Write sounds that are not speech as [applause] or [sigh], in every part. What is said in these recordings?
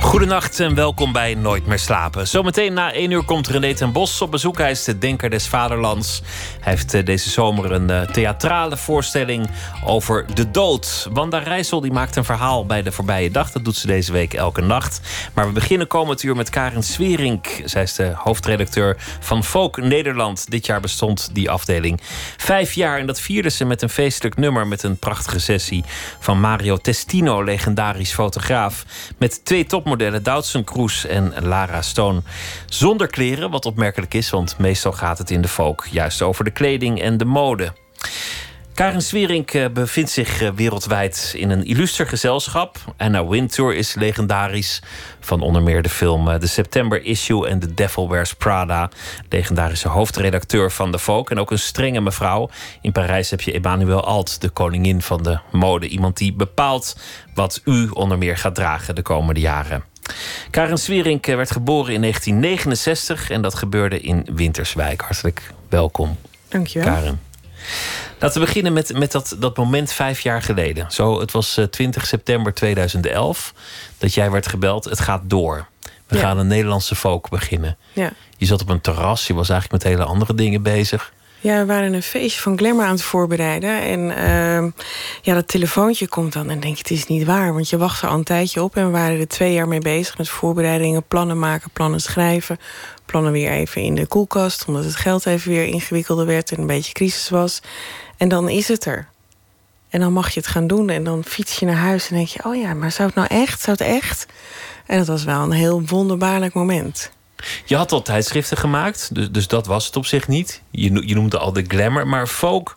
Goedenacht en welkom bij Nooit meer slapen. Zometeen na één uur komt René ten Bos op bezoek. Hij is de Denker des Vaderlands. Hij heeft eh, deze zomer een eh, theatrale voorstelling over de dood. Wanda Rijssel die maakt een verhaal bij de voorbije dag. Dat doet ze deze week elke nacht. Maar we beginnen komend uur met Karin Swierink. Zij is de hoofdredacteur van Folk Nederland. Dit jaar bestond die afdeling vijf jaar. En dat vierde ze met een feestelijk nummer met een prachtige sessie van Mario Testino, legendarisch fotograaf. Met twee modellen Doutzen Kroes en Lara Stone. Zonder kleren, wat opmerkelijk is, want meestal gaat het in de folk juist over de kleding en de mode. Karin Swierink eh, bevindt zich eh, wereldwijd in een illuster gezelschap. Anna Wintour is legendarisch van onder meer de film The eh, September Issue en The Devil Wears Prada. Legendarische hoofdredacteur van de Folk en ook een strenge mevrouw. In Parijs heb je Emmanuel Alt, de koningin van de mode. Iemand die bepaalt wat u onder meer gaat dragen de komende jaren. Karin Swierink werd geboren in 1969 en dat gebeurde in Winterswijk. Hartelijk welkom. Dankjewel. Karen. Laten we beginnen met, met dat, dat moment vijf jaar geleden. Zo, het was 20 eh, september 2011 dat jij werd gebeld. Het gaat door. We gaan een Nederlandse folk beginnen. Ja. Je zat op een terras, je was eigenlijk met hele andere dingen bezig. Ja, we waren een feestje van Glamour aan het voorbereiden. En uh, ja, dat telefoontje komt dan en denk je, het is niet waar. Want je wacht er al een tijdje op en we waren er twee jaar mee bezig... met voorbereidingen, plannen maken, plannen schrijven... plannen weer even in de koelkast... omdat het geld even weer ingewikkelder werd en een beetje crisis was. En dan is het er. En dan mag je het gaan doen en dan fiets je naar huis en denk je... oh ja, maar zou het nou echt? Zou het echt? En dat was wel een heel wonderbaarlijk moment. Je had al tijdschriften gemaakt, dus, dus dat was het op zich niet. Je, je noemde al de glamour, maar folk,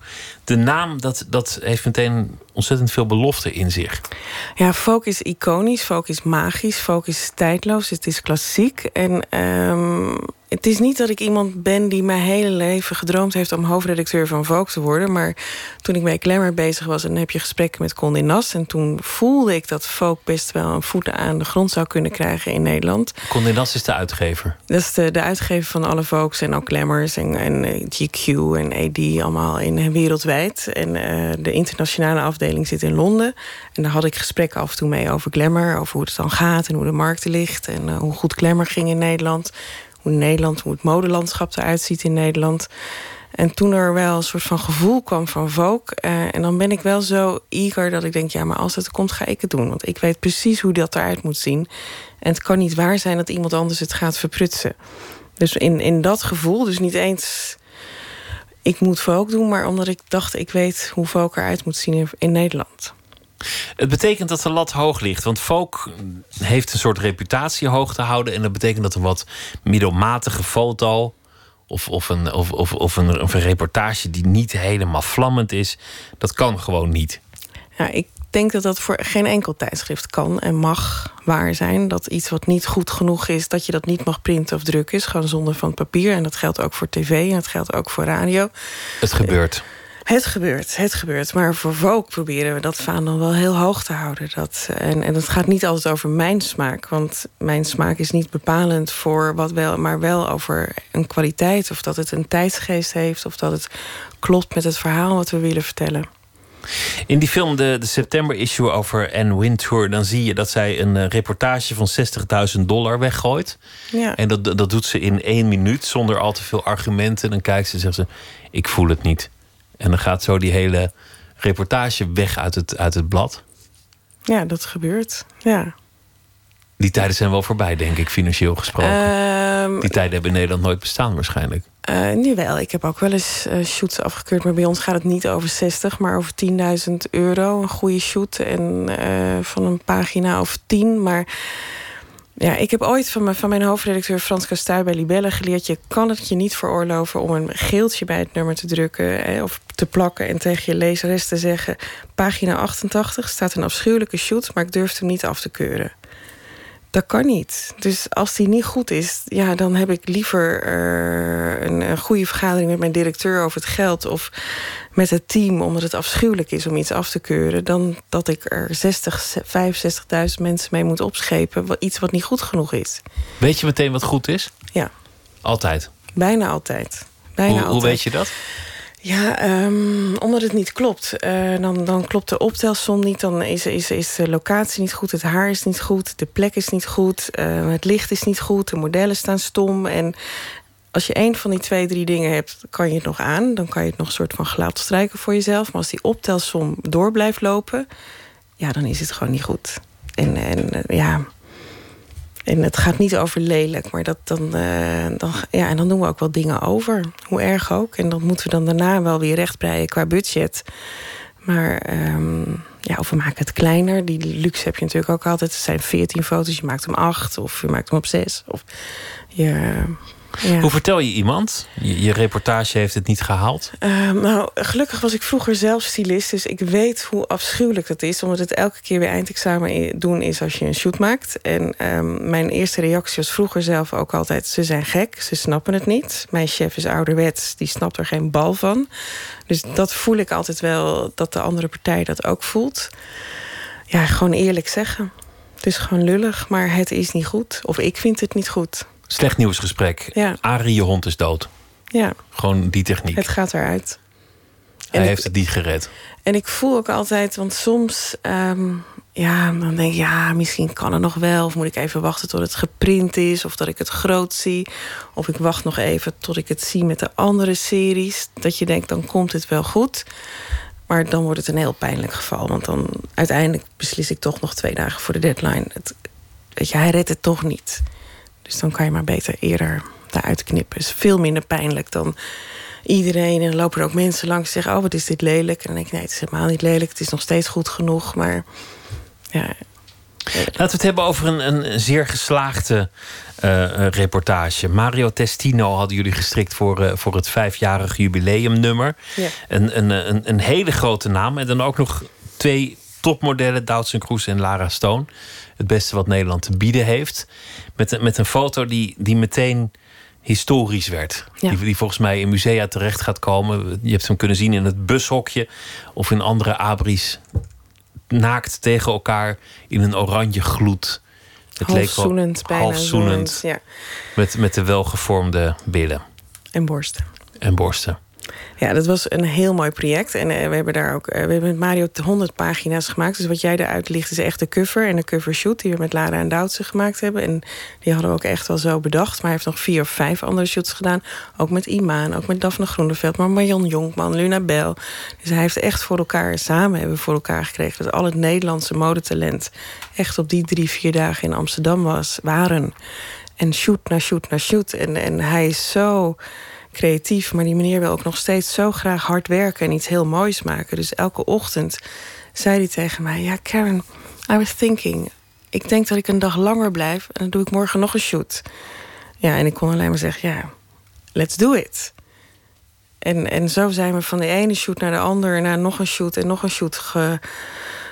de naam, dat, dat heeft meteen ontzettend veel belofte in zich. Ja, folk is iconisch, folk is magisch, folk is tijdloos, het is klassiek. En um, het is niet dat ik iemand ben die mijn hele leven gedroomd heeft om hoofdredacteur van Vogue te worden. Maar toen ik bij Glamour bezig was, en dan heb je gesprekken met Condé Nast. En toen voelde ik dat Vogue best wel een voet aan de grond zou kunnen krijgen in Nederland. Condé Nast is de uitgever. Dat is de, de uitgever van alle Vogues en ook Glamours en, en eh, GQ en AD, allemaal in wereldwijd. En uh, de internationale afdeling zit in Londen. En daar had ik gesprekken af en toe mee over Glamour, over hoe het dan gaat en hoe de markten ligt. En uh, hoe goed Glamour ging in Nederland hoe Nederland, hoe het modelandschap eruit ziet in Nederland. En toen er wel een soort van gevoel kwam van Vogue. Uh, en dan ben ik wel zo eager dat ik denk... ja, maar als het komt, ga ik het doen. Want ik weet precies hoe dat eruit moet zien. En het kan niet waar zijn dat iemand anders het gaat verprutsen. Dus in, in dat gevoel, dus niet eens... ik moet Vogue doen, maar omdat ik dacht... ik weet hoe Vogue eruit moet zien in Nederland. Het betekent dat de lat hoog ligt. Want folk heeft een soort reputatie hoog te houden. En dat betekent dat een wat middelmatige foto. Of, of, een, of, of, of een, een reportage die niet helemaal vlammend is. Dat kan gewoon niet. Ja, ik denk dat dat voor geen enkel tijdschrift kan en mag waar zijn. Dat iets wat niet goed genoeg is, dat je dat niet mag printen of drukken. Is gewoon zonder van papier. En dat geldt ook voor tv en dat geldt ook voor radio. Het gebeurt. Het gebeurt, het gebeurt. Maar voor Vogue proberen we dat vaandel wel heel hoog te houden. Dat, en, en het gaat niet altijd over mijn smaak. Want mijn smaak is niet bepalend voor wat wel... maar wel over een kwaliteit. Of dat het een tijdsgeest heeft. Of dat het klopt met het verhaal wat we willen vertellen. In die film, de, de september-issue over Anne Wintour... dan zie je dat zij een eh, reportage van 60.000 dollar weggooit. Ja. En dat, dat doet ze in één minuut, zonder al te veel argumenten. Dan kijkt ze en zegt ze, ik voel het niet. En dan gaat zo die hele reportage weg uit het, uit het blad. Ja, dat gebeurt. Ja. Die tijden zijn wel voorbij, denk ik, financieel gesproken. Ehm, die tijden hebben in Nederland nooit bestaan, waarschijnlijk. Uh, nu wel. Ik heb ook wel eens uh, shoots afgekeurd. Maar bij ons gaat het niet over 60, maar over 10.000 euro. Een goede shoot. En uh, van een pagina of 10. Maar ja, ik heb ooit van mijn, van mijn hoofdredacteur Frans Kastuy bij Libelle geleerd... je kan het je niet veroorloven om een geeltje bij het nummer te drukken... of te plakken en tegen je lezeres te zeggen... pagina 88 staat een afschuwelijke shoot, maar ik durf hem niet af te keuren. Dat kan niet. Dus als die niet goed is, ja, dan heb ik liever uh, een, een, goede vergadering met mijn directeur over het geld of met het team, omdat het afschuwelijk is om iets af te keuren, dan dat ik er 60, 65.000 mensen mee moet opschepen. Iets wat niet goed genoeg is. Weet je meteen wat goed is? Ja. Altijd? Bijna altijd. Bijna hoe, altijd. hoe weet je dat? Ja, um, omdat het niet klopt. Uh, dan, dan klopt de optelsom niet, dan is, is, is de locatie niet goed... het haar is niet goed, de plek is niet goed... Uh, het licht is niet goed, de modellen staan stom. En als je één van die twee, drie dingen hebt, kan je het nog aan. Dan kan je het nog een soort van glad strijken voor jezelf. Maar als die optelsom door blijft lopen... ja, dan is het gewoon niet goed. En, en ja... En het gaat niet over lelijk, maar dat dan, uh, dan, ja, en dan doen we ook wel dingen over. Hoe erg ook. En dat moeten we dan daarna wel weer rechtbreien qua budget. Maar um, ja, of we maken het kleiner. Die luxe heb je natuurlijk ook altijd. Het zijn 14 foto's, je maakt hem 8 of je maakt hem op 6. Of je, ja. Hoe vertel je iemand? Je, je, reportage heeft het niet gehaald? Uh, nou, gelukkig was ik vroeger zelf stylist. Dus ik weet hoe afschuwelijk dat is. Omdat het elke keer weer eindexamen doen is als je een shoot maakt. En um, mijn eerste reactie was vroeger zelf ook altijd... ze zijn gek, ze snappen het niet. Mijn chef is ouderwets, die snapt er geen bal van. Dus dat voel ik altijd wel, dat de andere partij dat ook voelt. Ja, gewoon eerlijk zeggen. Het is gewoon lullig, maar het is niet goed. Of ik vind het niet goed. Slecht nieuwsgesprek. Ja. Arie, je hond is dood. Ja. Gewoon die techniek. Het gaat eruit. Hij heeft het niet gered. En ik voel ook altijd, want soms... Um, ja, dan denk ik, ja, misschien kan het nog wel. Of moet ik even wachten tot het geprint is. Of dat ik het groot zie. Of ik wacht nog even tot ik het zie met de andere series. Dat je denkt, dan komt het wel goed. Maar dan wordt het een heel pijnlijk geval. Want dan uiteindelijk beslis ik toch nog twee dagen voor de deadline. Het, weet je, hij redt het toch niet. Dus dan kan je maar beter eerder daaruit knippen. Is veel minder pijnlijk dan iedereen. En dan lopen er ook mensen langs en zeggen... oh, wat is dit lelijk? En dan denk ik, nee, het is helemaal niet lelijk. Het is nog steeds goed genoeg, maar... Ja, Laten we het hebben over een, een zeer geslaagde uh, reportage. Mario Testino hadden jullie gestrikt voor, uh, voor het vijfjarig jubileumnummer. Ja. Een, een, een, een, hele grote naam. En dan ook nog twee topmodellen, Doutzen Kroes en Lara Stone. Het beste wat Nederland te bieden heeft. Met, met een foto die, die meteen historisch werd. Die, die, volgens mij in musea terecht gaat komen. Je hebt hem kunnen zien in het bushokje of in andere abris. Naakt tegen elkaar in een oranje gloed. Het leek wel bijna. Halfzoenend. Ja. Met, met de welgevormde billen. En borsten. En borsten. Ja, dat was een heel mooi project. En uh, we hebben daar ook, uh, we hebben met Mario 100 pagina's gemaakt. Dus wat jij eruit ligt is echt de cover en de cover shoot die we met Lara en Doutse gemaakt hebben. En die hadden we ook echt wel zo bedacht. Maar hij heeft nog vier of vijf andere shoots gedaan. Ook met Imaan, ook met Daphne Groeneveld, maar Marion Jonkman, Luna Bell. Dus hij heeft echt voor elkaar, samen hebben we voor elkaar gekregen dat al het Nederlandse modetalent echt op die drie, vier dagen in Amsterdam was, waren. En shoot na shoot na shoot. En, en hij is zo creatief. Maar die meneer wil ook nog steeds zo graag hard werken en iets heel moois maken. Dus elke ochtend zei hij tegen mij: Ja, Karen, I was thinking. Ik denk dat ik een dag langer blijf en dan doe ik morgen nog een shoot. Ja, en ik kon alleen maar zeggen: Ja, let's do it. En, en zo zijn we van de ene shoot naar de andere, naar nog een shoot en nog een shoot ge,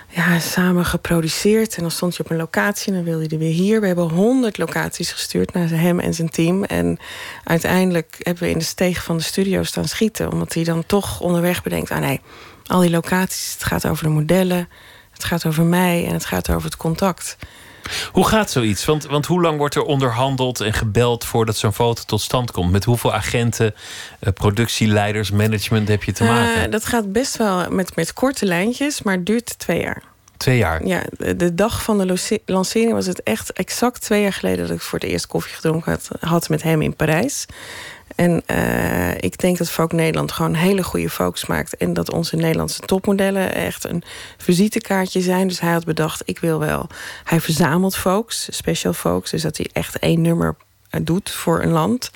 ja, samen geproduceerd. En dan stond je op een locatie en dan wilde hij er weer hier. We hebben honderd locaties gestuurd naar hem en zijn team. En uiteindelijk hebben we in de steeg van de studio staan schieten. Omdat hij dan toch onderweg bedenkt... ah nee, al die locaties, het gaat over de modellen... het gaat over mij en het gaat over het contact. Hoe gaat zoiets? Want, want hoe lang wordt er onderhandeld en gebeld voordat zo'n foto tot stand komt? Met hoeveel agenten, uh, productieleiders, management heb je te uh, maken? Dat gaat best wel met, met korte lijntjes, maar duurt twee jaar. Twee jaar? Ja, de, de dag van de lancering was het echt exact twee jaar geleden dat ik voor het eerst koffie gedronken had, had met hem in Parijs. En uh, ik denk dat Folk Nederland gewoon hele goede focus maakt. En dat onze Nederlandse topmodellen echt een visitekaartje zijn. Dus hij had bedacht, ik wil wel. Hij verzamelt folks, special folks. Dus dat hij echt één nummer eh, doet voor een land.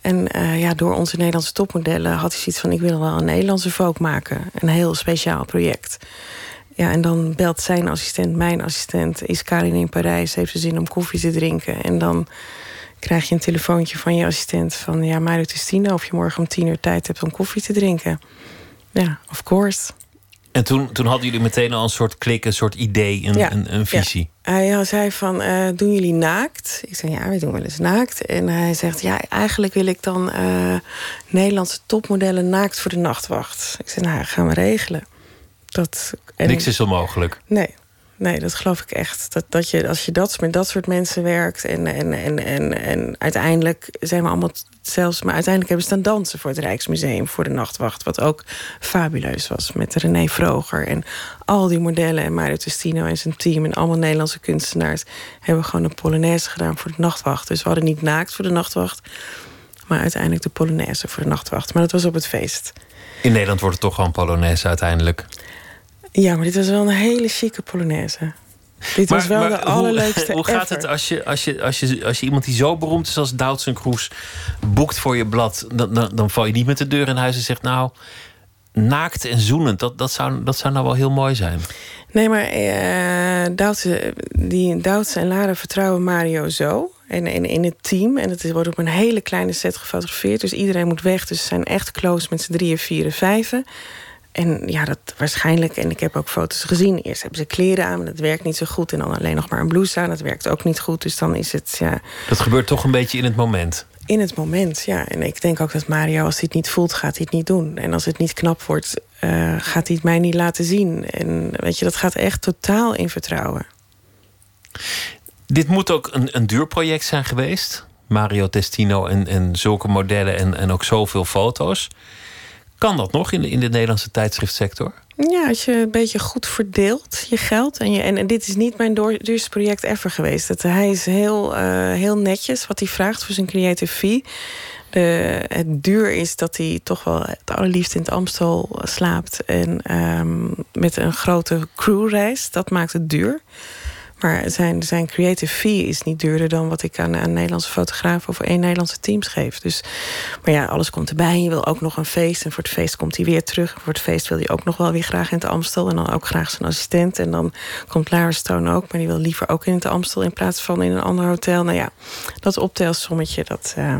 En uh, ja, door onze Nederlandse topmodellen had hij zoiets van... ik wil wel een Nederlandse folk maken. Een heel speciaal project. Ja, en dan belt zijn assistent, mijn assistent... is Karin in Parijs, heeft ze zin om koffie te drinken. En dan krijg je een telefoontje van je assistent van ja, Mario Testino, of je morgen om tien uur tijd hebt om koffie te drinken. Ja, of course. En toen, toen hadden jullie meteen al een soort klik, een soort idee, een, een, een, visie. Ja. Hij zei van, uh, doen jullie naakt? Ik zei, ja, we doen wel eens naakt. En hij zegt, ja, eigenlijk wil ik dan uh, Nederlandse topmodellen naakt voor de nachtwacht. Ik zei, nou, gaan we regelen. Dat, en Niks is onmogelijk. Nee, nee, dat geloof ik echt. Dat, dat je, als je dat, met dat soort mensen werkt en, en, en, en, en uiteindelijk zijn we allemaal zelfs, maar uiteindelijk hebben ze dan dansen voor het Rijksmuseum voor de Nachtwacht, wat ook fabuleus was met René Vroger en al die modellen en Mario Testino en zijn team en allemaal Nederlandse kunstenaars hebben gewoon een Polonaise gedaan voor de Nachtwacht. Dus we hadden niet naakt voor de Nachtwacht, maar uiteindelijk de Polonaise voor de Nachtwacht. Maar dat was op het feest. In Nederland wordt het toch gewoon Polonaise uiteindelijk. Ja, maar dit was wel een hele chique Polonaise. Dit was wel de allerleukste. [laughs] Hoe, gaat het als je, als, je, als, je, als je iemand die zo beroemd is als Doutzen Kroes boekt voor je blad? Dan, dan, dan val je niet met de deur in huis en zegt: Nou, naakt en zoenend, dat, dat, zou, dat zou nou wel heel mooi zijn. Nee, maar uh, Doutzen, die en Lara vertrouwen Mario zo. En, en in het team. En het wordt op een hele kleine set gefotografeerd. Dus iedereen moet weg. Dus ze zijn echt close met z'n drieën, vieren, vijven. En ja, dat waarschijnlijk, en ik heb ook foto's gezien. Eerst hebben ze kleren aan, maar dat werkt niet zo goed. En dan alleen nog maar een blouse aan, dat werkt ook niet goed. Dus dan is het, ja... Dat gebeurt toch een beetje in het moment? In het moment, ja. En ik denk ook dat Mario, als hij het niet voelt, gaat hij het niet doen. En als het niet knap wordt, uh, gaat hij het mij niet laten zien. En weet je, dat gaat echt totaal in vertrouwen. Dit moet ook een, een duur project zijn geweest. Mario Testino en, en zulke modellen en, en ook zoveel foto's. Kan dat nog in de, in de Nederlandse tijdschriftsector? Ja, als je een beetje goed verdeelt je geld. En, je, en, dit is niet mijn duurste project ever geweest. Hij is heel, uh, heel netjes wat hij vraagt voor zijn creative fee. De, het duur is dat hij toch wel het allerliefst in het Amstel slaapt. En um, met een grote crewreis. Dat maakt het duur. Maar zijn, zijn creative fee is niet duurder dan wat ik aan, aan Nederlandse fotografen of één Nederlandse teams geef. Dus, maar ja, alles komt erbij. Je wil ook nog een feest. En voor het feest komt hij weer terug. voor het feest wil hij ook nog wel weer graag in het Amstel. En dan ook graag zijn assistent. En dan komt Lara Stone ook. Maar die wil liever ook in het Amstel in plaats van in een ander hotel. Nou ja, dat optelsommetje, dat. Uh,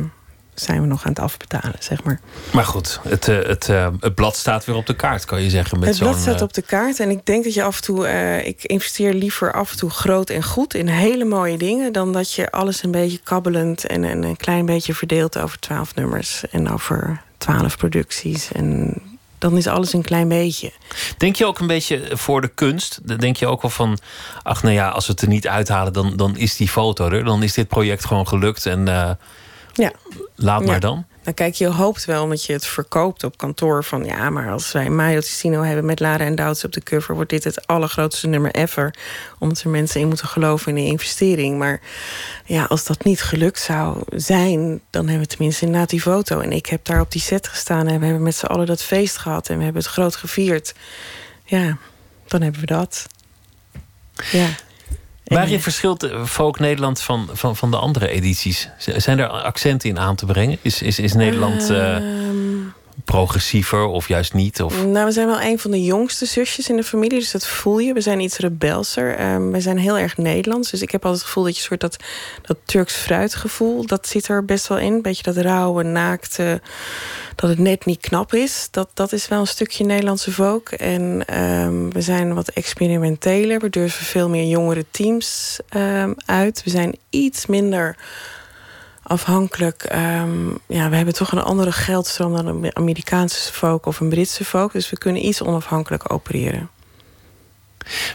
zijn we nog aan het afbetalen, zeg maar. Maar goed, het, eh, het, uh, het blad staat weer op de kaart, kan je zeggen. Met het blad staat eh, op de kaart. En ik denk dat je af en toe... Uh, ik investeer liever af en toe groot en goed in hele mooie dingen... dan dat je alles een beetje kabbelend en, en een klein beetje verdeelt... over twaalf nummers en over twaalf producties. En dan is alles een klein beetje. Denk je ook een beetje voor de kunst? Denk je ook wel van, ach nou ja, als we het er niet uithalen, dan, dan is die foto er. Dan is dit project gewoon gelukt en ja. Laat maar dan. Nou kijk, je hoopt wel omdat je het verkoopt op kantoor van... ja, maar als wij Mario Ticino hebben met Lara en Douds op de cover... wordt dit het allergrootste nummer ever. Omdat er mensen in moeten geloven in de investering. Maar ja, als dat niet gelukt zou zijn... dan hebben we tenminste inderdaad die foto. En ik heb daar op die set gestaan en we hebben met z'n allen dat feest gehad... en we hebben het groot gevierd. Ja, dan hebben we dat. Ja. Waarin verschilt Folk Nederland van, van, van de andere edities? Zijn er accenten in aan te brengen? Is, is, is Nederland uh, progressiever of juist niet? Of? Nou, we zijn wel een van de jongste zusjes in de familie, dus dat voel je. We zijn iets rebelser. Um, we zijn heel erg Nederlands. Dus ik heb altijd het gevoel dat je soort dat, dat Turks fruitgevoel, dat zit er best wel in. Beetje dat rauwe, naakte dat het net niet knap is. Dat, dat is wel een stukje Nederlandse volk. En um, we zijn wat experimenteler. We durven veel meer jongere teams um, uit. We zijn iets minder afhankelijk. Um, ja, we hebben toch een andere geldstroom dan een Amerikaanse folk of een Britse folk. Dus we kunnen iets onafhankelijk opereren.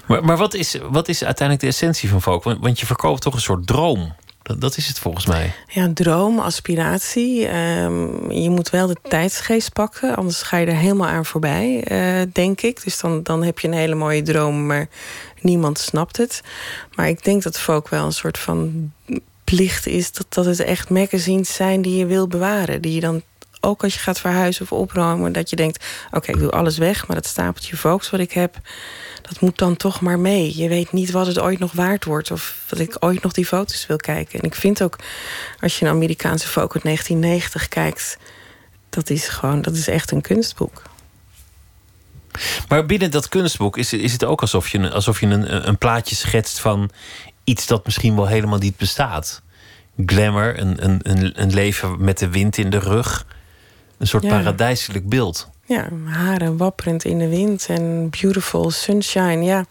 Maar, maar wat, is, wat is uiteindelijk de essentie van folk? Want, want je verkoopt toch een soort droom. Dat, dat is het volgens mij. Ja, droom, aspiratie. Um, je moet wel de tijdsgeest pakken, anders ga je er helemaal aan voorbij, uh, denk ik. Dus dan, dan heb je een hele mooie droom, maar niemand snapt het. Maar ik denk dat folk wel een soort van plicht is dat, dat het echt magazines zijn die je wil bewaren. Die je dan ook als je gaat verhuizen of opruimen, dat je denkt: oké, ik doe alles weg, maar dat stapeltje Volks wat ik heb, dat moet dan toch maar mee. Je weet niet wat het ooit nog waard wordt of dat ik ooit nog die foto's wil kijken. En ik vind ook, als je een Amerikaanse foto uit 1990 kijkt, dat is gewoon, dat is echt een kunstboek. Maar binnen dat kunstboek is, is het ook alsof je, alsof je een, een plaatje schetst van iets dat misschien wel helemaal niet bestaat. Glamour, een, een, een leven met de wind in de rug. Een soort paradijselijk beeld. Ja, haren wapperend in de wind en beautiful sunshine. Ja,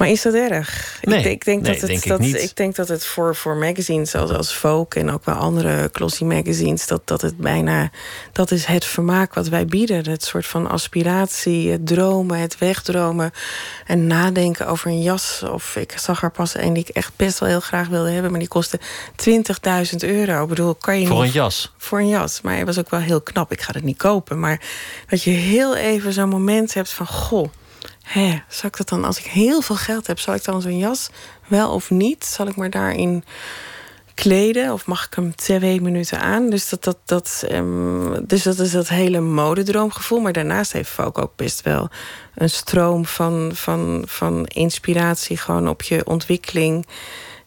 maar is dat erg? Nee, ik, ik, denk nee, dat het, denk ik dat, niet. ik denk dat het voor, voor magazines zoals als Vogue en ook wel andere glossy magazines, dat, dat het bijna dat is het vermaak wat wij bieden. Het soort van aspiratie, het dromen, het wegdromen en nadenken over een jas. Of ik zag er pas een die ik echt best wel heel graag wilde hebben, maar die kostte 20.000 euro. Ik bedoel, kan je Voor een jas. voor een jas. Maar hij was ook wel heel knap. Ik ga het niet kopen. Maar dat je heel even zo'n moment hebt van... goh, hè, zal ik dat dan... als ik heel veel geld heb, zal ik dan zo'n jas wel of niet? Zal ik maar daarin kleden? Of mag ik hem twee minuten aan? Dus dat, dat, dat, ehm, dus dat is dat hele modedroomgevoel. Maar daarnaast heeft Vogue ook best wel een stroom van, van, van inspiratie... gewoon op je ontwikkeling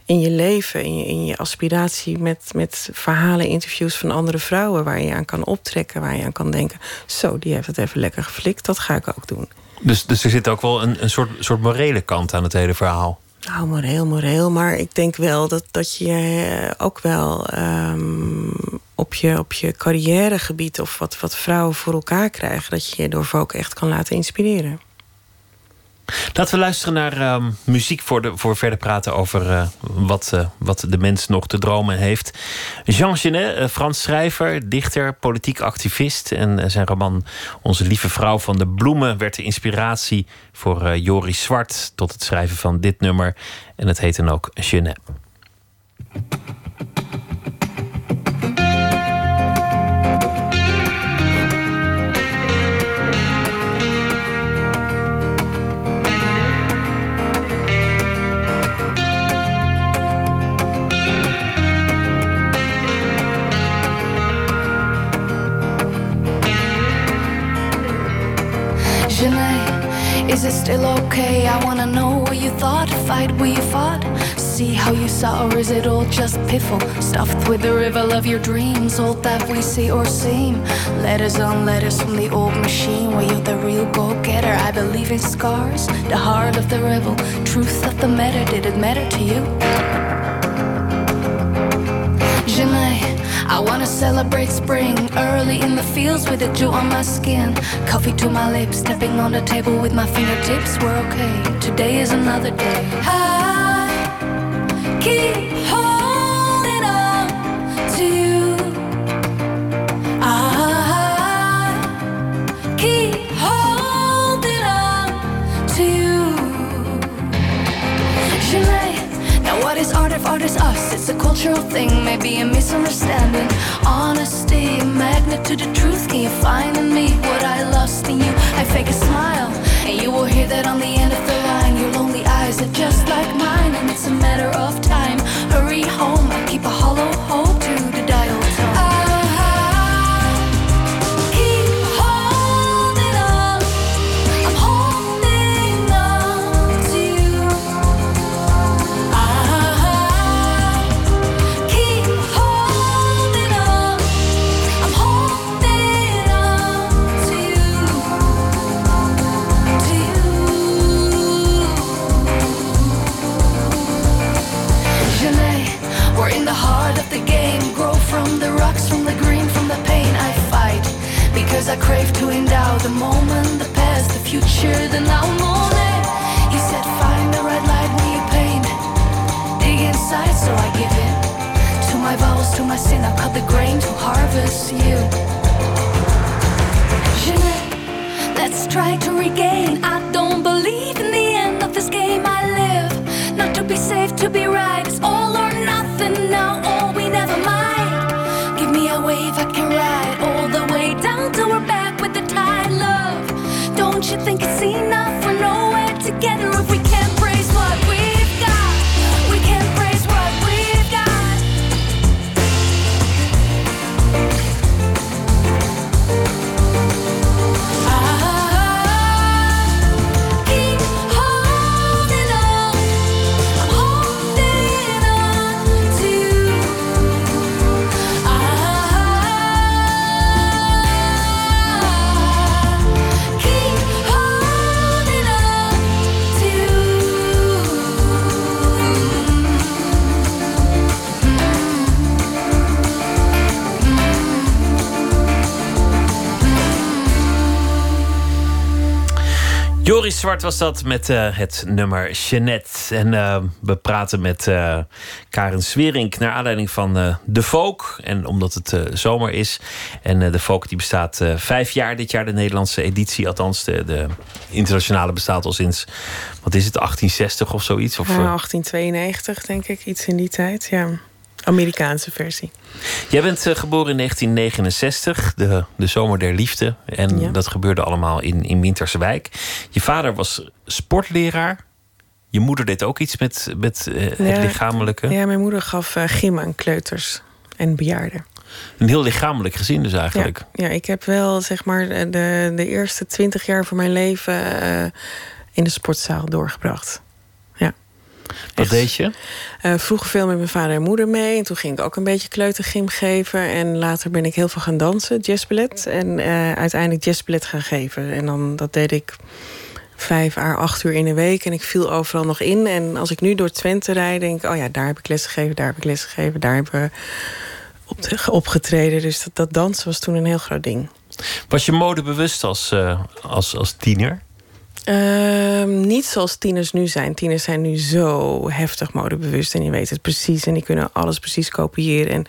in je leven, in je, in je aspiratie met, met verhalen, interviews van andere vrouwen waar je aan kan optrekken, waar je aan kan denken: zo, die heeft het even lekker geflikt, dat ga ik ook doen. Dus, dus er zit ook wel een, een soort, soort morele kant aan het hele verhaal. Nou, moreel, moreel. Maar ik denk wel dat, dat je eh, ook wel ehm, op, je, op je carrièregebied of wat, wat vrouwen voor elkaar krijgen, dat je je door echt kan laten inspireren. Laten we luisteren naar ehm, muziek voor, de, voor verder praten over eh, wat, eh, wat de mens nog te dromen heeft. Jean Genet, eh, Frans schrijver, dichter, politiek activist. En zijn roman Onze lieve vrouw van de bloemen werd de inspiratie voor Joris Zwart tot het schrijven van dit nummer. En het heet dan ook Genet. Okay? I wanna know what you thought, fight where you fought. See how you saw, or is it all just piffle? Stuffed with the river of your dreams, all that we see or seem. Letters on letters from the old machine, where you're the real go getter. I believe in scars, the heart of the rebel, truth of the matter. Did it matter to you? Janae, I wanna celebrate spring early in the fields with a dew on my skin. Coffee to my lips, stepping on the table with my fingertips. We're okay, today is another day. I keep holding Now what is art if art is us? It's a cultural thing, maybe a misunderstanding. Honesty, magnet to the truth. Can you find in me what I lost in you? I fake a smile, and you will hear that on the end of the line. Your lonely eyes are just like mine, and it's a matter of time. Hurry home, I keep a hollow because I crave to endow the moment, the past, the future, the now moment. He said, find the right light when you paint. Dig inside, so I give in to my vows, to my sin. I cut the grain to harvest you. Jeanette, let's try to regain. I don't believe in the end of this game. I live not to be safe, to be right. It's all or nothing now, Don't you think it's enough? We're nowhere together if we Zwart was dat met uh, het nummer Jeannette. En uh, we praten met uh, Karen Swerink naar aanleiding van De Folk. En omdat het zomer is. En De Folk die bestaat vijf jaar dit jaar, de Nederlandse editie. Althans, de, de, internationale bestaat al sinds, wat is het, 1860 of zoiets? Of, ja, 1892 denk ik, iets in die tijd, ja. Amerikaanse versie. Jij bent uh, geboren in 1969, de, de zomer der liefde. En dat gebeurde allemaal in, in Winterswijk. Je vader was sportleraar. Je moeder deed ook iets met, met uh, het lichamelijke. Ja, mijn moeder gaf uh, gym aan kleuters en bejaarden. Een heel lichamelijk gezin dus eigenlijk. Ja, ja ik heb wel zeg maar de, de eerste twintig jaar van mijn leven in de sportzaal doorgebracht. Wat deed je? Uh, vroeger veel met mijn vader en moeder mee. En toen ging ik ook een beetje kleutergym geven. En later ben ik heel veel gaan dansen, jazzballet. En uh, uiteindelijk jazzballet gaan geven. En dan, dat deed ik vijf à acht uur in de week. En ik viel overal nog in. En als ik nu door Twente rijd, denk ik... oh ja, daar heb ik les gegeven, daar heb ik les gegeven... daar hebben we op [laughs] opgetreden. Dus dat, dat dansen was toen een heel groot ding. Was je modebewust als, uh, als, als tiener? Ehm, niet zoals tieners nu zijn. Tieners zijn nu zo heftig modebewust en die weten het precies en die kunnen alles precies kopiëren. En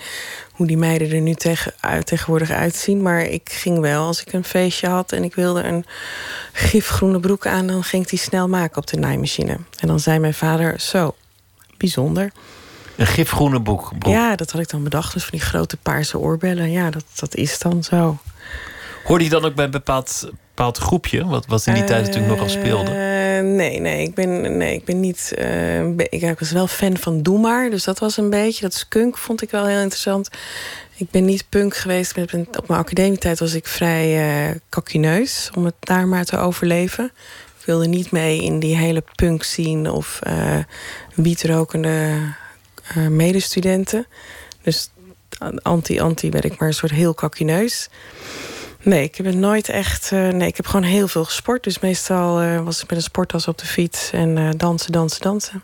hoe die meiden er nu tegen, uit, tegenwoordig uitzien. Maar ik ging wel, als ik een feestje had en ik wilde een gifgroene broek aan, dan ging ik die snel maken op de naaimachine. En dan zei mijn vader: Zo, bijzonder. Een gifgroene broek? Ja, dat had ik dan bedacht. Dus van die grote paarse oorbellen. Ja, dat, dat is dan zo. Hoorde je dan ook bij een bepaald bepaald groepje, wat, wat in die tijd natuurlijk nogal speelde? Uh, nee, nee, ik ben, nee, ik ben niet. Uh, ik was wel fan van Doe dus dat was een beetje. Dat skunk vond ik wel heel interessant. Ik ben niet punk geweest. Op mijn academietijd was ik vrij uh, kakineus om het daar maar te overleven. Ik wilde niet mee in die hele punk scene of uh, wietrokende medestudenten. Dus anti-anti werd ik maar een soort heel kakineus. Nee, ik heb het nooit echt. Uh, nee, ik heb gewoon heel veel gesport. Dus meestal uh, was ik met een sporttas op de fiets en uh, dansen, dansen, dansen.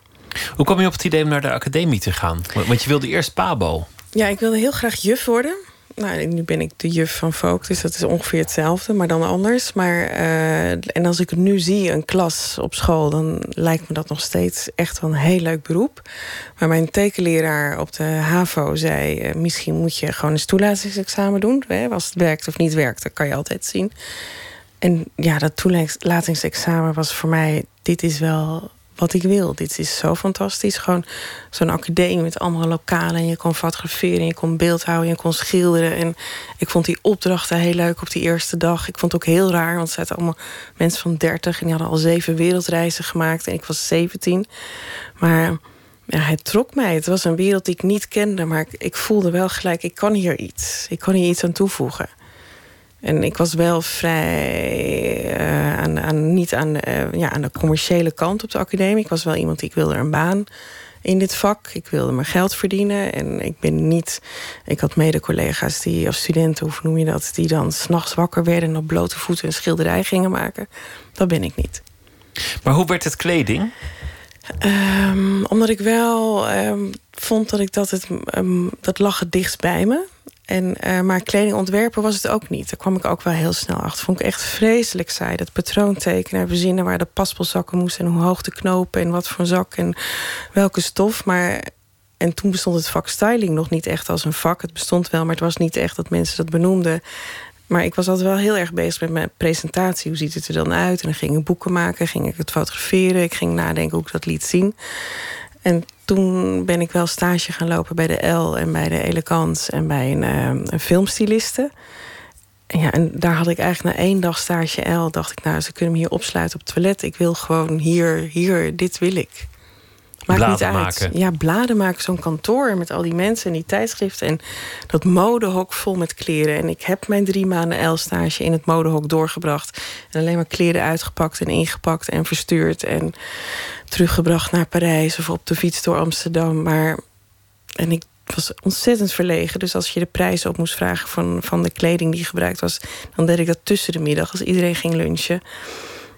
Hoe kwam je op het idee om naar de academie te gaan? Want je wilde eerst Pabo. Ja, ik wilde heel graag juf worden. Nou, nu ben ik de juf van Folk, dus dat is ongeveer hetzelfde, maar dan anders. Maar, uh, en als ik nu zie, een klas op school, dan lijkt me dat nog steeds echt wel een heel leuk beroep. Maar mijn tekenleraar op de HAVO zei: uh, misschien moet je gewoon een toelatingsexamen doen. Hè? Als het werkt of niet werkt, dat kan je altijd zien. En ja, dat toelatingsexamen was voor mij: dit is wel wat ik wil. Dit is zo fantastisch. Gewoon zo'n academie met allemaal lokalen. En je kon fotograferen, je kon beeldhouden, je kon schilderen. En ik vond die opdrachten heel leuk op die eerste dag. Ik vond het ook heel raar, want er zaten allemaal mensen van 30 en die hadden al zeven wereldreizen gemaakt. En ik was 17. Maar ja, hij trok mij. Het was een wereld die ik niet kende, maar ik, ik voelde wel gelijk, ik kan hier iets. Ik kan hier iets aan toevoegen. En ik was wel vrij uh, aan, aan, niet aan de, uh, ja, aan de commerciële kant op de academie. Ik was wel iemand die ik wilde een baan in dit vak. Ik wilde mijn geld verdienen. En ik ben niet. Ik had mede-collega's die, of studenten, hoe noem je dat, die dan s'nachts wakker werden en op blote voeten een schilderij gingen maken. Dat ben ik niet. Maar hoe werd het kleding? Um, omdat ik wel um, vond dat ik dat het. Um, dat lag het dichtst bij me. En, uh, maar kledingontwerpen was het ook niet. Daar kwam ik ook wel heel snel achter. Vond ik echt vreselijk saai. Dat patroontekenen, verzinnen waar de paspelzakken moesten... en hoe hoog de knopen en wat voor zak en welke stof. Maar, en toen bestond het vak styling nog niet echt als een vak. Het bestond wel, maar het was niet echt dat mensen dat benoemden. Maar ik was altijd wel heel erg bezig met mijn presentatie. Hoe ziet het er dan uit? En dan ging ik boeken maken, ging ik het fotograferen. Ik ging nadenken hoe ik dat liet zien. En toen ben ik wel stage gaan lopen bij de L en bij de Elegant en bij een, uh, een filmstyliste. En, ja, en daar had ik eigenlijk na één dag stage L, dacht ik, nou, ze kunnen me hier opsluiten op het toilet. Ik wil gewoon hier, hier, dit wil ik. Maakt bladen niet uit. Maken. Ja, bladen maken, zo'n kantoor met al die mensen en die tijdschriften. En dat modehok vol met kleren. En ik heb mijn drie maanden L-stage in het modehok doorgebracht. En alleen maar kleren uitgepakt en ingepakt en verstuurd. En teruggebracht naar Parijs of op de fiets door Amsterdam. Maar en ik was ontzettend verlegen. Dus als je de prijs op moest vragen van, van de kleding die gebruikt was, dan deed ik dat tussen de middag als iedereen ging lunchen.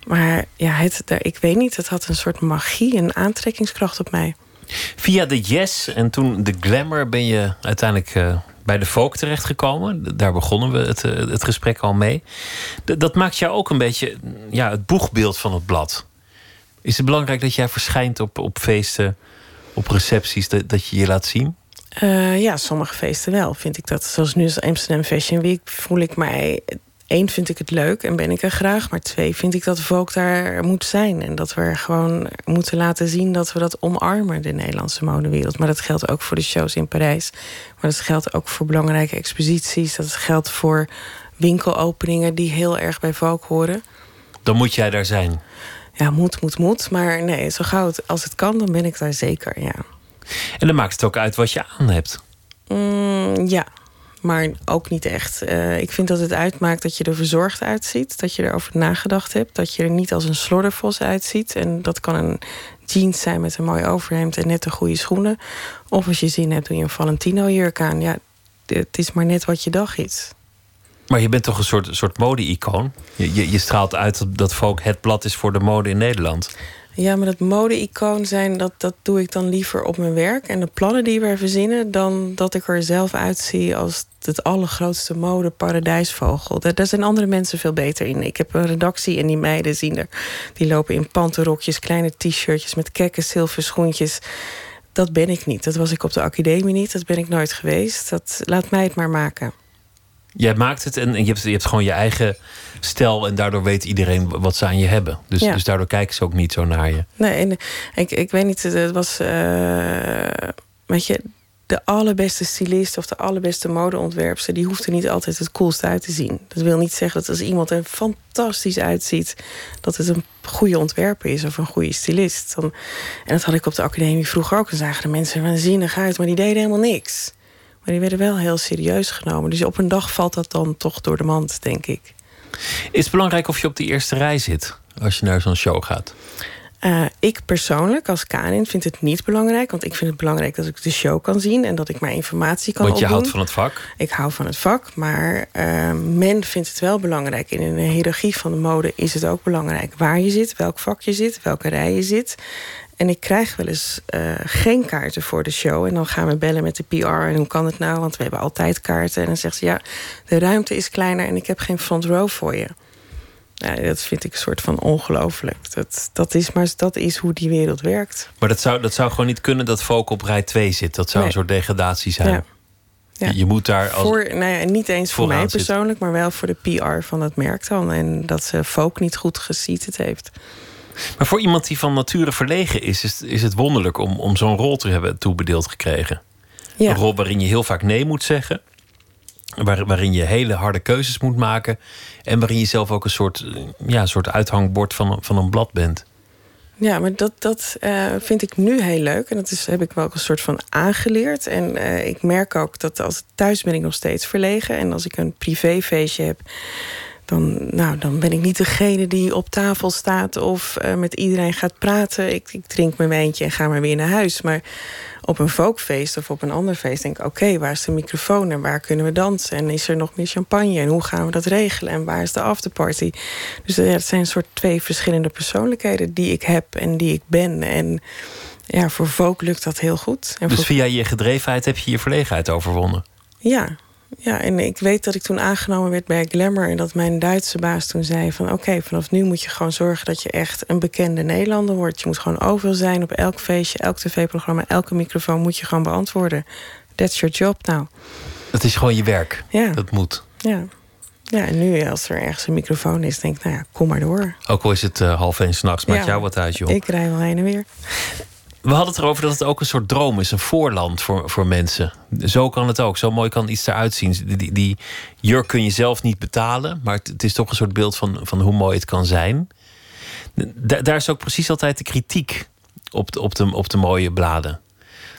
Maar ja, het, ik weet niet, het had een soort magie, een aantrekkingskracht op mij. Via de Yes en toen de Glamour ben je uiteindelijk uh, bij de folk terechtgekomen. Daar begonnen we het, eh, het gesprek al mee. dat maakt jou ook een beetje ja, het boegbeeld van het blad. Is het belangrijk dat jij verschijnt op, op feesten, op recepties, dat, dat je je laat zien? Uh, ja, sommige feesten wel, vind ik dat. Zoals nu als Amsterdam Fashion Week voel ik mij één, vind ik het leuk en ben ik er graag. Maar twee, vind ik dat Vogue daar moet zijn. En dat we gewoon moeten laten zien dat we dat omarmen, de Nederlandse modewereld. Maar dat geldt ook voor de shows in Parijs. Maar dat geldt ook voor belangrijke exposities. Dat geldt voor winkelopeningen die heel erg bij Vogue horen. Dan moet jij daar zijn. Ja, moet, moet, moet. Maar nee, zo gauw het, als het kan, dan ben ik daar zeker, ja. En dan maakt het ook uit wat je aan hebt. Mm, ja, maar ook niet echt. Uh, ik vind dat het uitmaakt dat je er verzorgd uitziet. Dat je erover nagedacht hebt. Dat je er niet als een slordervos uitziet. En dat kan een jeans zijn met een mooi overhemd en net de goede schoenen. Of als je zin hebt, doe je een Valentino-jurk aan. Ja, het is maar net wat je dag is. Maar je bent toch een soort, soort mode-icoon? Je, je, straalt uit dat Vogue het blad is voor de mode in Nederland. Ja, maar dat mode-icoon zijn, dat, dat doe ik dan liever op mijn werk. En de plannen die we verzinnen, dan dat ik er zelf uitzie als het allergrootste mode-paradijsvogel. Daar, zijn andere mensen veel beter in. Ik heb een redactie en die meiden zien er. Die lopen in panterokjes, kleine t-shirtjes met kekke zilverschoentjes. Dat ben ik niet. Dat was ik op de academie niet. Dat ben ik nooit geweest. Dat, laat mij het maar maken. Jij maakt het en je hebt, je hebt gewoon je eigen stijl. En daardoor weet iedereen wat ze aan je hebben. Dus, dus daardoor kijken ze ook niet zo naar je. Nee, en ik, ik weet niet, het was. Uh, weet je, de allerbeste stylist of de allerbeste modeontwerpster, die hoeft er niet altijd het coolste uit te zien. Dat wil niet zeggen dat als iemand er fantastisch uitziet, dat het een goede ontwerper is of een goede stylist. Dan, en dat had ik op de academie vroeger ook. Dan zagen de mensen waanzinnig uit, maar die deden helemaal niks. Maar die werden wel heel serieus genomen. Dus op een dag valt dat dan toch door de mand, denk ik. Is het belangrijk of je op de eerste rij zit als je naar zo'n show gaat? Uh, ik persoonlijk als Karin vind het niet belangrijk. Want ik vind het belangrijk dat ik de show kan zien en dat ik mijn informatie kan Want je opdoen. houdt van het vak? Ik hou van het vak, maar uh, men vindt het wel belangrijk. In een hiërarchie van de mode is het ook belangrijk waar je zit, welk vak je zit, welke rij je zit. En ik krijg wel eens uh, geen kaarten voor de show. En dan gaan we bellen met de PR. En hoe kan het nou? Want we hebben altijd kaarten. En dan zegt ze, ja, de ruimte is kleiner... en ik heb geen front row voor je. Ja, dat vind ik een soort van ongelooflijk. Dat, dat, is, maar dat is hoe die wereld werkt. Maar dat zou, dat zou gewoon niet kunnen dat Volk op rij 2 zit. Dat zou een soort degradatie zijn. Ja. Ja. Je moet daar als. Voor, nou ja, niet eens voor mij persoonlijk, maar wel voor de PR van het merk dan. En dat ze Folk niet goed het heeft. Maar voor iemand die van nature verlegen is, is, is het wonderlijk om, om zo'n rol te hebben toebedeeld gekregen. Ja. Een rol waarin je heel vaak nee moet zeggen. Waar, waarin je hele harde keuzes moet maken. En waarin je zelf ook een soort, ja, soort uithangbord van, van een blad bent. Ja, maar dat, dat uh, vind ik nu heel leuk. En dat is, heb ik wel een soort van aangeleerd. En uh, ik merk ook dat als thuis ben ik nog steeds verlegen. En als ik een privéfeestje heb, dan, nou, dan ben ik niet degene die op tafel staat of uh, met iedereen gaat praten. Ik, ik, drink mijn wijntje en ga maar weer naar huis. Maar op een folkfeest of op een ander feest denk ik... oké, waar is de microfoon en waar kunnen we dansen? En is er nog meer champagne en hoe gaan we dat regelen? En waar is de afterparty? Dus ja, het zijn soort twee verschillende persoonlijkheden die ik heb en die ik ben. En ja, voor folk lukt dat heel goed. En dus via je gedrevenheid heb je je verlegenheid overwonnen? Ja, ja, en ik weet dat ik toen aangenomen werd bij Glamour... en dat mijn Duitse baas toen zei van... oké, vanaf nu moet je gewoon zorgen dat je echt een bekende Nederlander wordt. Je moet gewoon overal zijn, op elk feestje, elk tv-programma... elke microfoon moet je gewoon beantwoorden. That's your job nou. Dat is gewoon je werk. Ja. Dat moet. Ja. Ja, en nu als er ergens een microfoon is, denk ik, nou ja, kom maar door. Ook al is het uh, half één s'nachts, maakt ja, jou wat uit, joh. Ik rij wel heen en weer. We hadden het erover dat het ook een soort droom is, een voorland voor, voor mensen. Zo kan het ook, zo mooi kan iets eruit zien. Die, jurk kun je zelf niet betalen, maar het, is toch een soort beeld van, van hoe mooi het kan zijn. daar is ook precies altijd de kritiek op de, op, de, op de mooie bladen.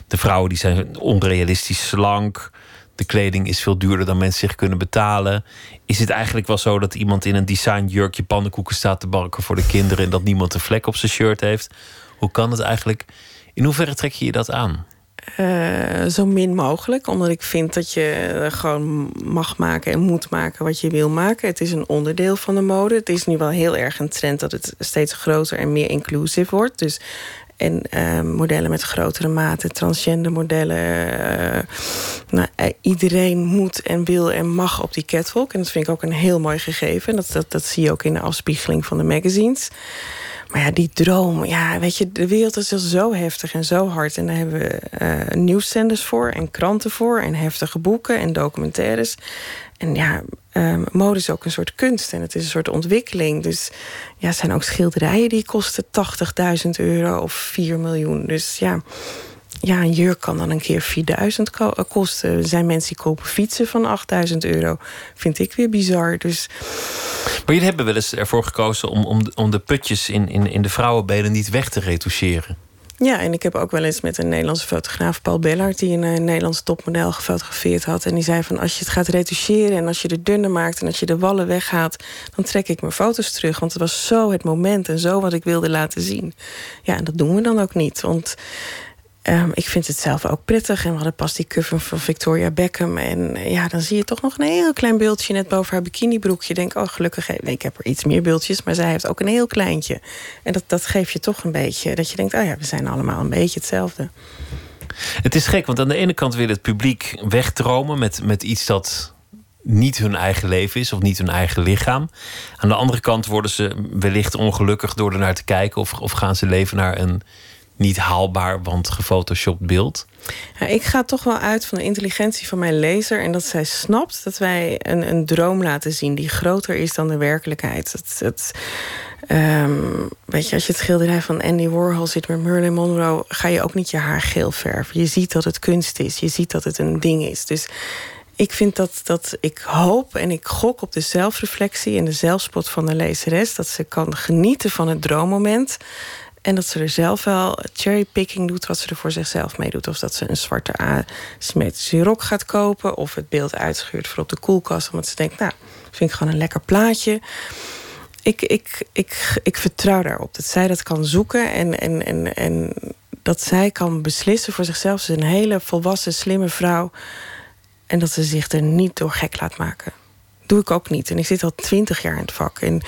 De vrouwen die zijn onrealistisch slank. De kleding is veel duurder dan mensen zich kunnen betalen. Is het eigenlijk wel zo dat iemand in een design jurkje pannenkoeken staat te bakken voor de kinderen en dat niemand een vlek op zijn shirt heeft? Hoe kan het eigenlijk? In hoeverre trek je je dat aan? Uh, zo min mogelijk, omdat ik vind dat je gewoon mag maken en moet maken wat je wil maken. Het is een onderdeel van de mode. Het is nu wel heel erg een trend dat het steeds groter en meer inclusief wordt. Dus En ehm, modellen met grotere maten, transgender modellen. Uh, nou, eh, iedereen moet en wil en mag op die catwalk. En dat vind ik ook een heel mooi gegeven. Dat, dat, dat zie je ook in de afspiegeling van de magazines. Maar ja, die droom, ja, weet je, de wereld is zo heftig en zo hard. En daar hebben we uh, nieuwszenders voor en kranten voor en heftige boeken en documentaires. En ja, um, mode is ook een soort kunst en het is een soort ontwikkeling. Dus ja, er zijn ook schilderijen die kosten 80.000 euro of 4 miljoen. Dus ja, ja, een jurk kan dan een keer 4000 eh, kosten. Er zijn mensen die kopen fietsen van 8000 euro. Vind ik weer bizar. Dus... Maar jullie hebben wel eens ervoor gekozen om, om, om de putjes in, in, in de vrouwenbenen niet weg te retoucheren. Ja, en ik heb ook wel eens met een Nederlandse fotograaf, Paul Bellard, die een, een eh, Nederlands topmodel gefotografeerd had. En die zei van als je het gaat retoucheren en als je het dunner maakt en als je de wallen weghaalt, dan trek ik mijn foto's terug. Want het was zo het moment en zo wat ik wilde laten zien. Ja, en dat doen we dan ook niet. Want Um, ik vind het zelf ook prettig. En we hadden pas die cover van Victoria Beckham. En eh, ja, dan zie je toch nog een heel klein beeldje net boven haar bikinibroekje. Je denkt, oh gelukkig, ik heb er iets meer beeldjes. Maar zij heeft ook een heel kleintje. En dat, dat geeft je toch een beetje, dat je denkt, oh ja, we zijn allemaal een beetje hetzelfde. Het is gek, want aan de ene kant wil het publiek wegdromen met, met iets dat niet hun eigen leven is of niet hun eigen lichaam. Aan de andere kant worden ze wellicht ongelukkig door er naar te kijken of, of gaan ze leven naar een niet haalbaar, want gefotoshopt beeld? Ik ga toch wel uit van de intelligentie van mijn lezer en dat zij snapt dat wij een, een droom laten zien die groter is dan de werkelijkheid. Het, het, ehm, weet je, als je het schilderij van Andy Warhol ziet met Merlin Monroe, ga je ook niet je haar geel verven. Je ziet dat het kunst is, je ziet dat het een ding is. Dus ik vind dat, dat ik hoop en ik gok op de zelfreflectie en de zelfspot van de lezeres. Dat ze kan genieten van het droommoment. En dat ze er zelf wel cherrypicking doet wat ze er voor zichzelf mee doet. Of dat ze een zwarte asymmetrische rok gaat kopen. Of het beeld uitschuurt voor op de koelkast. Omdat ze denkt, nou, vind ik gewoon een lekker plaatje. Ik, ik, ik, ik vertrouw daarop dat zij dat kan zoeken. En, en, en, en dat zij kan beslissen voor zichzelf. Ze is een hele volwassen, slimme vrouw. En dat ze zich er niet door gek laat maken. Doe ik ook niet. En ik zit al twintig jaar in het vak. En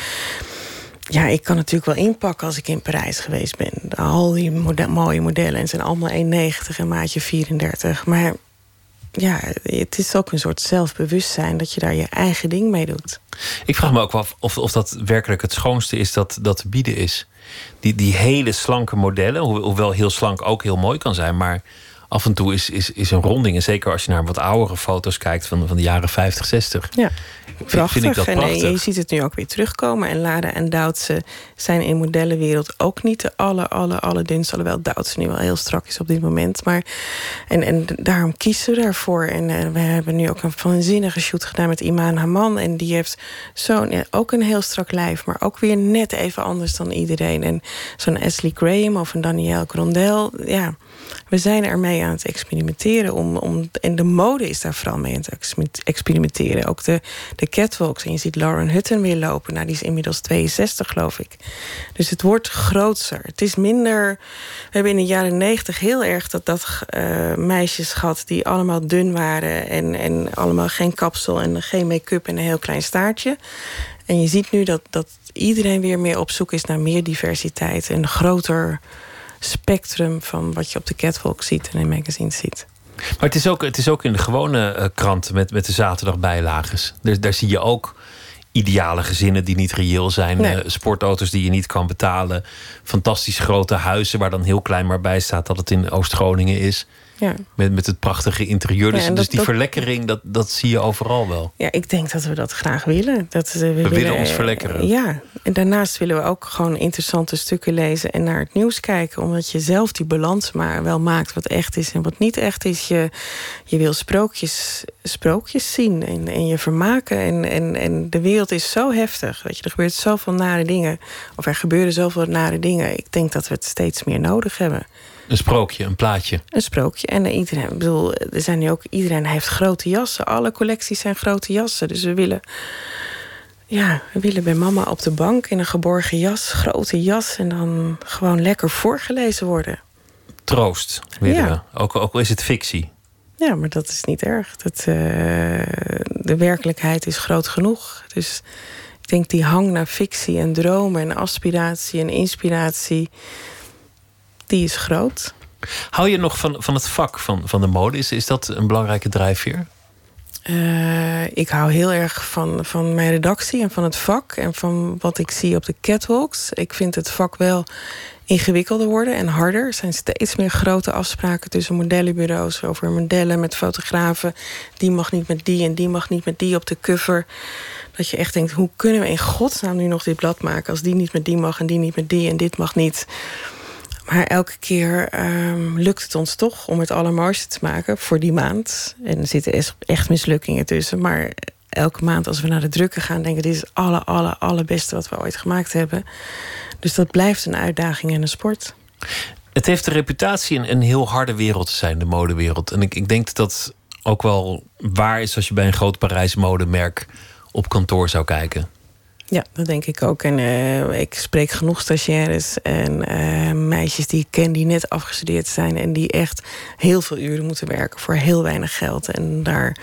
ja, ik kan natuurlijk wel inpakken als ik in Parijs geweest ben. Al die mooie modellen. En zijn allemaal 1,90 en maatje 34. Maar ja, het is ook een soort zelfbewustzijn dat je daar je eigen ding mee doet. Ik vraag me ook af of, of dat werkelijk het schoonste is dat, dat te bieden is. Die, die hele slanke modellen, hoewel heel slank ook heel mooi kan zijn, maar af en toe is, is, is een ronding. En zeker als je naar wat oudere foto's kijkt van, van de jaren 50, 60. Ja, prachtig. Vind ik dat en eh, je ziet het nu ook weer terugkomen. En Lada en Duitse zijn in modellenwereld ook niet de alle, alle, alle dunst. Alhoewel Duitse nu wel heel strak is op dit moment. Maar, en, en daarom kiezen we daarvoor. En uh, we hebben nu ook een waanzinnige shoot gedaan met Iman Haman. En die heeft zo'n, ja, ook een heel strak lijf. Maar ook weer net even anders dan iedereen. En zo'n Ashley Graham of een Danielle Grondel. Ja, we zijn ermee aan het experimenteren. Om, om, en de mode is daar vooral mee aan het experimenteren. Ook de, de catwalks. En je ziet Lauren Hutton weer lopen. Nou, die is inmiddels 62, geloof ik. Dus het wordt groter. Het is minder... We hebben in de jaren 90 heel erg dat, dat uh, meisjes gehad... die allemaal dun waren en, en allemaal geen kapsel... en geen make-up en een heel klein staartje. En je ziet nu dat, dat iedereen weer meer op zoek is naar meer diversiteit... en groter spectrum van wat je op de catwalk ziet en in magazines ziet. Maar het is ook, het is ook in de gewone uh, kranten met, met de zaterdagbijlages. Dus daar zie je ook ideale gezinnen die niet reëel zijn. Nee. Uh, sportauto's die je niet kan betalen. Fantastisch grote huizen waar dan heel klein maar bij staat dat het in Oost-Groningen is. Ja. Met, met het prachtige interieur. Dus, dus die verlekkering, dat, dat zie je overal wel. Ja, ik denk dat we dat graag willen. Dat, we, we willen, ons verlekkeren. Ja, en daarnaast willen we ook gewoon interessante stukken lezen... en naar het nieuws kijken. Omdat je zelf die balans maar wel maakt wat echt is en wat niet echt is. Je, je wil sprookjes, sprookjes zien en, en je vermaken. En, en, en de wereld is zo heftig. Weet je, er gebeurt zoveel nare dingen. Of er gebeuren zoveel nare dingen. Ik denk dat we het steeds meer nodig hebben. Een sprookje, een plaatje. Een sprookje. En iedereen, ik bedoel, er zijn nu ook, iedereen heeft grote jassen. Alle collecties zijn grote jassen. Dus we willen, ja, we willen bij mama op de bank in een geborgen jas, grote jas. En dan gewoon lekker voorgelezen worden. Troost willen ja. we. Ook, ook al is het fictie. Ja, maar dat is niet erg. Dat, uh, de werkelijkheid is groot genoeg. Dus ik denk die hang naar fictie en dromen en aspiratie en inspiratie die is groot. Hou je nog van, van het vak van, van de mode? Is, is dat een belangrijke drijfveer? Uh, ik hou heel erg van, van mijn redactie en van het vak en van wat ik zie op de catwalks. Ik vind het vak wel ingewikkelder worden en harder. Er zijn steeds meer grote afspraken tussen modellenbureaus over modellen met fotografen. Die mag niet met die en die mag niet met die op de cover. Dat je echt denkt, hoe kunnen we in godsnaam nu nog dit blad maken... als die niet met die mag en die niet met die en dit mag niet. Maar elke keer um, lukt het ons toch om het allermooiste te maken voor die maand. En er zitten echt mislukkingen tussen. Maar elke maand als we naar de drukken gaan... denken dit is het alle, alle, allerbeste wat we ooit gemaakt hebben. Dus dat blijft een uitdaging en een sport. Het heeft de reputatie een, een heel harde wereld te zijn, de modewereld. En ik, ik denk dat dat ook wel waar is als je bij een groot Parijs modemerk op kantoor zou kijken. Ja, dat denk ik ook. En uh, ik spreek genoeg stagiaires en uh, meisjes die ik ken die net afgestudeerd zijn en die echt heel veel uren moeten werken voor heel weinig geld. En daar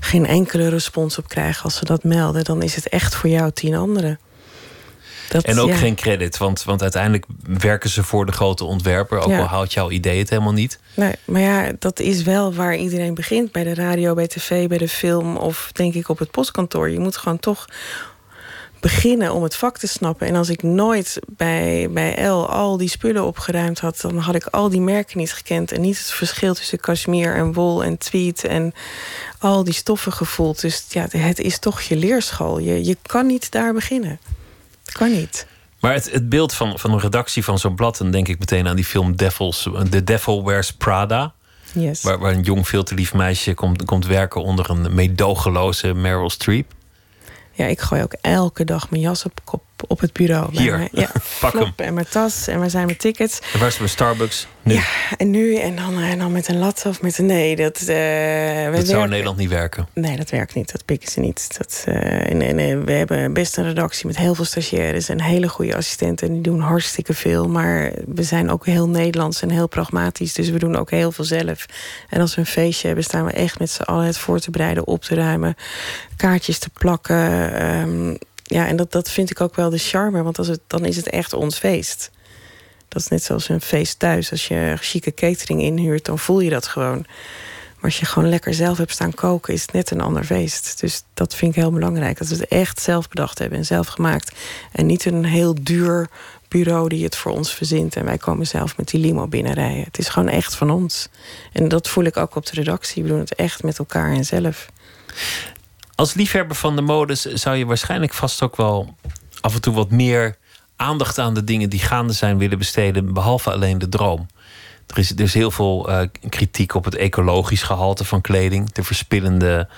geen enkele respons op krijgen als ze dat melden. Dan is het echt voor jou tien anderen. Dat, en ook ja. geen credit, want, want uiteindelijk werken ze voor de grote ontwerper. Ook ja. al haalt jouw idee het helemaal niet. Nee, maar ja, dat is wel waar iedereen begint. Bij de radio, bij tv, bij de film of denk ik op het postkantoor. Je moet gewoon toch beginnen om het vak te snappen. En als ik nooit bij, bij L al die spullen opgeruimd had... dan had ik al die merken niet gekend... en niet het verschil tussen cashmere en wol en tweed... en al die stoffen gevoeld. Dus ja, het is toch je leerschool. Je, je kan niet daar beginnen. Het kan niet. Maar het, het beeld van, van een redactie van zo'n blad... dan denk ik meteen aan die film Devils, The Devil Wears Prada... Yes. Waar, waar een jong, veel te lief meisje komt, komt werken onder een meedogenloze Meryl Streep. Ja, ik gooi ook elke dag mijn jas op kop op het bureau. Hier, ja, [laughs] pak hem. En mijn tas en waar zijn mijn tickets. En waar is mijn Starbucks? Nu. Ja, en nu en dan, en dan met een lat of met een nee. Dat, uh, dat zou in Nederland niet werken? Nee, dat werkt niet. Dat pikken ze niet. Dat, uh, we hebben best een redactie met heel veel stagiaires en hele goede assistenten. Die doen hartstikke veel. Maar we zijn ook heel Nederlands en heel pragmatisch. Dus we doen ook heel veel zelf. En als we een feestje hebben, staan we echt met z'n allen het voor te bereiden, op te ruimen, kaartjes te plakken. Um, ja, en dat, dat vind ik ook wel de charme. Want als het, dan is het echt ons feest. Dat is net zoals een feest thuis. Als je chique catering inhuurt, dan voel je dat gewoon. Maar als je gewoon lekker zelf hebt staan koken, is het net een ander feest. Dus dat vind ik heel belangrijk. Dat we het echt zelf bedacht hebben en zelf gemaakt. En niet een heel duur bureau die het voor ons verzint. En wij komen zelf met die limo binnenrijden. Het is gewoon echt van ons. En dat voel ik ook op de redactie. We doen het echt met elkaar en zelf. Als liefhebber van de modes zou je waarschijnlijk vast ook wel af en toe wat meer aandacht aan de dingen die gaande zijn willen besteden, behalve alleen de droom. Er is, is heel veel uh, kritiek op het ecologisch gehalte van kleding, de verspillende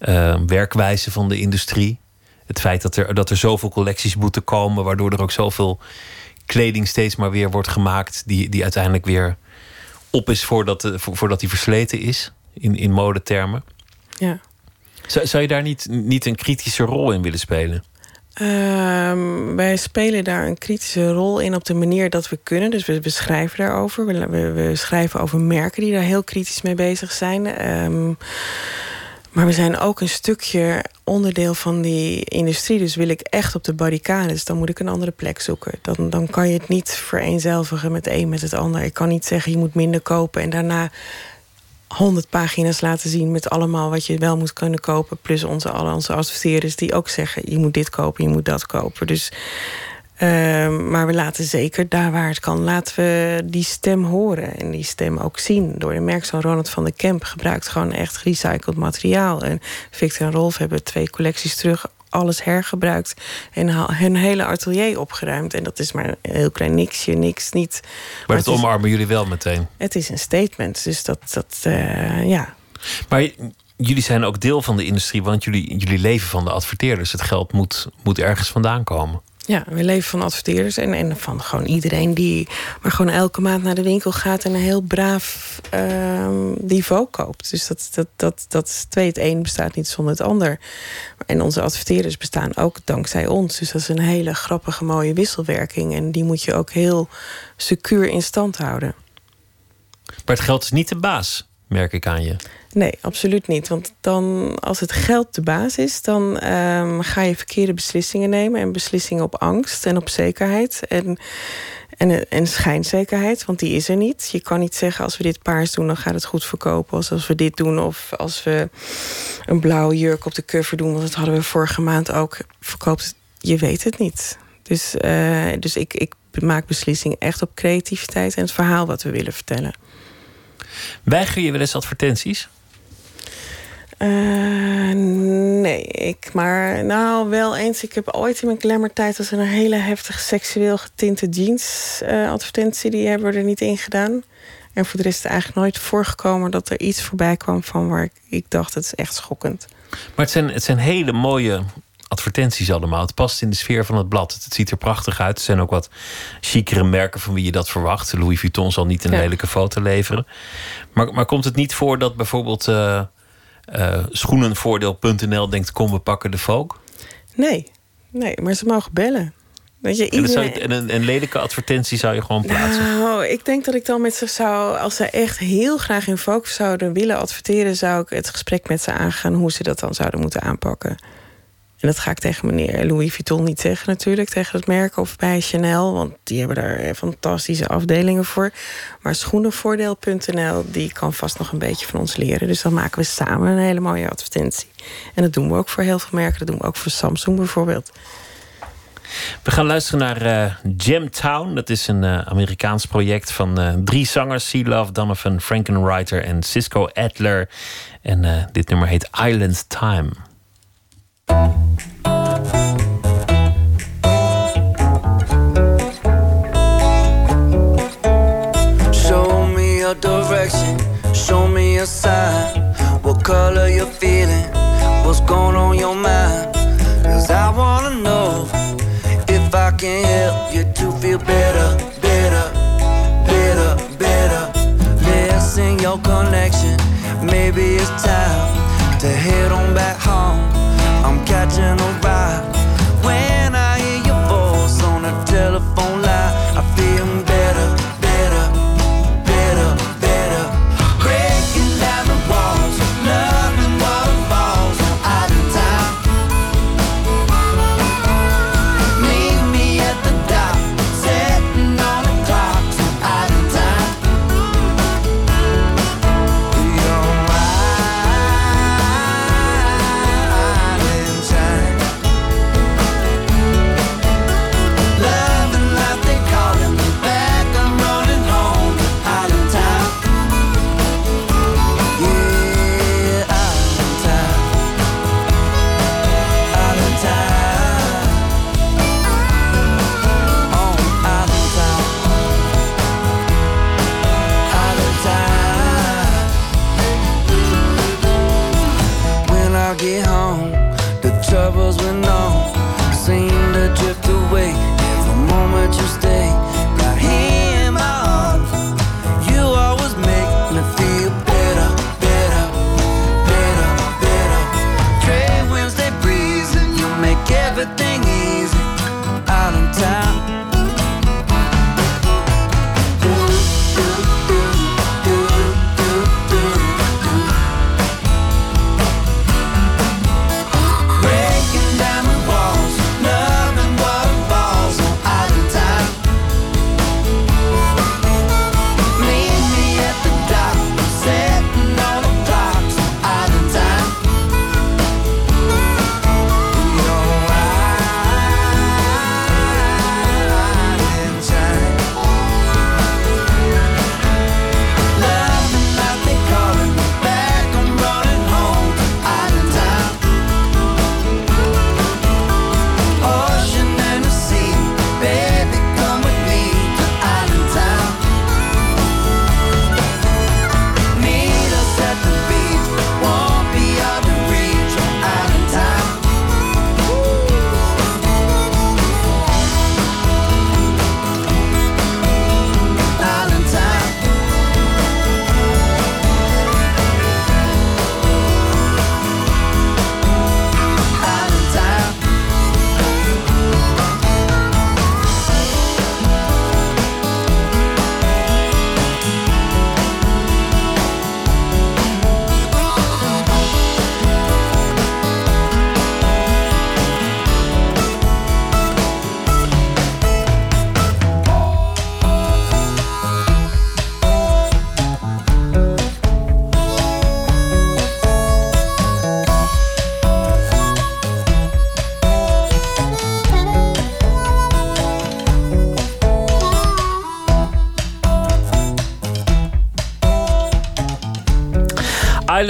uh, werkwijze van de industrie. Het feit dat er, dat er zoveel collecties moeten komen, waardoor er ook zoveel kleding steeds maar weer wordt gemaakt, die, die uiteindelijk weer op is voordat, de, voordat die versleten is, in, in modetermen. Ja. Zou, zou je daar niet, niet een kritische rol in willen spelen? Um, wij spelen daar een kritische rol in op de manier dat we kunnen. Dus we, we schrijven daarover. We, we, schrijven over merken die daar heel kritisch mee bezig zijn. Um, maar we zijn ook een stukje onderdeel van die industrie. Dus wil ik echt op de barricades, dan moet ik een andere plek zoeken. Dan, dan kan je het niet vereenzelvigen met een met het ander. Ik kan niet zeggen je moet minder kopen en daarna honderd pagina's laten zien met allemaal wat je wel moet kunnen kopen. Plus onze, alle onze adverteerders die ook zeggen: je moet dit kopen, je moet dat kopen. Dus, uh, maar we laten zeker daar waar het kan, laten we die stem horen en die stem ook zien. Door de merk van Ronald van de Kemp gebruikt gewoon echt gerecycled materiaal. En Victor en Rolf hebben twee collecties terug alles hergebruikt en hun hele atelier opgeruimd. En dat is maar een heel klein niksje, niks, niet. Maar, maar dat omarmen jullie wel meteen? Het is een statement, dus dat, dat uh, ja. Maar jullie zijn ook deel van de industrie, want jullie, jullie leven van de adverteerders. Het geld moet, moet ergens vandaan komen. Ja, we leven van adverteerders en, en van gewoon iedereen die maar gewoon elke maand naar de winkel gaat en een heel braaf uh, niveau koopt. Dus dat, dat, dat, dat twee. Het een bestaat niet zonder het ander. En onze adverteerders bestaan ook dankzij ons. Dus dat is een hele grappige, mooie wisselwerking. En die moet je ook heel secuur in stand houden. Maar het geld is niet de baas, merk ik aan je. Nee, absoluut niet. Want dan, als het geld de baas is, dan um, ga je verkeerde beslissingen nemen. En beslissingen op angst en op zekerheid. En, En, en schijnzekerheid, want die is er niet. Je kan niet zeggen als we dit paars doen, dan gaat het goed verkopen. Of als we dit doen, of als we een blauwe jurk op de cover doen, want dat hadden we vorige maand ook. Verkoopt je weet het niet. Dus, uh, dus ik, ik maak beslissingen echt op creativiteit en het verhaal wat we willen vertellen. Weiger je wel eens advertenties? Uh, nee, ik maar nou wel eens. Ik heb ooit in mijn glamour-tijd als een hele heftig seksueel getinte jeans uh, advertentie. Die hebben we er niet in gedaan. En voor de rest is het eigenlijk nooit voorgekomen dat er iets voorbij kwam van waar ik, ik dacht, het is echt schokkend. Maar het zijn, het zijn hele mooie advertenties allemaal. Het past in de sfeer van het blad. Het, ziet er prachtig uit. Er zijn ook wat chicere merken van wie je dat verwacht. Louis Vuitton zal niet een lelijke foto leveren. Maar, maar komt het niet voor dat bijvoorbeeld uh, uh, schoenenvoordeel.nl denkt: kom, we pakken de folk? Nee, nee, maar ze mogen bellen. Weet je, iedereen... en een, een, lelijke advertentie zou je gewoon plaatsen? Nou, ik denk dat ik dan met ze zou... als ze echt heel graag in focus zouden willen adverteren... zou ik het gesprek met ze aangaan... hoe ze dat dan zouden moeten aanpakken. En dat ga ik tegen meneer Louis Vuitton niet zeggen natuurlijk, tegen het merk of bij Chanel, want die hebben daar fantastische afdelingen voor. Maar schoenenvoordeel.nl, die kan vast nog een beetje van ons leren. Dus dan maken we samen een hele mooie advertentie. En dat doen we ook voor heel veel merken, dat doen we ook voor Samsung bijvoorbeeld. We gaan luisteren naar uh, Town. Dat is een uh, Amerikaans project van drie zangers: Sea Love, Donovan Frankenwriter en Cisco Adler. En dit nummer heet Island Time. Show me your direction, show me a sign. What color you're feeling, what's going on your mind. Cause I wanna know if I can help you to feel better, better, better, better. Missing your connection, maybe it's time to head on back home I'm catching a ride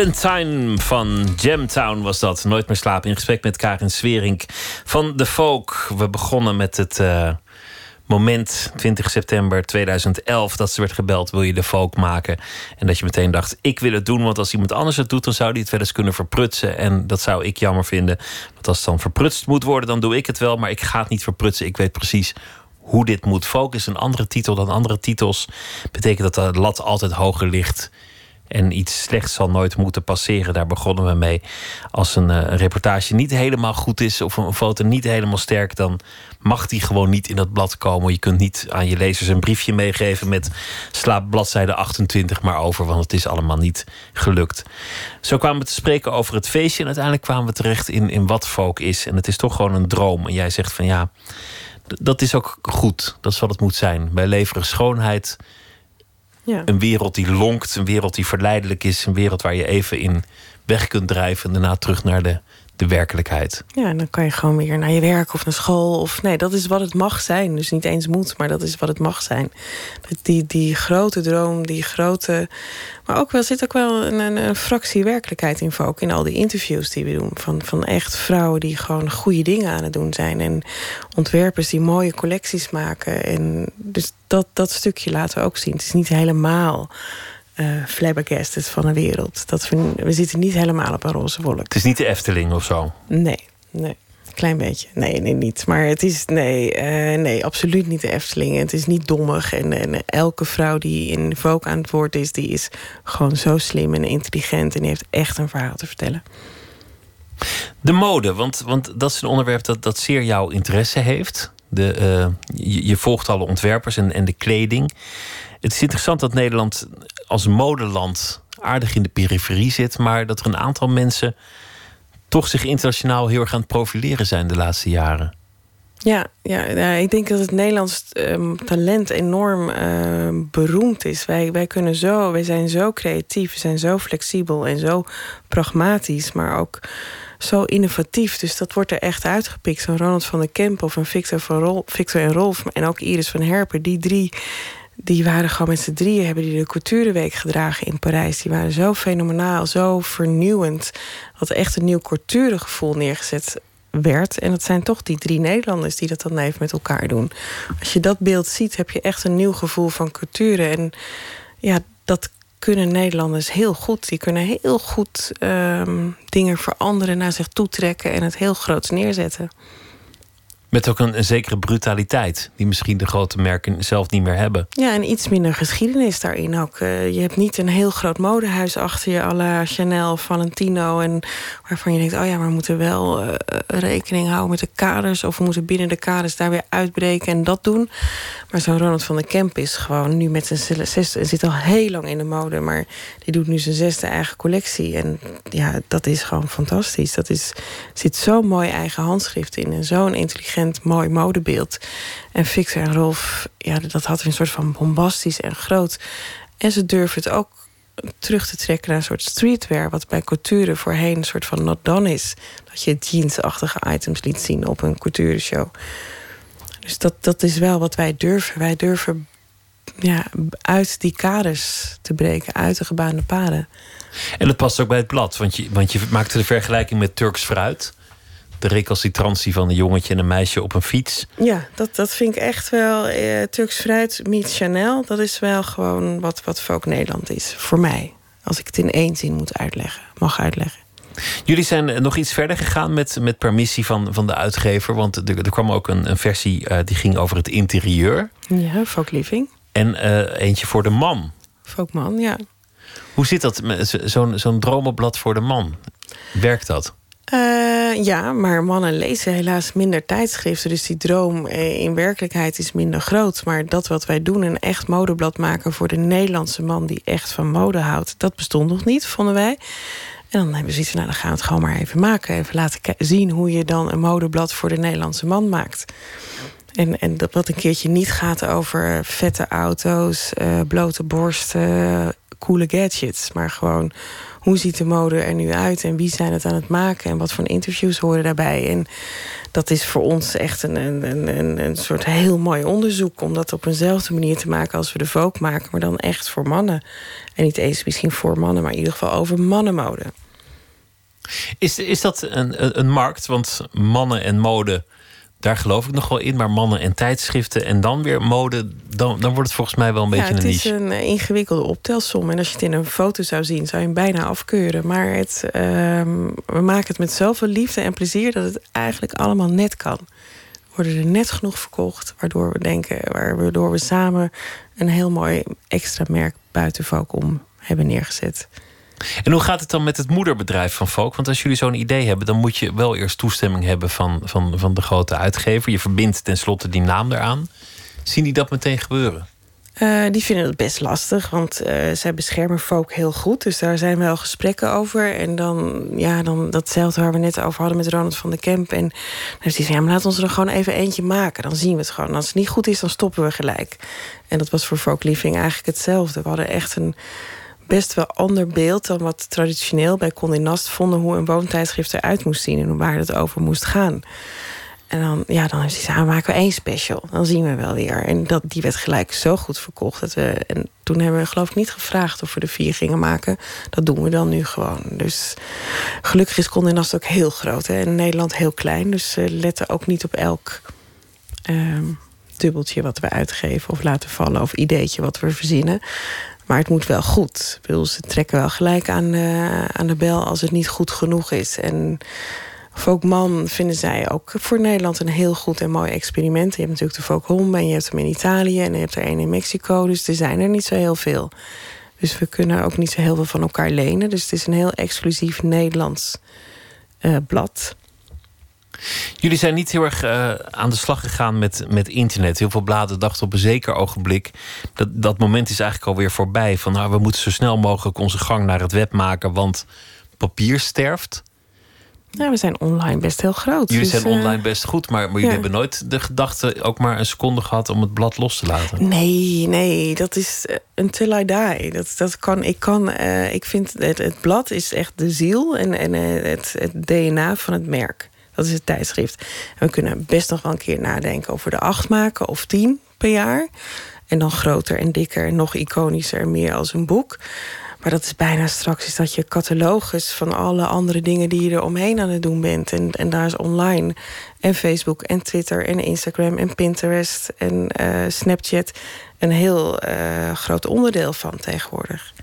Island Time van Jamtown was dat. Nooit meer slapen. In gesprek met Karin Swerink van de Folk. We begonnen met het uh, moment 20 september 2011 dat ze werd gebeld: wil je de Folk maken? En dat je meteen dacht: ik wil het doen, want als iemand anders het doet, dan zou die het wel eens kunnen verprutsen. En dat zou ik jammer vinden. Want als het dan verprutst moet worden, dan doe ik het wel. Maar ik ga het niet verprutsen. Ik weet precies hoe dit moet. Folk is een andere titel dan andere titels. Betekent dat de lat altijd hoger ligt en iets slechts zal nooit moeten passeren. Daar begonnen we mee. Als een, uh, reportage niet helemaal goed is of een foto niet helemaal sterk, dan mag die gewoon niet in dat blad komen. Je kunt niet aan je lezers een briefje meegeven met slaap bladzijde 28 maar over, want het is allemaal niet gelukt. Zo kwamen we te spreken over het feestje en uiteindelijk kwamen we terecht in, in wat folk is. En het is toch gewoon een droom. En jij zegt van ja, dat is ook goed. Dat is wat het moet zijn. Wij leveren schoonheid ja. Een wereld die lonkt, een wereld die verleidelijk is, een wereld waar je even in weg kunt drijven en daarna terug naar de werkelijkheid. Ja, en dan kan je gewoon weer naar je werk of naar school. Of nee, dat is wat het mag zijn. Dus niet eens moet, maar dat is wat het mag zijn. Die, die grote droom, die grote. Maar ook wel zit ook wel een, een, een fractie werkelijkheid in ook in al die interviews die we doen. Van, van echt vrouwen die gewoon goede dingen aan het doen zijn. En ontwerpers die mooie collecties maken. En dus dat, dat stukje laten we ook zien. Het is niet helemaal uh, flabbergasted van de wereld. Dat we, we zitten niet helemaal op een roze wolk. Het is niet de Efteling of zo? Nee, nee. Klein beetje. Nee, nee, niet. Maar het is, nee, uh, nee, absoluut niet de Efteling. Het is niet dommig. En, en elke vrouw die in Vogue aan het woord is... die is gewoon zo slim en intelligent... en die heeft echt een verhaal te vertellen. De mode, want, want dat is een onderwerp dat, dat zeer jouw interesse heeft. De, uh, je, je, volgt alle ontwerpers en, en de kleding. Het is interessant dat Nederland als modeland aardig in de periferie zit, maar dat er een aantal mensen toch zich internationaal heel erg aan het profileren zijn de laatste jaren. Ja, ja, ik denk dat het Nederlands ehm, talent enorm ehm, beroemd is. Wij, wij kunnen zo, wij zijn zo creatief, we zijn zo flexibel en zo pragmatisch, maar ook zo innovatief. Dus dat wordt er echt uitgepikt. Zo'n Ronald van der Kemp of een Victor, van Rol, Victor en Rolf en ook Iris van Herpen. Die drie die waren gewoon met z'n drieën, hebben die de Coutureweek gedragen in Parijs. Die waren zo fenomenaal, zo vernieuwend. Dat echt een nieuw couturegevoel neergezet werd. En dat zijn toch die drie Nederlanders die dat dan even met elkaar doen. Als je dat beeld ziet, heb je echt een nieuw gevoel van cultuur. En ja, dat kunnen Nederlanders heel goed. Die kunnen heel goed ehm, dingen veranderen, naar zich toetrekken en het heel groots neerzetten. Met ook een, zekere brutaliteit, die misschien de grote merken zelf niet meer hebben. Ja, en iets minder geschiedenis daarin ook. Uh, je hebt niet een heel groot modehuis achter je, à la Chanel, Valentino. En waarvan je denkt, oh ja, maar we moeten wel uh, rekening houden met de kaders. Of we moeten binnen de kaders daar weer uitbreken en dat doen. Maar zo'n Ronald van der Kemp is gewoon nu met zijn zesde... zit al heel lang in de mode, maar die doet nu zijn zesde eigen collectie. En ja, dat is gewoon fantastisch. Dat is, zit zo'n mooi eigen handschrift in en zo'n intelligent mooi modebeeld. En Fixer en Rolf, ja, dat had een soort van bombastisch en groot. En ze durven het ook terug te trekken naar een soort streetwear... wat bij couture voorheen een soort van not done is. Dat je jeansachtige items liet zien op een couture show. Dus dat, dat is wel wat wij durven. Wij durven ja, uit die kaders te breken, uit de gebaande paden. En dat past ook bij het blad, want je, want je maakte de vergelijking met Turks fruit de recalcitrantie van een jongetje en een meisje op een fiets. Ja, dat, dat vind ik echt wel. Eh, Turks fruit meets Chanel. Dat is wel gewoon wat, wat Folk Nederland is. Voor mij. Als ik het in één zin moet uitleggen, mag uitleggen. Jullie zijn nog iets verder gegaan met, met permissie van, van de uitgever. Want er, er kwam ook een, een versie uh, die ging over het interieur. Ja, Folk Living. En uh, eentje voor de man. Folkman, ja. Hoe zit dat met zo'n zo'n dromenblad voor de man? Werkt dat? Uh, ja, maar mannen lezen helaas minder tijdschriften. Dus die droom eh, in werkelijkheid is minder groot. Maar dat wat wij doen, een echt modeblad maken voor de Nederlandse man die echt van mode houdt, dat bestond nog niet, vonden wij. En dan hebben we zoiets van, nou, dan gaan we het gewoon maar even maken. Even laten zien hoe je dan een modeblad voor de Nederlandse man maakt. En, en dat wat een keertje niet gaat over vette auto's, blote borsten, coole gadgets. Maar gewoon hoe ziet de mode er nu uit en wie zijn het aan het maken en wat voor interviews horen daarbij. En dat is voor ons echt een, een, een, een soort heel mooi onderzoek om dat op eenzelfde manier te maken als we de Vogue maken, maar dan echt voor mannen. En niet eens misschien voor mannen, maar in ieder geval over mannenmode. Is, is dat een, een markt? Want mannen en mode daar geloof ik nog wel in. Maar mannen en tijdschriften en dan weer mode, dan, dan wordt het volgens mij wel een beetje een niche. Het is een eh, ingewikkelde optelsom. En als je het in een foto zou zien, zou je hem bijna afkeuren. Maar het, ehm, we maken het met zoveel liefde en plezier dat het eigenlijk allemaal net kan. Worden er net genoeg verkocht, waardoor we denken, waardoor we samen een heel mooi extra merk buiten om hebben neergezet. En hoe gaat het dan met het moederbedrijf van Volk? Want als jullie zo'n idee hebben, dan moet je wel eerst toestemming hebben van, van, van de grote uitgever. Je verbindt tenslotte die naam eraan. Zien die dat meteen gebeuren? Uh, die vinden het best lastig, want uh, zij beschermen folk heel goed. Dus daar zijn wel gesprekken over. En dan, ja, dan datzelfde waar we net over hadden met Ronald van de Kemp. En dan heeft hij ja, maar laat ons er gewoon even eentje maken. Dan zien we het gewoon. als het niet goed is, dan stoppen we gelijk. En dat was voor Folk Living eigenlijk hetzelfde. We hadden echt een best wel ander beeld dan wat traditioneel bij Condé Nast vonden hoe een woontijdschrift eruit moest zien en waar het over moest gaan. En dan, ja, dan is hij, maken we één special. Dan zien we wel weer. En dat, die werd gelijk zo goed verkocht. Dat we, en toen hebben we geloof ik niet gevraagd of we de vier gingen maken. Dat doen we dan nu gewoon. Dus gelukkig is Condé Nast ook heel groot. Hè? En Nederland heel klein. Dus ze letten ook niet op elk ehm, dubbeltje wat we uitgeven. Of laten vallen. Of ideetje wat we verzinnen. Maar het moet wel goed. Ze trekken wel gelijk aan de, aan de bel als het niet goed genoeg is. En Folkman vinden zij ook voor Nederland een heel goed en mooi experiment. Je hebt natuurlijk de Folkhom en je hebt hem in Italië en je hebt er een in Mexico. Dus er zijn er niet zo heel veel. Dus we kunnen ook niet zo heel veel van elkaar lenen. Dus het is een heel exclusief Nederlands uh, blad. Jullie zijn niet heel erg uh, aan de slag gegaan met, met internet. Heel veel bladen dachten op een zeker ogenblik. Dat, dat moment is eigenlijk alweer voorbij. Van nou, we moeten zo snel mogelijk onze gang naar het web maken, want papier sterft. Nou, we zijn online best heel groot. Jullie dus, zijn uh, online best goed, maar, maar jullie hebben nooit de gedachte ook maar een seconde gehad om het blad los te laten. Nee, nee, dat is uh, until I die. Dat, dat kan, ik kan, uh, ik vind het, het blad is echt de ziel en, en het, het DNA van het merk. Dat is het tijdschrift. En we kunnen best nog wel een keer nadenken over de acht maken of tien per jaar. En dan groter en dikker en nog iconischer en meer als een boek. Maar dat is bijna straks is dat je catalogus van alle andere dingen die je er omheen aan het doen bent. En, en daar is online. En Facebook en Twitter en Instagram en Pinterest en uh, Snapchat een heel uh, groot onderdeel van tegenwoordig.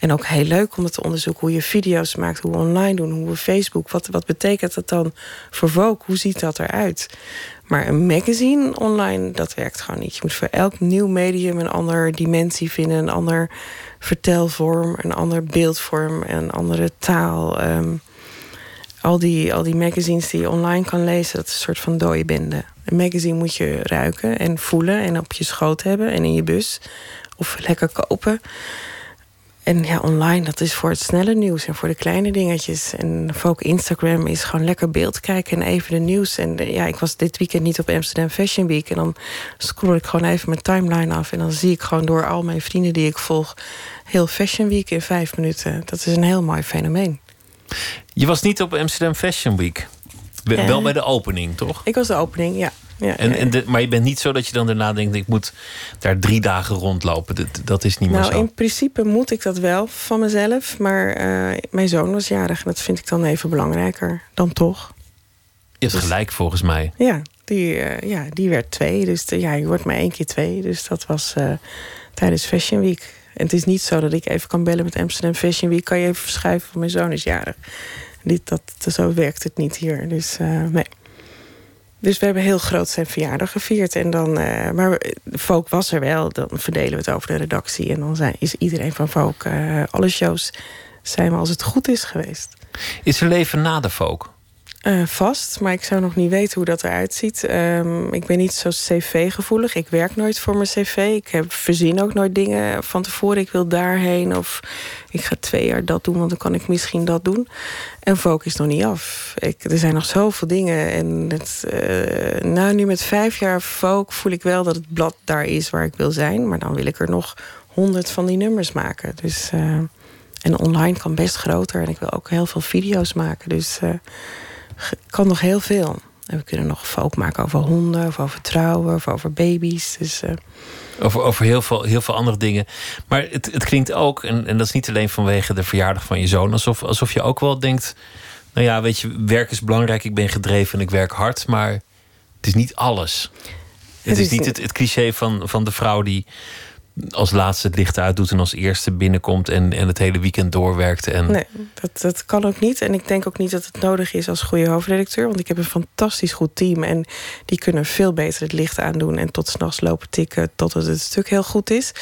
En ook heel leuk om te onderzoeken hoe je video's maakt, hoe we online doen, hoe we Facebook. Wat, wat betekent dat dan voor Vogue? Hoe ziet dat eruit? Maar een magazine online, dat werkt gewoon niet. Je moet voor elk nieuw medium een andere dimensie vinden, een ander vertelvorm, een ander beeldvorm, een andere taal. Ehm, al, die, al die magazines die je online kan lezen, dat is een soort van dode bende. Een magazine moet je ruiken en voelen en op je schoot hebben en in je bus. Of lekker kopen. En ja, online, dat is voor het snelle nieuws en voor de kleine dingetjes. En ook Instagram is gewoon lekker beeld kijken en even de nieuws. En ja, ik was dit weekend niet op Amsterdam Fashion Week. En dan scroll ik gewoon even mijn timeline af. En dan zie ik gewoon door al mijn vrienden die ik volg... heel Fashion Week in vijf minuten. Dat is een heel mooi fenomeen. Je was niet op Amsterdam Fashion Week? Wel eh, bij de opening, toch? Ik was de opening, ja ja, en, en de, maar je bent niet zo dat je dan daarna denkt: ik moet daar drie dagen rondlopen. Dat, dat is niet meer nou, zo. In principe moet ik dat wel van mezelf. Maar uh, mijn zoon was jarig en dat vind ik dan even belangrijker dan toch. Je hebt dus, gelijk volgens mij. Ja, die, uh, ja, die werd twee. Dus de, ja, je wordt maar één keer twee. Dus dat was uh, tijdens Fashion Week. En het is niet zo dat ik even kan bellen met Amsterdam Fashion Week. Kan je even verschuiven, van mijn zoon is jarig. Dit, dat, zo werkt het niet hier. Dus nee. Dus we hebben heel groot zijn verjaardag gevierd. En dan, uh, maar Folk was er wel. Dan verdelen we het over de redactie. En dan zijn, is iedereen van Folk, uh, alle shows, zijn we als het goed is geweest. Is er leven na de Folk? Uh, vast, maar ik zou nog niet weten hoe dat eruit ziet. Um, ik ben niet zo cv-gevoelig. Ik werk nooit voor mijn cv. Ik heb, verzin ook nooit dingen van tevoren. Ik wil daarheen of ik ga twee jaar dat doen... want dan kan ik misschien dat doen. En Vogue is nog niet af. Ik, er zijn nog zoveel dingen. En het, uh, nou, nu met vijf jaar Vogue voel ik wel dat het blad daar is waar ik wil zijn. Maar dan wil ik er nog honderd van die nummers maken. Dus, uh, en online kan best groter. En ik wil ook heel veel video's maken. Dus kan nog heel veel. En we kunnen nog folk maken over honden, of over trouwen, of over baby's. Dus, uh, over, over heel, veel, heel veel andere dingen. Maar het, het klinkt ook, en, en dat is niet alleen vanwege de verjaardag van je zoon, alsof, alsof je ook wel denkt. Nou ja, weet je, werk is belangrijk, ik ben gedreven en ik werk hard, maar het is niet alles. Het, is, niet het, het cliché van, van de vrouw die als laatste het licht uitdoet en als eerste binnenkomt en, en het hele weekend doorwerkt. En... Nee, dat, dat kan ook niet. En ik denk ook niet dat het nodig is als goede hoofdredacteur. Want ik heb een fantastisch goed team. En die kunnen veel beter het licht aandoen en tot s'nachts lopen tikken totdat het stuk heel goed is.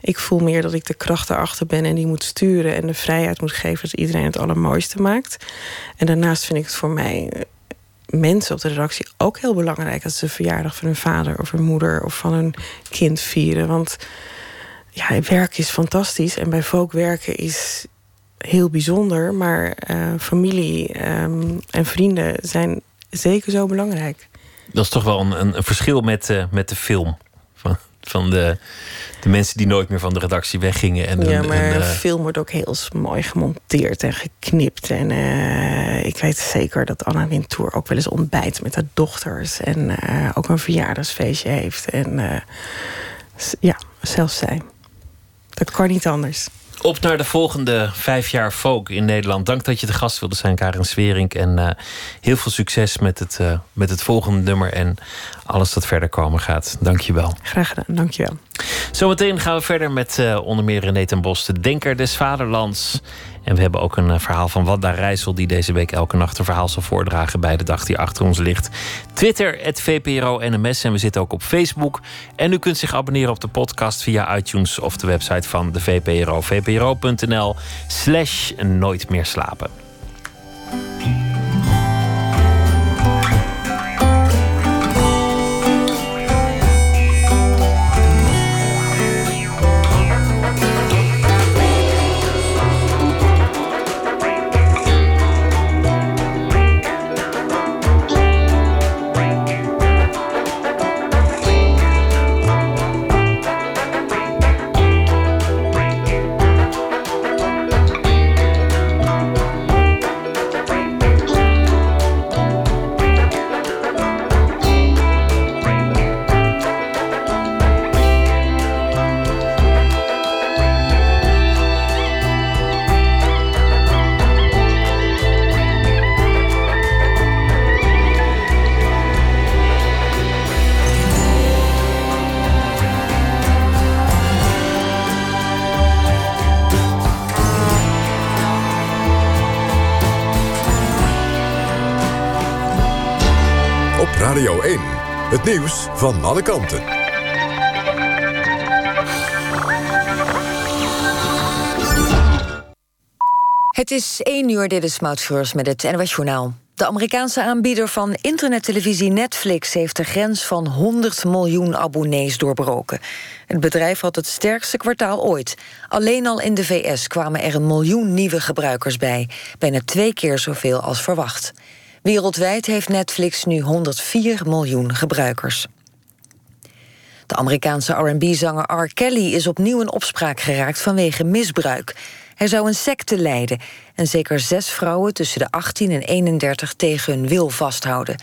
Ik voel meer dat ik de kracht erachter ben en die moet sturen en de vrijheid moet geven dat iedereen het allermooiste maakt. En daarnaast vind ik het voor mij eh, mensen op de redactie ook heel belangrijk dat ze de verjaardag van hun vader of hun moeder of van hun kind vieren. Want ja, werk is fantastisch en bij folk werken is heel bijzonder, maar uh, familie um, en vrienden zijn zeker zo belangrijk. Dat is toch wel een, een verschil met, uh, met de film. Van, van de, de mensen die nooit meer van de redactie weggingen. En ja, maar een, uh, film wordt ook heel mooi gemonteerd en geknipt. En ik weet zeker dat Anna Wintour ook wel eens ontbijt met haar dochters. En ook een verjaardagsfeestje heeft. En ja, zelfs zij. Dat kan niet anders. Op naar de volgende vijf jaar folk in Nederland. Dank dat je de gast wilde zijn, Karin Swering. En uh, heel veel succes met het, uh, met het volgende nummer en alles dat verder komen gaat. Dank je wel. Graag gedaan, dank je wel. Zometeen gaan we verder met uh, onder meer René ten Bos, de denker des vaderlands. En we hebben ook een verhaal van Wadda Rijssel... die deze week elke nacht een verhaal zal voordragen... bij de dag die achter ons ligt. Twitter, het VPRO-NMS. En we zitten ook op Facebook. En u kunt zich abonneren op de podcast via iTunes... of de website van de VPRO. vpro.nl slash nooit meer slapen. Van alle kanten. Het is 1 uur, dit is met het NWS Journaal. De Amerikaanse aanbieder van internettelevisie Netflix... heeft de grens van 100 miljoen abonnees doorbroken. Het bedrijf had het sterkste kwartaal ooit. Alleen al in de VS kwamen er een miljoen nieuwe gebruikers bij. Bijna twee keer zoveel als verwacht. Wereldwijd heeft Netflix nu 104 miljoen gebruikers. De Amerikaanse R&B-zanger R. Kelly is opnieuw in opspraak geraakt vanwege misbruik. Hij zou een secte leiden en zeker zes vrouwen tussen de 18 en 31 tegen hun wil vasthouden.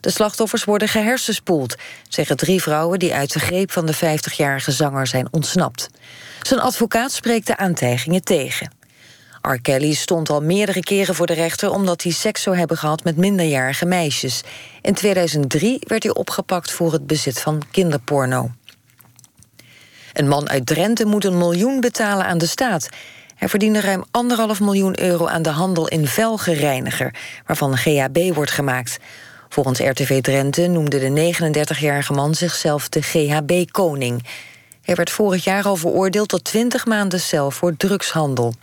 De slachtoffers worden gehersenspoeld, zeggen drie vrouwen die uit de greep van de 50-jarige zanger zijn ontsnapt. Zijn advocaat spreekt de aantijgingen tegen. R. Kelly stond al meerdere keren voor de rechter omdat hij seks zou hebben gehad met minderjarige meisjes. In 2003 werd hij opgepakt voor het bezit van kinderporno. Een man uit Drenthe moet een miljoen betalen aan de staat. Hij verdiende ruim anderhalf miljoen euro aan de handel in velgereiniger, waarvan GHB wordt gemaakt. Volgens RTV Drenthe noemde de 39-jarige man zichzelf de GHB-koning. Hij werd vorig jaar al veroordeeld tot 20 maanden cel voor drugshandel.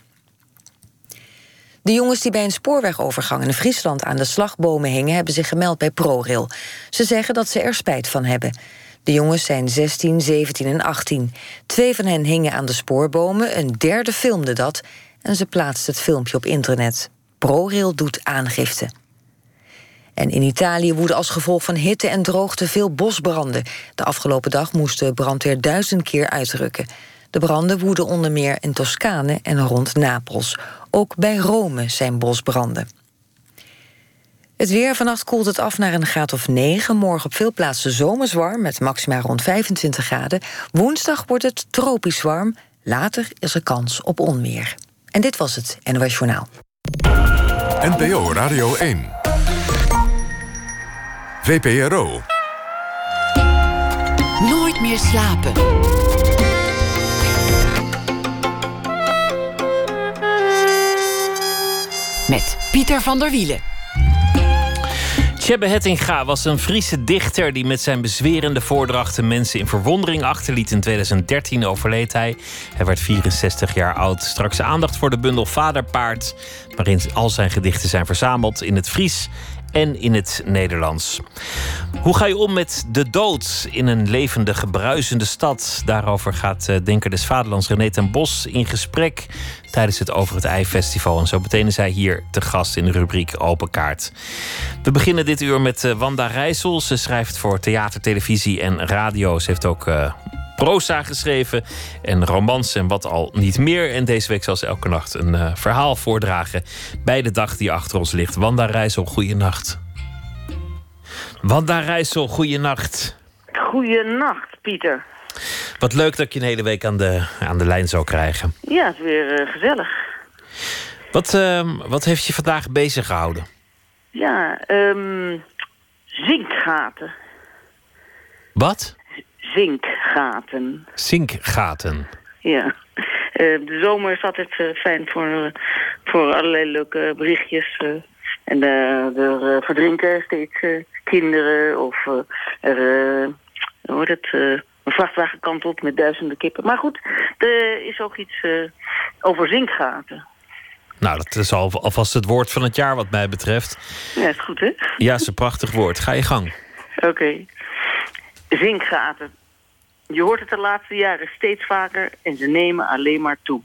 De jongens die bij een spoorwegovergang in Friesland aan de slagbomen hingen... hebben zich gemeld bij ProRail. Ze zeggen dat ze er spijt van hebben. De jongens zijn 16, 17 en 18. Twee van hen hingen aan de spoorbomen, een derde filmde dat... en ze plaatst het filmpje op internet. ProRail doet aangifte. En in Italië woeden als gevolg van hitte en droogte veel bosbranden. De afgelopen dag moest de brandweer duizend keer uitrukken. De branden woeden onder meer in Toscane en rond Napels. Ook bij Rome zijn bosbranden. Het weer vannacht koelt het af naar een graad of 9. Morgen op veel plaatsen zomers warm met maxima rond 25 graden. Woensdag wordt het tropisch warm. Later is er kans op onweer. En dit was het NOS Journaal. NPO Radio 1. VPRO. Nooit meer slapen. Met Pieter van der Wielen. Tjebbe Hettinga was een Friese dichter die met zijn bezwerende voordrachten mensen in verwondering achterliet. In 2013 overleed hij. Hij werd 64 jaar oud. Straks aandacht voor de bundel Vaderpaard, waarin al zijn gedichten zijn verzameld in het Fries en in het Nederlands. Hoe ga je om met de dood in een levendige, bruisende stad? Daarover gaat eh, Denker des Vaderlands René ten Bos in gesprek tijdens het Over het Ei Festival. En zo meteen is hij hier te gast in de rubriek Open Kaart. We beginnen dit uur met eh, Wanda Rijssel. Ze schrijft voor theater, televisie en radio. Ze heeft ook uh, proza geschreven en romans en wat al niet meer. En deze week zal ze elke nacht een uh, verhaal voordragen bij de dag die achter ons ligt. Wanda Rijssel, goeienacht. Wanda Rijssel, goeienacht. Goeienacht, Pieter. Wat leuk dat ik je een hele week aan de, aan de lijn zou krijgen. Ja, het is weer uh, gezellig. Wat, uh, wat heeft je vandaag bezig gehouden? Ja, um, zinkgaten. Wat? Zinkgaten. Zinkgaten. Ja. Uh, de zomer is altijd uh, fijn voor, voor allerlei leuke berichtjes. en er verdrinken steeds kinderen of er, hoe het een vrachtwagen kant op met duizenden kippen. Maar goed, er is ook iets uh, over zinkgaten. Nou, dat is al, alvast het woord van het jaar wat mij betreft. Ja, is goed, hè? Ja, is een prachtig woord. Ga je gang. Oké. Okay. Zinkgaten. Je hoort het de laatste jaren steeds vaker en ze nemen alleen maar toe.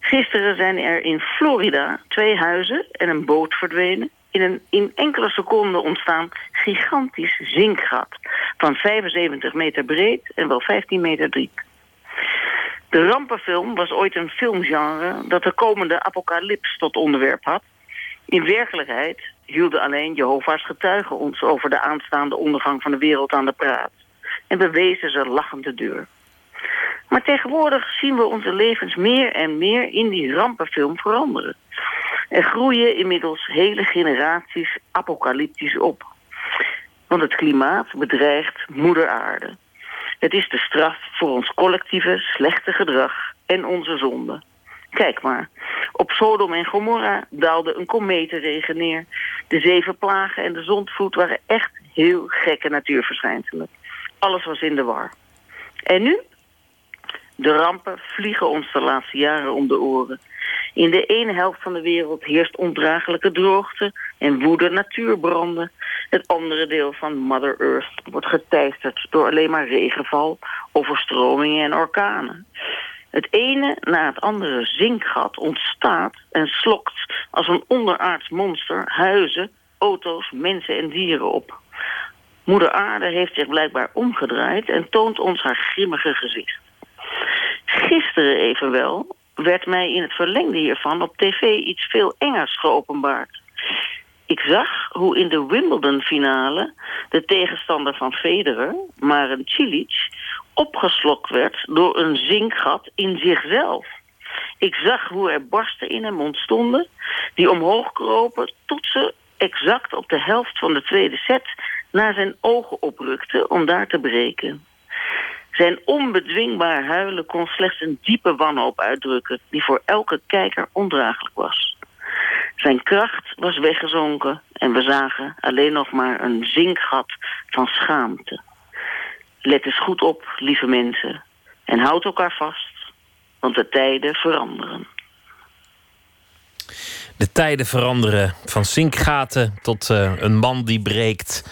Gisteren zijn er in Florida twee huizen en een boot verdwenen in een in enkele seconden ontstaan gigantisch zinkgat van 75 meter breed en wel 15 meter diep. De rampenfilm was ooit een filmgenre dat de komende apocalyps tot onderwerp had. In werkelijkheid hielden alleen Jehovah's getuigen ons over de aanstaande ondergang van de wereld aan de praat. En bewezen ze lachend de deur. Maar tegenwoordig zien we onze levens meer en meer in die rampenfilm veranderen. Er groeien inmiddels hele generaties apocalyptisch op. Want het klimaat bedreigt moeder aarde. Het is de straf voor ons collectieve slechte gedrag en onze zonde. Kijk maar, op Sodom en Gomorra daalde een kometenregen neer. De zeven plagen en de zondvloed waren echt heel gekke natuurverschijnselen. Alles was in de war. En nu? De rampen vliegen ons de laatste jaren om de oren. In de ene helft van de wereld heerst ondraaglijke droogte en woede natuurbranden. Het andere deel van Mother Earth wordt geteisterd door alleen maar regenval, overstromingen en orkanen. Het ene na het andere zinkgat ontstaat en slokt als een onderaards monster huizen, auto's, mensen en dieren op. Moeder Aarde heeft zich blijkbaar omgedraaid en toont ons haar grimmige gezicht. Gisteren evenwel werd mij in het verlengde hiervan op tv iets veel engers geopenbaard. Ik zag hoe in de Wimbledon-finale de tegenstander van Federer, Maren Cilic, opgeslokt werd door een zinkgat in zichzelf. Ik zag hoe er barsten in hem ontstonden, die omhoog kropen tot ze exact op de helft van de tweede set naar zijn ogen oprukten om daar te breken. Zijn onbedwingbaar huilen kon slechts een diepe wanhoop uitdrukken... die voor elke kijker ondraaglijk was. Zijn kracht was weggezonken en we zagen alleen nog maar een zinkgat van schaamte. Let eens goed op, lieve mensen, en houd elkaar vast, want de tijden veranderen. De tijden veranderen van zinkgaten tot uh, een man die breekt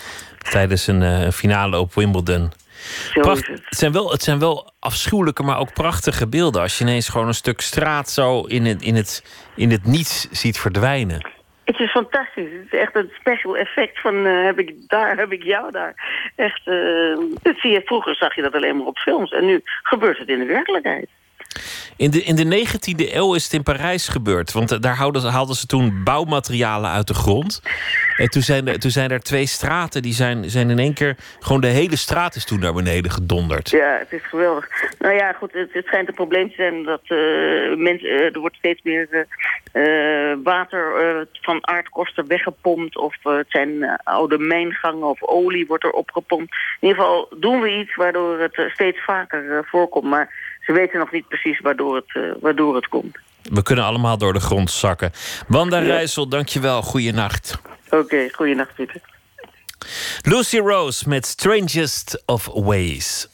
tijdens een uh, finale op Wimbledon. Pracht, het. zijn wel, het zijn wel afschuwelijke, maar ook prachtige beelden. Als je ineens gewoon een stuk straat zo in het, in het, in het niets ziet verdwijnen. Het is fantastisch. Het is echt een special effect van uh, heb ik daar, heb ik jou daar. Echt, uh, zie je, vroeger zag je dat alleen maar op films. En nu gebeurt het in de werkelijkheid. In de, in de 19e eeuw is het in Parijs gebeurd. Want eh, daar haalden ze, haalden ze toen bouwmaterialen uit de grond. En toen zijn, er, toen zijn er twee straten, die zijn, zijn in één keer... gewoon de hele straat is toen naar beneden gedonderd. Ja, het is geweldig. Nou ja, goed, het, het schijnt een probleem te zijn dat uh, mensen... Uh, er wordt steeds meer water van aardkorsten weggepompt... of het zijn oude mijngangen of olie wordt er opgepompt. In ieder geval doen we iets waardoor het steeds vaker voorkomt. Maar ze weten nog niet precies waardoor het, uh, waardoor het komt. We kunnen allemaal door de grond zakken. Wanda ja. Rijssel, dankjewel. Goeienacht. Oké, okay, goeienacht Pieter. Lucy Rose met Strangest of Ways.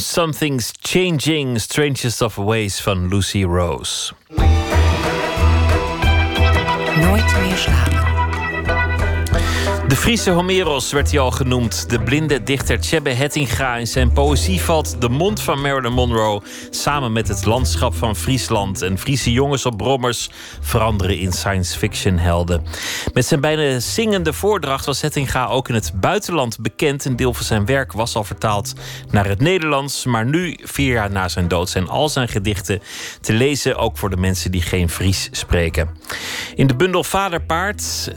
Something's Changing, Strangest of Ways van Lucy Rose. Nooit meer slapen. De Friese Homeros werd hij al genoemd. De blinde dichter Tjebbe Hettinga. In zijn poëzie valt de mond van Marilyn Monroe samen met het landschap van Friesland. En Friese jongens op brommers veranderen in science fiction helden. Met zijn bijna zingende voordracht was Hettinga ook in het buitenland bekend. Een deel van zijn werk was al vertaald naar het Nederlands. Maar nu, vier jaar na zijn dood, zijn al zijn gedichten te lezen. Ook voor de mensen die geen Fries spreken. In de bundel Vaderpaard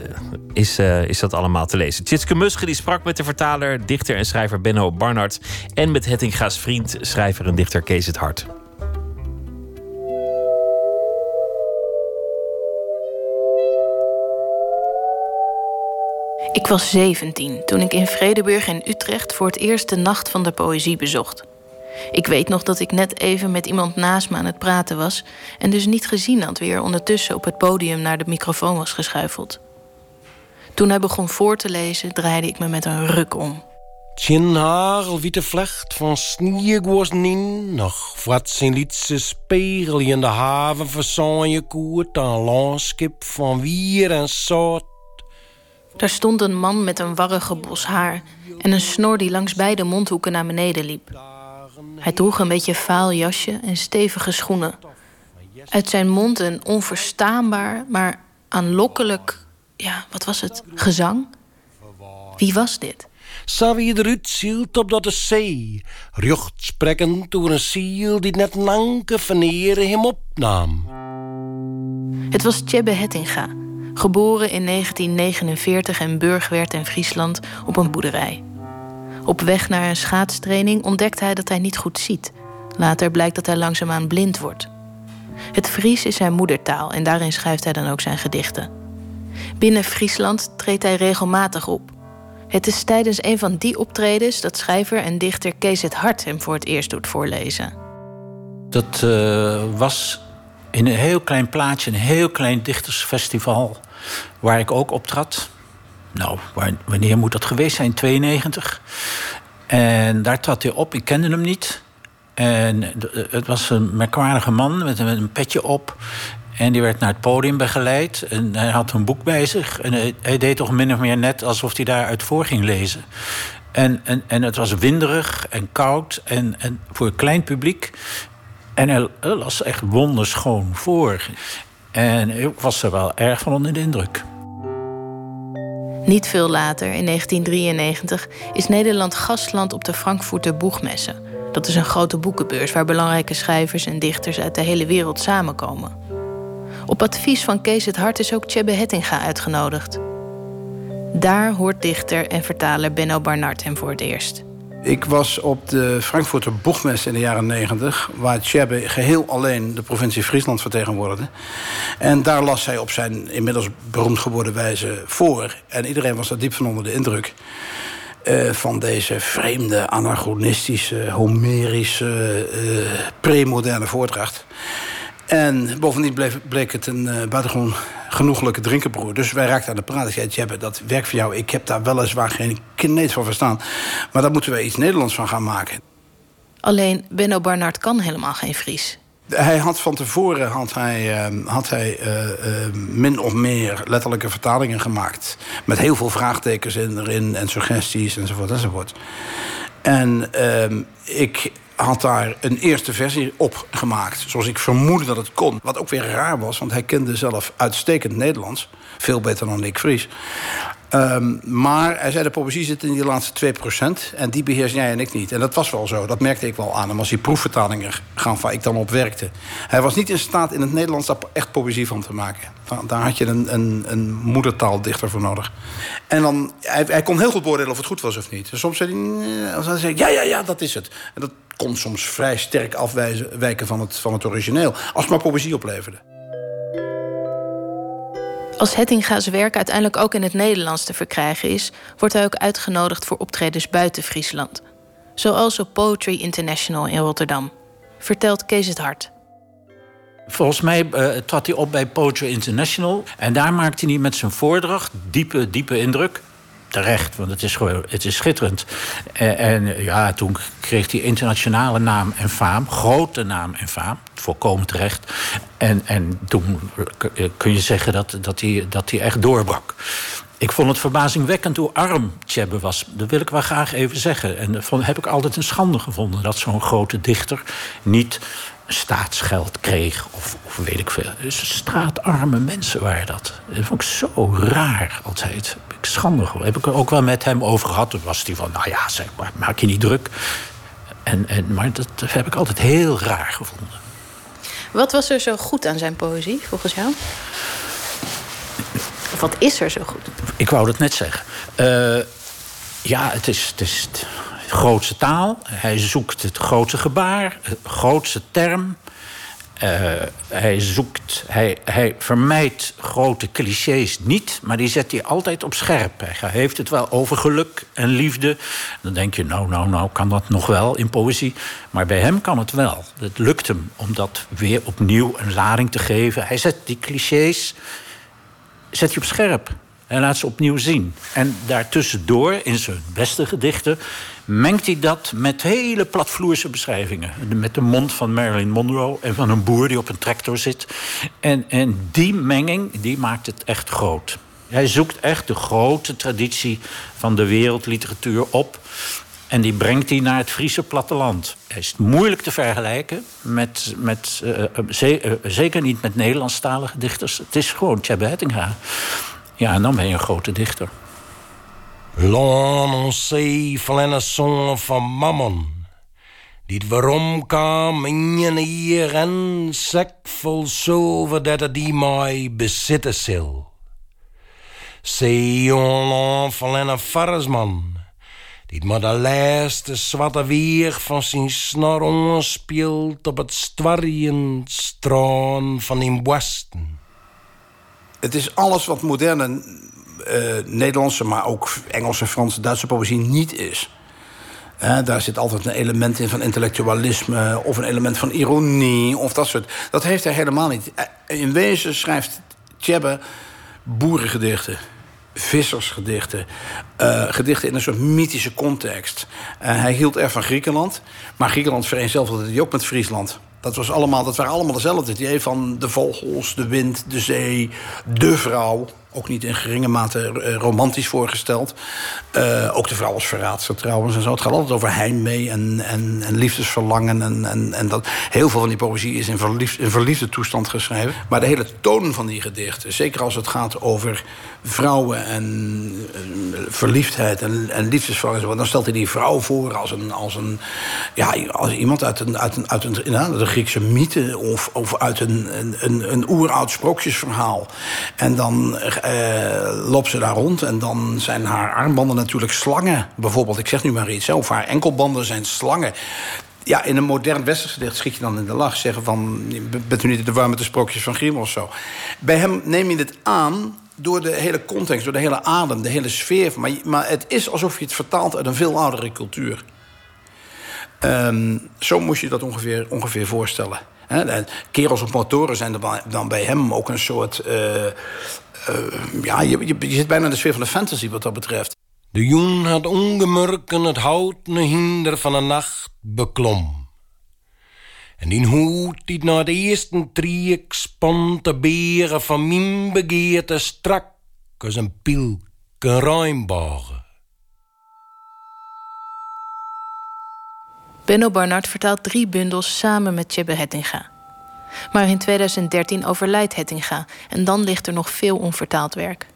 is, uh, is dat allemaal te te lezen. Tjitske Musche die sprak met de vertaler, dichter en schrijver Benno Barnard... en met Hettinga's vriend, schrijver en dichter Kees het Hart. Ik was 17 toen ik in Vredeburg en Utrecht voor het eerst de Nacht van de Poëzie bezocht. Ik weet nog dat ik net even met iemand naast me aan het praten was en dus niet gezien had wie er ondertussen op het podium naar de microfoon was geschuifeld. Toen hij begon voor te lezen, draaide ik me met een ruk om. Tjen hagelwitte vlecht van sneeuwgosnin, nog wat zijn lietse spiegel in de haven van je koert, een landschap van wier en zout. Daar stond een man met een warrige bos haar en een snor die langs beide mondhoeken naar beneden liep. Hij droeg een beetje vaal jasje en stevige schoenen. Uit zijn mond een onverstaanbaar, maar aanlokkelijk, ja, wat was het, gezang? Wie was dit? Zou wie eruit zielt op dat de zee, rucht sprekkend door een ziel die net lanke veneren hem opnam. Het was Tjebbe Hettinga, geboren in 1949 en burgwerd in Friesland op een boerderij. Op weg naar een schaatstraining ontdekt hij dat hij niet goed ziet. Later blijkt dat hij langzaamaan blind wordt. Het Fries is zijn moedertaal en daarin schrijft hij dan ook zijn gedichten. Binnen Friesland treedt hij regelmatig op. Het is tijdens een van die optredens dat schrijver en dichter Kees het Hart hem voor het eerst doet voorlezen. Dat uh, was in een heel klein plaatsje, een heel klein dichtersfestival, waar ik ook optrad. Nou, wanneer moet dat geweest zijn? 92. En daar trad hij op. Ik kende hem niet. En het was een merkwaardige man met een petje op. En die werd naar het podium begeleid. En hij had een boek bij zich. En hij, deed toch min of meer net alsof hij daaruit voor ging lezen. En, en, en het was winderig en koud. En, en voor een klein publiek. En hij las echt wonderschoon voor. En ik was er wel erg van onder de indruk. Niet veel later, in 1993, is Nederland gastland op de Frankfurter Boegmessen. Dat is een grote boekenbeurs waar belangrijke schrijvers en dichters uit de hele wereld samenkomen. Op advies van Kees het Hart is ook Tjebbe Hettinga uitgenodigd. Daar hoort dichter en vertaler Benno Barnard hem voor het eerst. Ik was op de Frankfurter Boegmes in de jaren 90... waar Tjebbe geheel alleen de provincie Friesland vertegenwoordigde. En daar las hij op zijn inmiddels beroemd geworden wijze voor. En iedereen was er diep van onder de indruk... Uh, van deze vreemde, anachronistische, homerische, uh, premoderne voordracht. En bovendien bleef, bleek het een uh, buitengewoon genoeglijke drinkenbroer. Dus wij raakten aan de praat. Ik zei, Jebbe, dat werkt voor jou. Ik heb daar weliswaar geen kneet van verstaan. Maar daar moeten we iets Nederlands van gaan maken. Alleen Benno Barnard kan helemaal geen Fries. Hij had van tevoren had hij, uh, had hij uh, uh, min of meer letterlijke vertalingen gemaakt. Met heel veel vraagtekens in, erin en suggesties enzovoort enzovoort. En ehm, ik had daar een eerste versie op gemaakt. Zoals ik vermoedde dat het kon. Wat ook weer raar was, want hij kende zelf uitstekend Nederlands. Veel beter dan ik Fries. Um, maar hij zei, de poëzie zit in die laatste 2%. En die beheers jij en ik niet. En dat was wel zo. Dat merkte ik wel aan hem als die proefvertalingen gaan waar ik dan op werkte. Hij was niet in staat in het Nederlands daar echt poëzie van te maken. Daar had je een, een, een moedertaaldichter voor nodig. En dan, hij, hij, kon heel goed beoordelen of het goed was of niet. En soms zei hij, ja, ja, ja, dat is het. En dat kon soms vrij sterk afwijken van het, van het origineel. Als het maar poëzie opleverde. Als Hettinga's werk uiteindelijk ook in het Nederlands te verkrijgen is, wordt hij ook uitgenodigd voor optredens buiten Friesland. Zoals op Poetry International in Rotterdam. Vertelt Kees het Hart. Volgens mij uh, trad hij op bij Poetry International. En daar maakte hij met zijn voordracht diepe, diepe indruk terecht, want het is gewoon het is schitterend. En, en, ja, toen kreeg hij internationale naam en faam, grote naam en faam, volkomen terecht. En, en toen kun je zeggen dat, dat, hij, dat hij echt doorbrak. Ik vond het verbazingwekkend hoe arm Tjebbe was. Dat wil ik wel graag even zeggen. En dat heb ik altijd een schande gevonden dat zo'n grote dichter niet staatsgeld kreeg. Of, of, weet ik veel. Dus straatarme mensen waren dat. Dat vond ik zo raar altijd. Ik schande gewoon. Heb ik er ook wel met hem over gehad. Toen was hij van, nou ja, zeg maar, maak je niet druk. En, en, maar dat heb ik altijd heel raar gevonden. Wat was er zo goed aan zijn poëzie, volgens jou? Of wat is er zo goed? Ik wou dat net zeggen. Uh, ja, het is, het is de grootste taal. Hij zoekt het grootste gebaar, de grootste term. Uh, hij zoekt, hij, hij vermijdt grote clichés niet, maar die zet hij altijd op scherp. Hij heeft het wel over geluk en liefde. Dan denk je, nou, nou, nou, kan dat nog wel in poëzie? Maar bij hem kan het wel. Het lukt hem om dat weer opnieuw een lading te geven. Hij zet die clichés zet hij op scherp en laat ze opnieuw zien. En daartussendoor, in zijn beste gedichten, mengt hij dat met hele platvloerse beschrijvingen. Met de mond van Marilyn Monroe en van een boer die op een tractor zit. En, en die menging, die maakt het echt groot. Hij zoekt echt de grote traditie van de wereldliteratuur op. En die brengt hij naar het Friese platteland. Hij is moeilijk te vergelijken met, met uh, ze, uh, zeker niet met Nederlandstalige dichters. Het is gewoon Tjebbe Hettinga. Ja, en dan ben je een grote dichter. L'on sait van song van Mammon. Dit waarom kwam in hier en sek vol zilver dat het die mij bezitten zal. Zee on van een varensman. Dit maar de laatste zwarte weer van zijn snor speelt op het stwarrend straan van in westen. Het is alles wat moderne Nederlandse, maar ook Engelse, Franse, Duitse poëzie niet is. daar zit altijd een element in van intellectualisme of een element van ironie of dat soort. Dat heeft hij helemaal niet. Eh, in wezen schrijft Tjebbe boerengedichten vissersgedichten. Uh, gedichten in een soort mythische context. Hij hield erg van Griekenland. Maar Griekenland vereenzelvigde hij ook met Friesland. Dat, was allemaal, dat waren allemaal dezelfde. Het van de vogels, de wind, de zee, de vrouw ook niet in geringe mate eh, romantisch voorgesteld. Uh, ook de vrouw als verraadster trouwens en zo. Het gaat altijd over heimwee en, en, en liefdesverlangen. En, en, en dat, heel veel van die poëzie is in, verliefd, in verliefde toestand geschreven. Maar de hele toon van die gedichten, zeker als het gaat over vrouwen en verliefdheid en, en liefdesverlangen... dan stelt hij die vrouw voor als, een, als, een, ja, als iemand uit een, uit een, uit een, een Griekse mythe... of, of uit een, een, een oeroud sprookjesverhaal. En dan uh, loopt ze daar rond. En dan zijn haar armbanden natuurlijk slangen. Bijvoorbeeld, ik zeg nu maar iets. Of haar enkelbanden zijn slangen. Ja, in een modern westers gedicht schiet je dan in de lach. Zeggen van, bent u niet de warme de sprookjes van Grimm of zo. Bij hem neem je dit aan door de hele context, door de hele adem, de hele sfeer. Maar, maar het is alsof je het vertaalt uit een veel oudere cultuur. Um, zo moest je dat ongeveer, ongeveer voorstellen. He, kerels op motoren zijn dan bij hem ook een soort uh, ja, je, je, je, zit bijna in de sfeer van de fantasy wat dat betreft. De joen had ongemerken het houten hinder van de nacht beklom. En die hoed die na de eerste triek spant de beren van mijn begeerte strak als een ruimbogen. Benno Barnard vertaalt drie bundels samen met Tjebbe Hettinga. Maar in 2013 overlijdt Hettinga en dan ligt er nog veel onvertaald werk.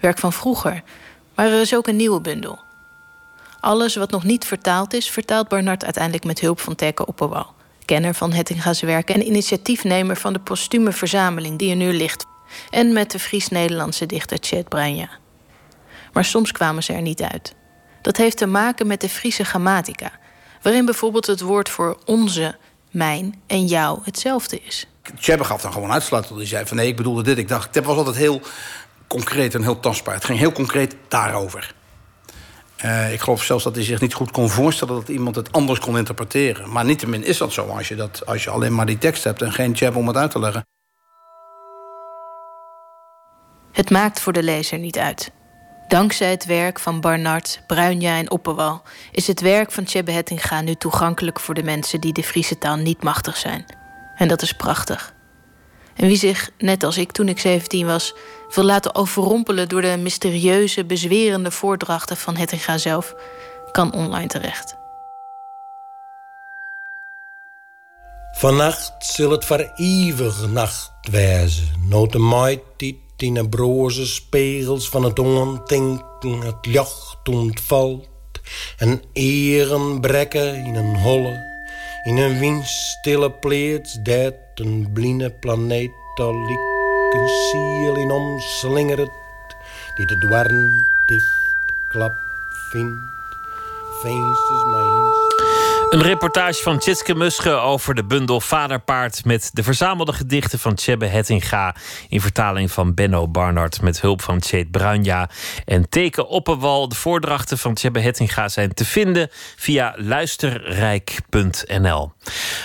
Werk van vroeger, maar er is ook een nieuwe bundel. Alles wat nog niet vertaald is, vertaalt Barnard uiteindelijk met hulp van Tekke Opperwal, kenner van Hettinga's werken en initiatiefnemer van de postume verzameling die er nu ligt, en met de Fries-Nederlandse dichter Chet Branja. Maar soms kwamen ze er niet uit. Dat heeft te maken met de Friese grammatica, waarin bijvoorbeeld het woord voor onze mijn en jou hetzelfde is. Tjebbe gaf dan gewoon uitsluitsel. Die zei van nee, ik bedoelde dit. Ik dacht, het was altijd heel concreet en heel tastbaar. Het ging heel concreet daarover. Uh, ik geloof zelfs dat hij zich niet goed kon voorstellen dat iemand het anders kon interpreteren. Maar niettemin is dat zo als je, dat, als je alleen maar die tekst hebt en geen Tjebbe om het uit te leggen. Het maakt voor de lezer niet uit. Dankzij het werk van Barnard, Bruinja en Opperwal is het werk van Tjebbe Hettinga nu toegankelijk voor de mensen die de Friese taal niet machtig zijn. En dat is prachtig. En wie zich, net als ik toen ik 17 was, wil laten overrompelen door de mysterieuze, bezwerende voordrachten van Hettinga zelf, kan online terecht. Vannacht zal het voor eeuwig nacht wezen, nood de in de broze spiegels van het ondenken het licht ontvalt. En eren brekken in een holle, in een windstille plaats dat een blinde planeet al een ziel in omslingert die de dwarn dicht klap vindt, vensters mijn Een reportage van Tjitske Musche over de bundel Vaderpaard... met de verzamelde gedichten van Tjebbe Hettinga... in vertaling van Benno Barnard met hulp van Tjeet Bruinja... en Teken Oppenwal. De voordrachten van Tjebbe Hettinga zijn te vinden via luisterrijk.nl.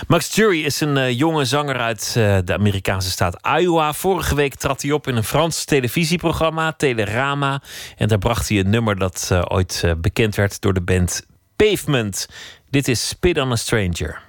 Max Jury is een uh, jonge zanger uit uh, de Amerikaanse staat Iowa. Vorige week trad hij op in een Frans televisieprogramma, Telerama. En daar bracht hij een nummer dat uh, ooit bekend werd door de band Pavement. Dit is Spit on a Stranger.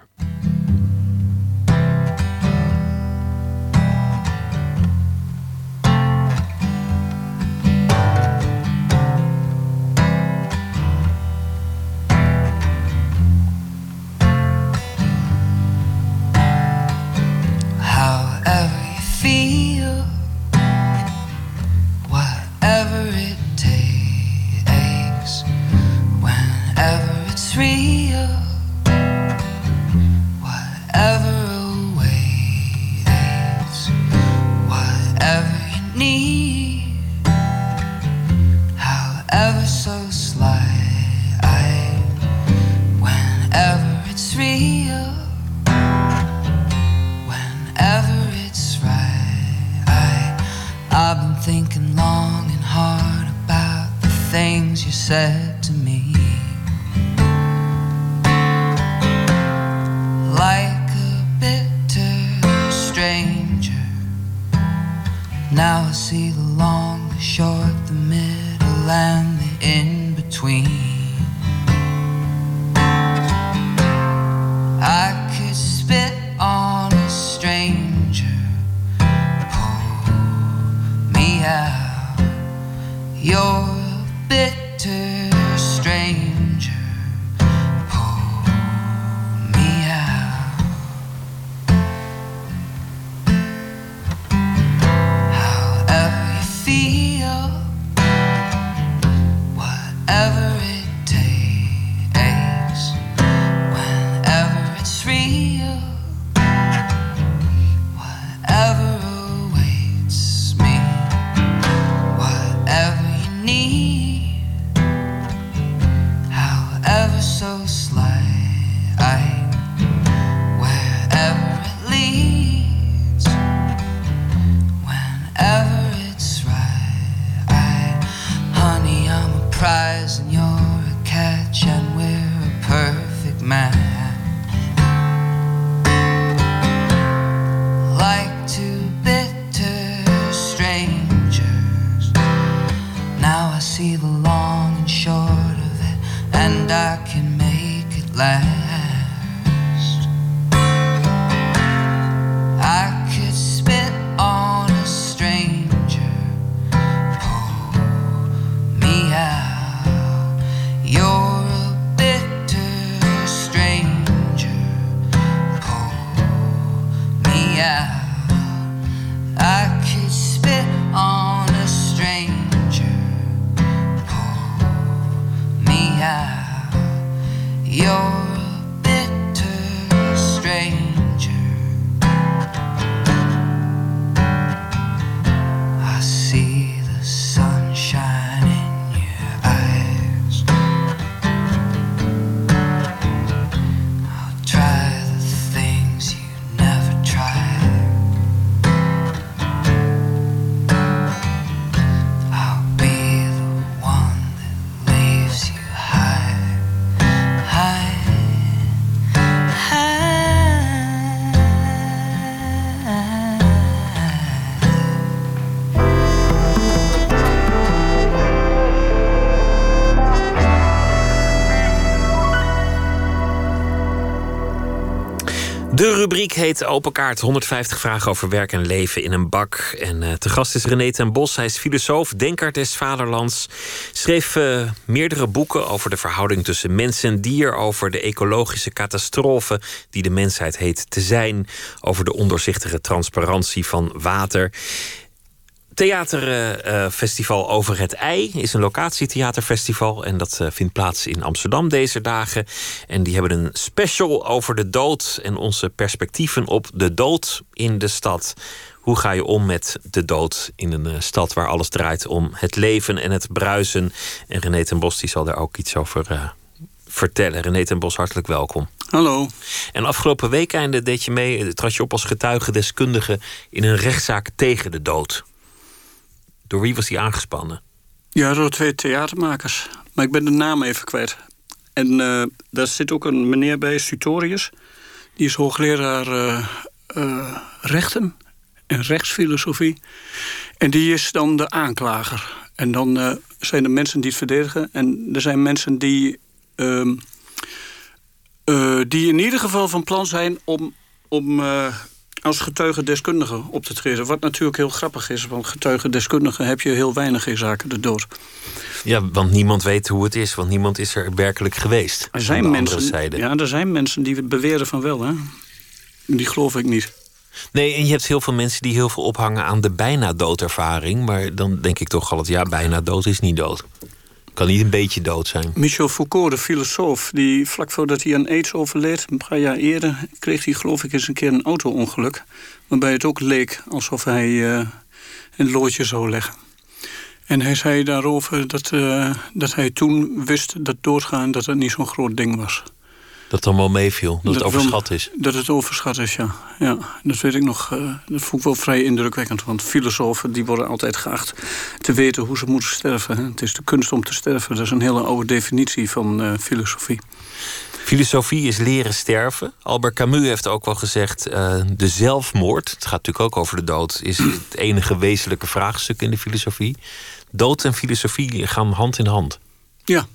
Things you said to me. like a bitter stranger. Now I see the long, the short, the middle, and the in between. Rubriek heet Open Kaart. 150 vragen over werk en leven in een bak. En eh, te gast is René ten Bos. Hij is filosoof, denker des vaderlands. Schreef eh, meerdere boeken over de verhouding tussen mens en dier. Over de ecologische catastrofe die de mensheid heet te zijn. Over de ondoorzichtige transparantie van water. Theaterfestival Over het Ei is een locatietheaterfestival. En dat eh, vindt plaats in Amsterdam deze dagen. En die hebben een special over de dood en onze perspectieven op de dood in de stad. Hoe ga je om met de dood in een eh, stad waar alles draait om het leven en het bruisen? En René ten Bos die zal daar ook iets over uh, vertellen. René ten Bos, hartelijk welkom. Hallo. En afgelopen weekende deed je mee, trad je op als getuigendeskundige in een rechtszaak tegen de dood. Door wie was die aangespannen? Ja, door twee theatermakers. Maar ik ben de naam even kwijt. En uh, daar zit ook een meneer bij, Sutorius. Die is hoogleraar uh, uh, rechten en rechtsfilosofie. En die is dan de aanklager. En dan zijn er mensen die het verdedigen. En er zijn mensen die, ehm, die in ieder geval van plan zijn om, om als getuigendeskundige op te treden. Wat natuurlijk heel grappig is, want getuigendeskundigen heb je heel weinig in zaken de dood. Ja, want niemand weet hoe het is, want niemand is er werkelijk geweest. Er zijn, mensen, ja, er zijn mensen die beweren van wel, hè. Die geloof ik niet. Nee, en je hebt heel veel mensen die heel veel ophangen aan de bijna doodervaring. Maar dan denk ik toch altijd, ja, bijna dood is niet dood. Kan niet een beetje dood zijn. Michel Foucault, de filosoof, die vlak voordat hij aan aids overleed, een paar jaar eerder, kreeg hij geloof ik eens een keer een auto-ongeluk. Waarbij het ook leek alsof hij uh, een loodje zou leggen. En hij zei daarover dat, uh, dat hij toen wist dat doodgaan dat het niet zo'n groot ding was. Dat het allemaal meeviel, dat, dat, het overschat is. Dat het overschat is, ja. ja dat weet ik nog. Uh, dat vond ik wel vrij indrukwekkend. Want filosofen die worden altijd geacht te weten hoe ze moeten sterven. Hè. Het is de kunst om te sterven. Dat is een hele oude definitie van uh, filosofie. Filosofie is leren sterven. Albert Camus heeft ook wel gezegd: uh, de zelfmoord, het gaat natuurlijk ook over de dood, is [clears throat] het enige wezenlijke vraagstuk in de filosofie. Dood en filosofie gaan hand in hand. Ja,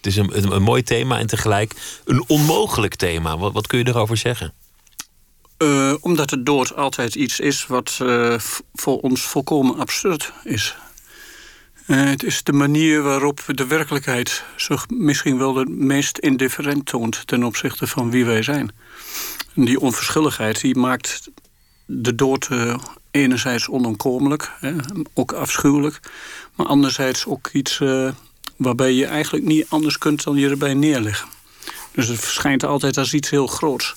het is een, mooi thema en tegelijk een onmogelijk thema. Wat, kun je erover zeggen? Uh, omdat de dood altijd iets is wat uh, voor ons volkomen absurd is. Uh, het is de manier waarop de werkelijkheid zich misschien wel het meest indifferent toont ten opzichte van wie wij zijn. En die onverschilligheid die maakt de dood enerzijds onontkomelijk, ook afschuwelijk, maar anderzijds ook iets waarbij je eigenlijk niet anders kunt dan je erbij neerleggen. Dus het verschijnt altijd als iets heel groots.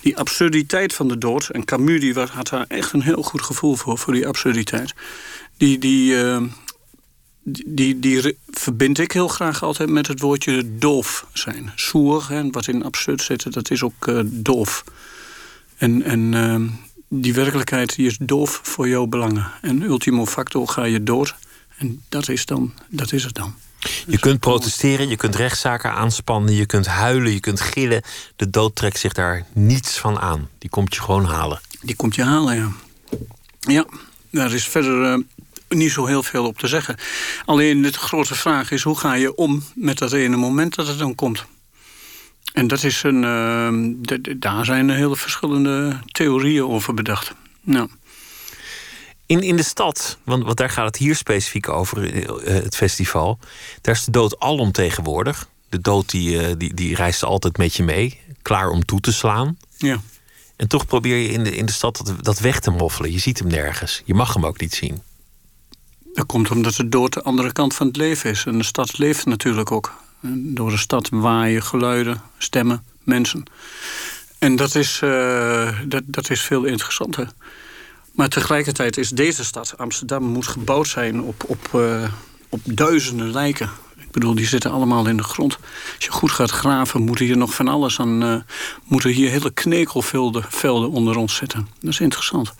Die absurditeit van de dood, en Camus die had daar echt een heel goed gevoel voor, voor die absurditeit. Die, die, uh, die, die, verbind ik heel graag altijd met het woordje doof zijn. Soer, hè, wat in absurd zit, dat is ook uh, doof. En, en uh, die werkelijkheid die is doof voor jouw belangen. En ultimo facto ga je dood. En dat is, dan, dat is het dan. Je kunt protesteren, je kunt rechtszaken aanspannen, je kunt huilen, je kunt gillen. De dood trekt zich daar niets van aan. Die komt je gewoon halen. Die komt je halen, ja. Ja, daar is verder uh, niet zo heel veel op te zeggen. Alleen de grote vraag is: hoe ga je om met dat ene moment dat het dan komt? En dat is een, uh, daar zijn er hele verschillende theorieën over bedacht. Nou. In, in de stad, want, want daar gaat het hier specifiek over, uh, het festival. Daar is de dood alomtegenwoordig. De dood die, uh, die, die reist altijd met je mee, klaar om toe te slaan. Ja. En toch probeer je in de, in de stad dat, dat weg te moffelen. Je ziet hem nergens. Je mag hem ook niet zien. Dat komt omdat de dood de andere kant van het leven is. En de stad leeft natuurlijk ook. Door de stad waaien geluiden, stemmen, mensen. En dat is, uh, dat, dat is veel interessanter. Maar tegelijkertijd is deze stad, Amsterdam, moet gebouwd zijn op, op, uh, op duizenden lijken. Ik bedoel, die zitten allemaal in de grond. Als je goed gaat graven, moet hier nog van alles aan. Uh, moeten hier hele knekelvelden velden onder ons zitten. Dat is interessant.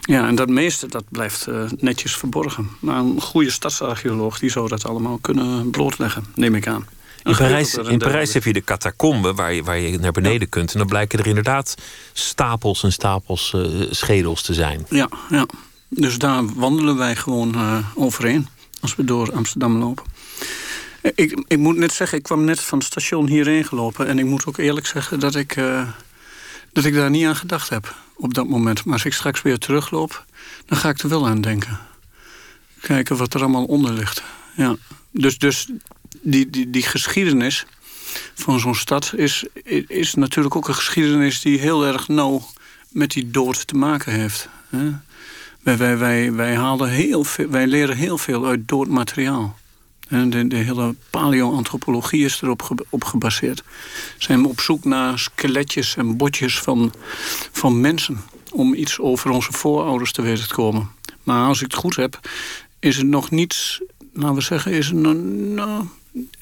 Ja, en dat meeste dat blijft uh, netjes verborgen. Maar een goede stadsarcheoloog die zou dat allemaal kunnen blootleggen, neem ik aan. In Parijs, in Parijs heb je de catacomben waar je, waar je naar beneden kunt. En dan blijken er inderdaad stapels en stapels uh, schedels te zijn. Ja, ja, dus daar wandelen wij gewoon uh, overheen als we door Amsterdam lopen. Ik, ik moet net zeggen, ik kwam net van het station hierheen gelopen. En ik moet ook eerlijk zeggen dat ik, uh, dat ik daar niet aan gedacht heb op dat moment. Maar als ik straks weer terugloop, dan ga ik er wel aan denken. Kijken wat er allemaal onder ligt. Ja. Dus, dus die, die, die geschiedenis van zo'n stad is, is natuurlijk ook een geschiedenis die heel erg nauw met die dood te maken heeft. Wij, wij, wij, wij, halen heel veel, wij leren heel veel uit dood materiaal. En de, hele paleoantropologie is erop op gebaseerd. Zijn op zoek naar skeletjes en botjes van, van mensen. Om iets over onze voorouders te weten te komen. Maar als ik het goed heb, is het nog niet... Laten we zeggen, is het, nou,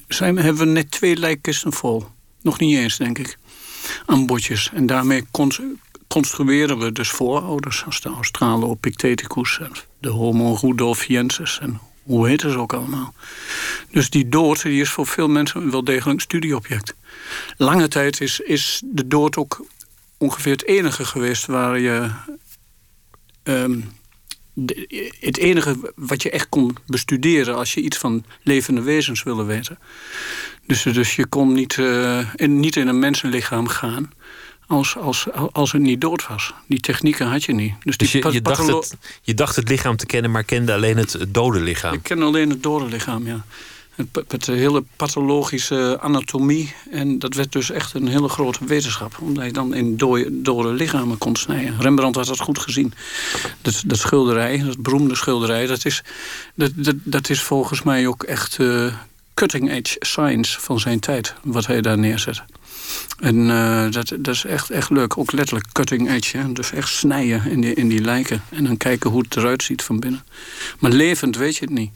zijn, hebben we net twee lijkkisten vol. Nog niet eens, denk ik. Aan botjes. En daarmee construeren we dus voorouders. Als de Australopithecus, de Homo rudolfiensis en hoe heet ze ook allemaal. Dus die dood die is voor veel mensen wel degelijk een studieobject. Lange tijd is, is de dood ook ongeveer het enige geweest waar je. Het enige wat je echt kon bestuderen als je iets van levende wezens wilde weten. Dus, dus je kon niet, uh, in, niet in een mensenlichaam gaan als, als, als het niet dood was. Die technieken had je niet. Dus, dus je, je, dacht het, je dacht het lichaam te kennen, maar kende alleen het dode lichaam? Ik ken alleen het dode lichaam, ja. Het, de hele pathologische anatomie. En dat werd dus echt een hele grote wetenschap. Omdat je dan in dode, dode lichamen kon snijden. Rembrandt had dat goed gezien. Dat, dat schilderij, dat beroemde schilderij... dat is, dat, dat, is volgens mij ook echt uh, cutting edge science van zijn tijd. Wat hij daar neerzet. En uh, dat, dat is echt, echt leuk. Ook letterlijk cutting edge. Dus echt snijden in die, in die lijken. En dan kijken hoe het eruit ziet van binnen. Maar levend weet je het niet.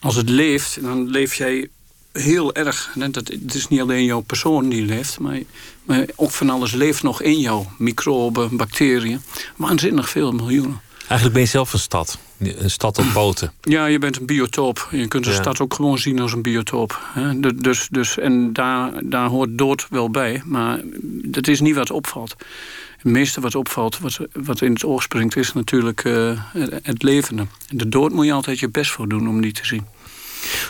Als het leeft, dan leef jij heel erg. Dat, het is niet alleen jouw persoon die leeft, maar, maar ook van alles leeft nog in jou. Microben, bacteriën. Waanzinnig veel miljoenen. Eigenlijk ben je zelf een stad. Een stad op poten. Ja, je bent een biotoop. Je kunt een stad ook gewoon zien als een biotoop. Dus, dus, en daar, daar hoort dood wel bij. Maar dat is niet wat opvalt. Het meeste wat opvalt, wat, wat in het oog springt, is natuurlijk uh, het levende. De dood moet je altijd je best voor doen om die te zien.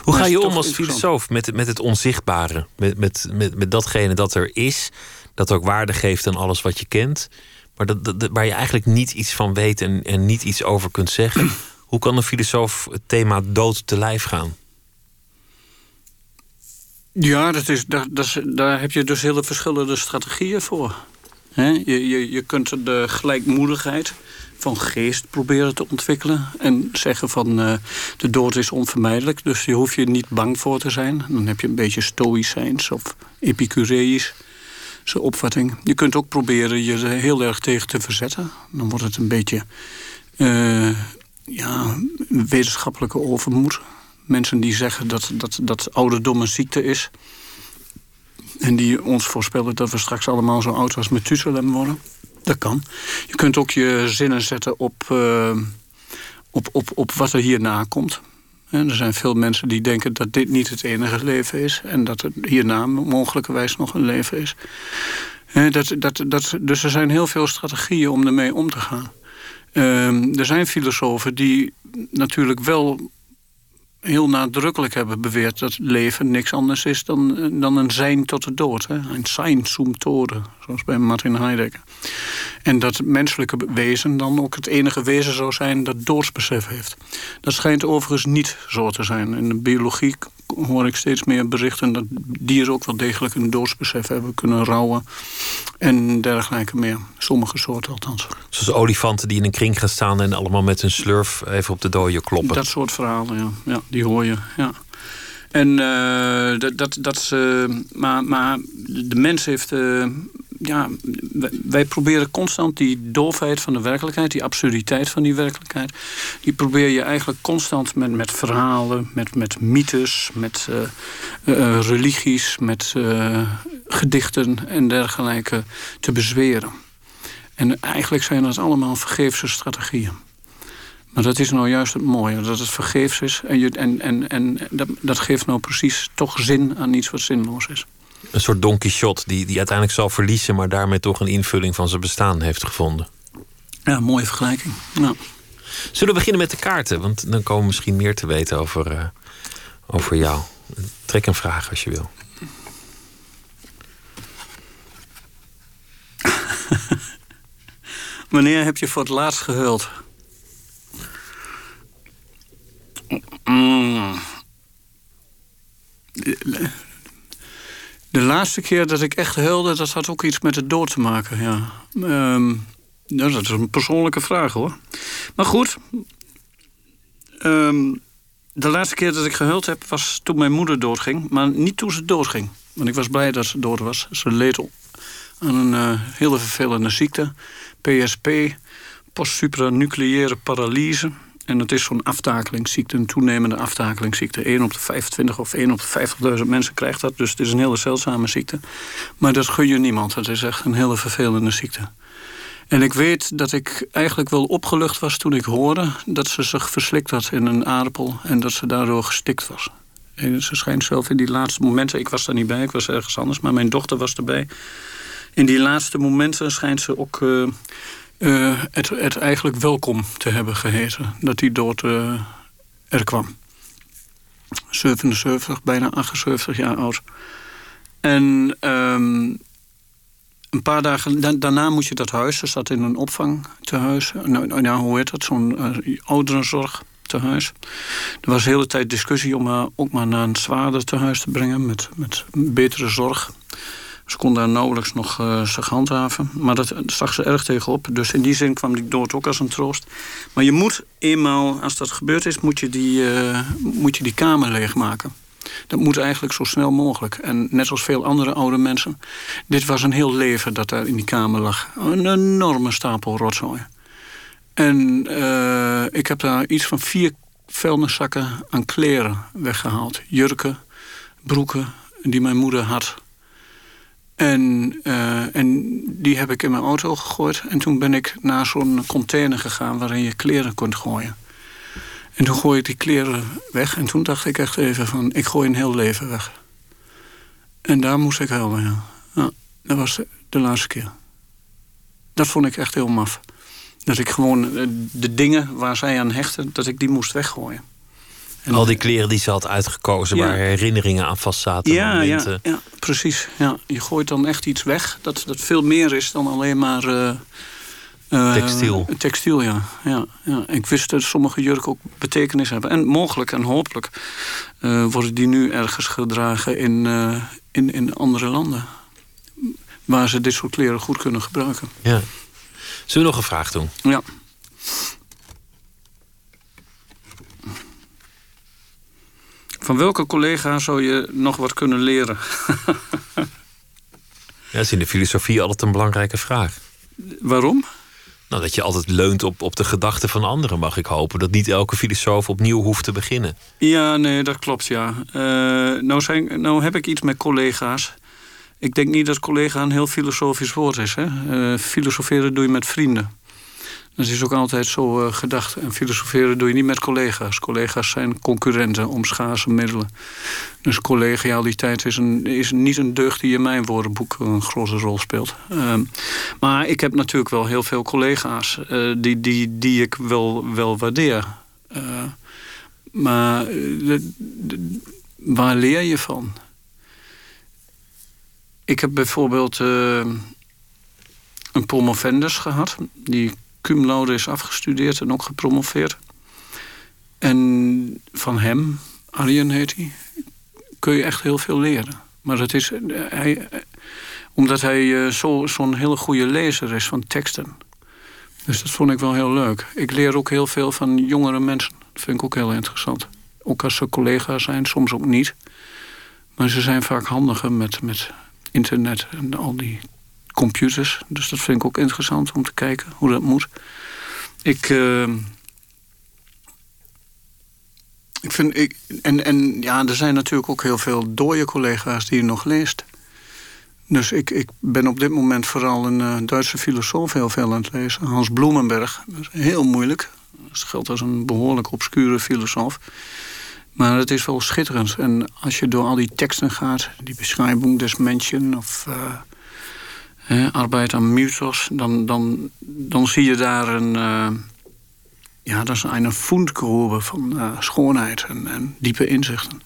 Hoe ga je om als filosoof met, met het onzichtbare? Met, met, met, met datgene dat er is, dat ook waarde geeft aan alles wat je kent, maar dat, dat, waar je eigenlijk niet iets van weet en, en niet iets over kunt zeggen. [clears throat] Hoe kan een filosoof het thema dood te lijf gaan? Ja, dat is, dat, dat is, daar heb je dus hele verschillende strategieën voor. Je, je, kunt de gelijkmoedigheid van geest proberen te ontwikkelen. En zeggen van uh, de dood is onvermijdelijk. Dus je hoeft je niet bang voor te zijn. Dan heb je een beetje stoïcijns of epicureïs opvatting. Je kunt ook proberen je er heel erg tegen te verzetten. Dan wordt het een beetje uh, ja, wetenschappelijke overmoed. Mensen die zeggen dat, dat, dat ouderdom een ziekte is. En die ons voorspellen dat we straks allemaal zo oud als Methuselem worden. Dat kan. Je kunt ook je zinnen zetten op, uh, op, op, op wat er hierna komt. Er zijn veel mensen die denken dat dit niet het enige leven is... en dat er hierna mogelijkerwijs nog een leven is. Dat, dat, dat, dus er zijn heel veel strategieën om ermee om te gaan. Uh, er zijn filosofen die natuurlijk wel heel nadrukkelijk hebben beweerd dat leven niks anders is dan, dan een zijn tot de dood. Hè? Een zijn zum tode, zoals bij Martin Heidegger. En dat het menselijke wezen dan ook het enige wezen zou zijn dat doodsbesef heeft. Dat schijnt overigens niet zo te zijn. In de biologie hoor ik steeds meer berichten dat dieren ook wel degelijk een doodsbesef hebben kunnen rouwen. En dergelijke meer. Sommige soorten althans. Zoals olifanten die in een kring gaan staan en allemaal met hun slurf even op de dode kloppen. Dat soort verhalen, ja. ja die hoor je, ja. En uh, dat, dat, dat uh, maar, maar de mens heeft uh, ja, wij proberen constant die doofheid van de werkelijkheid, die absurditeit van die werkelijkheid, die probeer je eigenlijk constant met, met verhalen, met, met mythes, met uh, religies, met gedichten en dergelijke te bezweren. En eigenlijk zijn dat allemaal vergeefse strategieën. Maar dat is nou juist het mooie, dat het vergeefs is. En, je, en, en, en dat, dat geeft nou precies toch zin aan iets wat zinloos is een soort Don Quixote die, die uiteindelijk zal verliezen, maar daarmee toch een invulling van zijn bestaan heeft gevonden. Ja, mooie vergelijking. Ja. Zullen we beginnen met de kaarten? Want dan komen we misschien meer te weten over, uh, over jou. Trek een vraag als je wil. [laughs] Wanneer heb je voor het laatst gehuild? Mm. De laatste keer dat ik echt huilde, dat had ook iets met de dood te maken. Ja. Ehm, Ja, dat is een persoonlijke vraag hoor. Maar goed. Ehm, de laatste keer dat ik gehuild heb was toen mijn moeder doodging. Maar niet toen ze doodging. Want ik was blij dat ze dood was. Ze leed aan een uh, hele vervelende ziekte. PSP, postsupranucleaire paralyse. En dat is zo'n aftakelingsziekte, een toenemende aftakelingsziekte. 1 op de 25 of 1 op de 50.000 mensen krijgt dat. Dus het is een hele zeldzame ziekte. Maar dat gun je niemand. Het is echt een hele vervelende ziekte. En ik weet dat ik eigenlijk wel opgelucht was toen ik hoorde... dat ze zich verslikt had in een aardappel en dat ze daardoor gestikt was. En ze schijnt zelf in die laatste momenten... ik was daar niet bij, ik was ergens anders, maar mijn dochter was erbij... in die laatste momenten schijnt ze ook... Uh, uh, het, eigenlijk welkom te hebben geheten. Dat die dood uh, er kwam. 77, bijna 78 jaar oud. En um, een paar dagen daarna moet je dat huis. Ze zat in een opvangtehuis. Nou, nou, nou hoe heet dat? Zo'n uh, ouderenzorg tehuis. Er was de hele tijd discussie om haar ook maar naar een zwaarder tehuis te brengen. Met, met betere zorg. Ze kon daar nauwelijks nog uh, zich handhaven. Maar dat zag ze erg tegenop. Dus in die zin kwam die dood ook als een troost. Maar je moet eenmaal, als dat gebeurd is, moet je die, uh, moet je die kamer leegmaken. Dat moet eigenlijk zo snel mogelijk. En net zoals veel andere oude mensen... dit was een heel leven dat daar in die kamer lag. Een enorme stapel rotzooi. En uh, ik heb daar iets van vier vuilniszakken aan kleren weggehaald. Jurken, broeken die mijn moeder had. En, uh, en die heb ik in mijn auto gegooid. En toen ben ik naar zo'n container gegaan waarin je kleren kunt gooien. En toen gooi ik die kleren weg. En toen dacht ik echt even van, ik gooi een heel leven weg. En daar moest ik ja. ja dat was de, laatste keer. Dat vond ik echt heel maf. Dat ik gewoon eh, de dingen waar zij aan hechten, dat ik die moest weggooien. En Al die kleren die ze had uitgekozen, waar herinneringen aan vast zaten. Ja, ja, ja, precies. Ja. Je gooit dan echt iets weg dat, dat veel meer is dan alleen maar uh, uh, textiel. Textiel, ja. ja, ja. Ik wist dat sommige jurken ook betekenis hebben. En mogelijk en hopelijk uh, worden die nu ergens gedragen in, in, in andere landen. Waar ze dit soort kleren goed kunnen gebruiken. Ja. Zullen we nog een vraag doen? Ja. Van welke collega zou je nog wat kunnen leren? ja, dat is in de filosofie altijd een belangrijke vraag. Waarom? Nou, dat je altijd leunt op, op de gedachten van anderen, mag ik hopen. Dat niet elke filosoof opnieuw hoeft te beginnen. Ja, nee, dat klopt, ja. Uh, nou, zijn, nou heb ik iets met collega's. Ik denk niet dat collega een heel filosofisch woord is. Hè? Uh, filosoferen doe je met vrienden. Dat is ook altijd zo uh, gedacht. En filosoferen doe je niet met collega's. Collega's zijn concurrenten om schaarse middelen. Dus collegialiteit is, een, is niet een deugd die in mijn woordenboek een grote rol speelt. Uh, maar ik heb natuurlijk wel heel veel collega's uh, die, die, die ik wel, wel waardeer. Uh, maar waar leer je van? Ik heb bijvoorbeeld een promovendus gehad. Die cum laude is afgestudeerd en ook gepromoveerd. En van hem, Arjen heet hij, kun je echt heel veel leren. Maar dat is, hij, omdat hij eh, zo'n hele goede lezer is van teksten. Dus dat vond ik wel heel leuk. Ik leer ook heel veel van jongere mensen. Dat vind ik ook heel interessant. Ook als ze collega's zijn, soms ook niet. Maar ze zijn vaak handiger met, met internet en al die computers. Dus dat vind ik ook interessant om te kijken hoe dat moet. Ik, uh, ik vind. Ik, en, en ja, er zijn natuurlijk ook heel veel dode collega's die je nog leest. Dus ik, ik ben op dit moment vooral een uh, Duitse filosoof heel veel aan het lezen. Hans Bloemenberg. Heel moeilijk. Dat geldt als een behoorlijk obscure filosoof. Maar het is wel schitterend. En als je door al die teksten gaat, die beschrijving des mensen of uh, arbeid aan mythos, dan, dan, dan zie je daar een. Uh, ja, dat is een van uh, schoonheid en, en, diepe inzichten.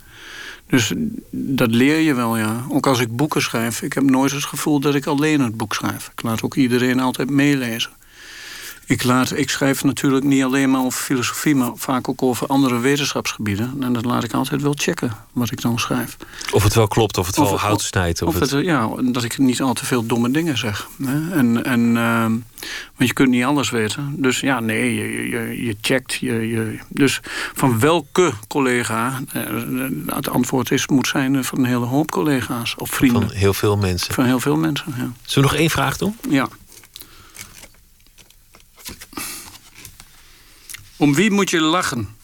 Dus dat leer je wel, ja. Ook als ik boeken schrijf. Ik heb nooit het gevoel dat ik alleen het boek schrijf. Ik laat ook iedereen altijd meelezen. Ik, laat, ik schrijf natuurlijk niet alleen maar over filosofie, maar vaak ook over andere wetenschapsgebieden. En dat laat ik altijd wel checken wat ik dan schrijf. Of het wel klopt, of het wel hout snijdt. Of, het, ja, dat ik niet al te veel domme dingen zeg. Hè? En, en, uh, want je kunt niet alles weten. Dus ja, nee, je, je, je checkt. Je, je, dus van welke collega? Uh, het antwoord is, moet zijn van een hele hoop collega's of vrienden. Van heel veel mensen. Van heel veel mensen, ja. Zullen we nog één vraag doen? Ja. Om wie moet je lachen?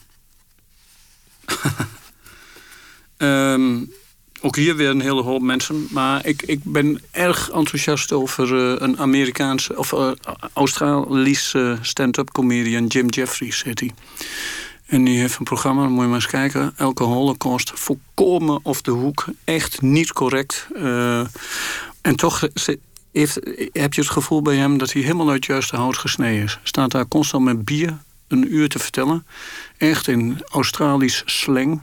um, [laughs] ook hier weer een hele hoop mensen. Maar ik, ik ben erg enthousiast over uh, een Amerikaanse of uh, Australische stand-up comedian, Jim Jeffries heet hij. En die heeft een programma, moet je maar eens kijken. Elke holocaust, volkomen op de hoek. Echt niet correct. Uh, en toch heeft, heb je het gevoel bij hem dat hij helemaal uit het juiste hout gesneden is. Staat daar constant met bier een uur te vertellen. Echt in Australisch slang.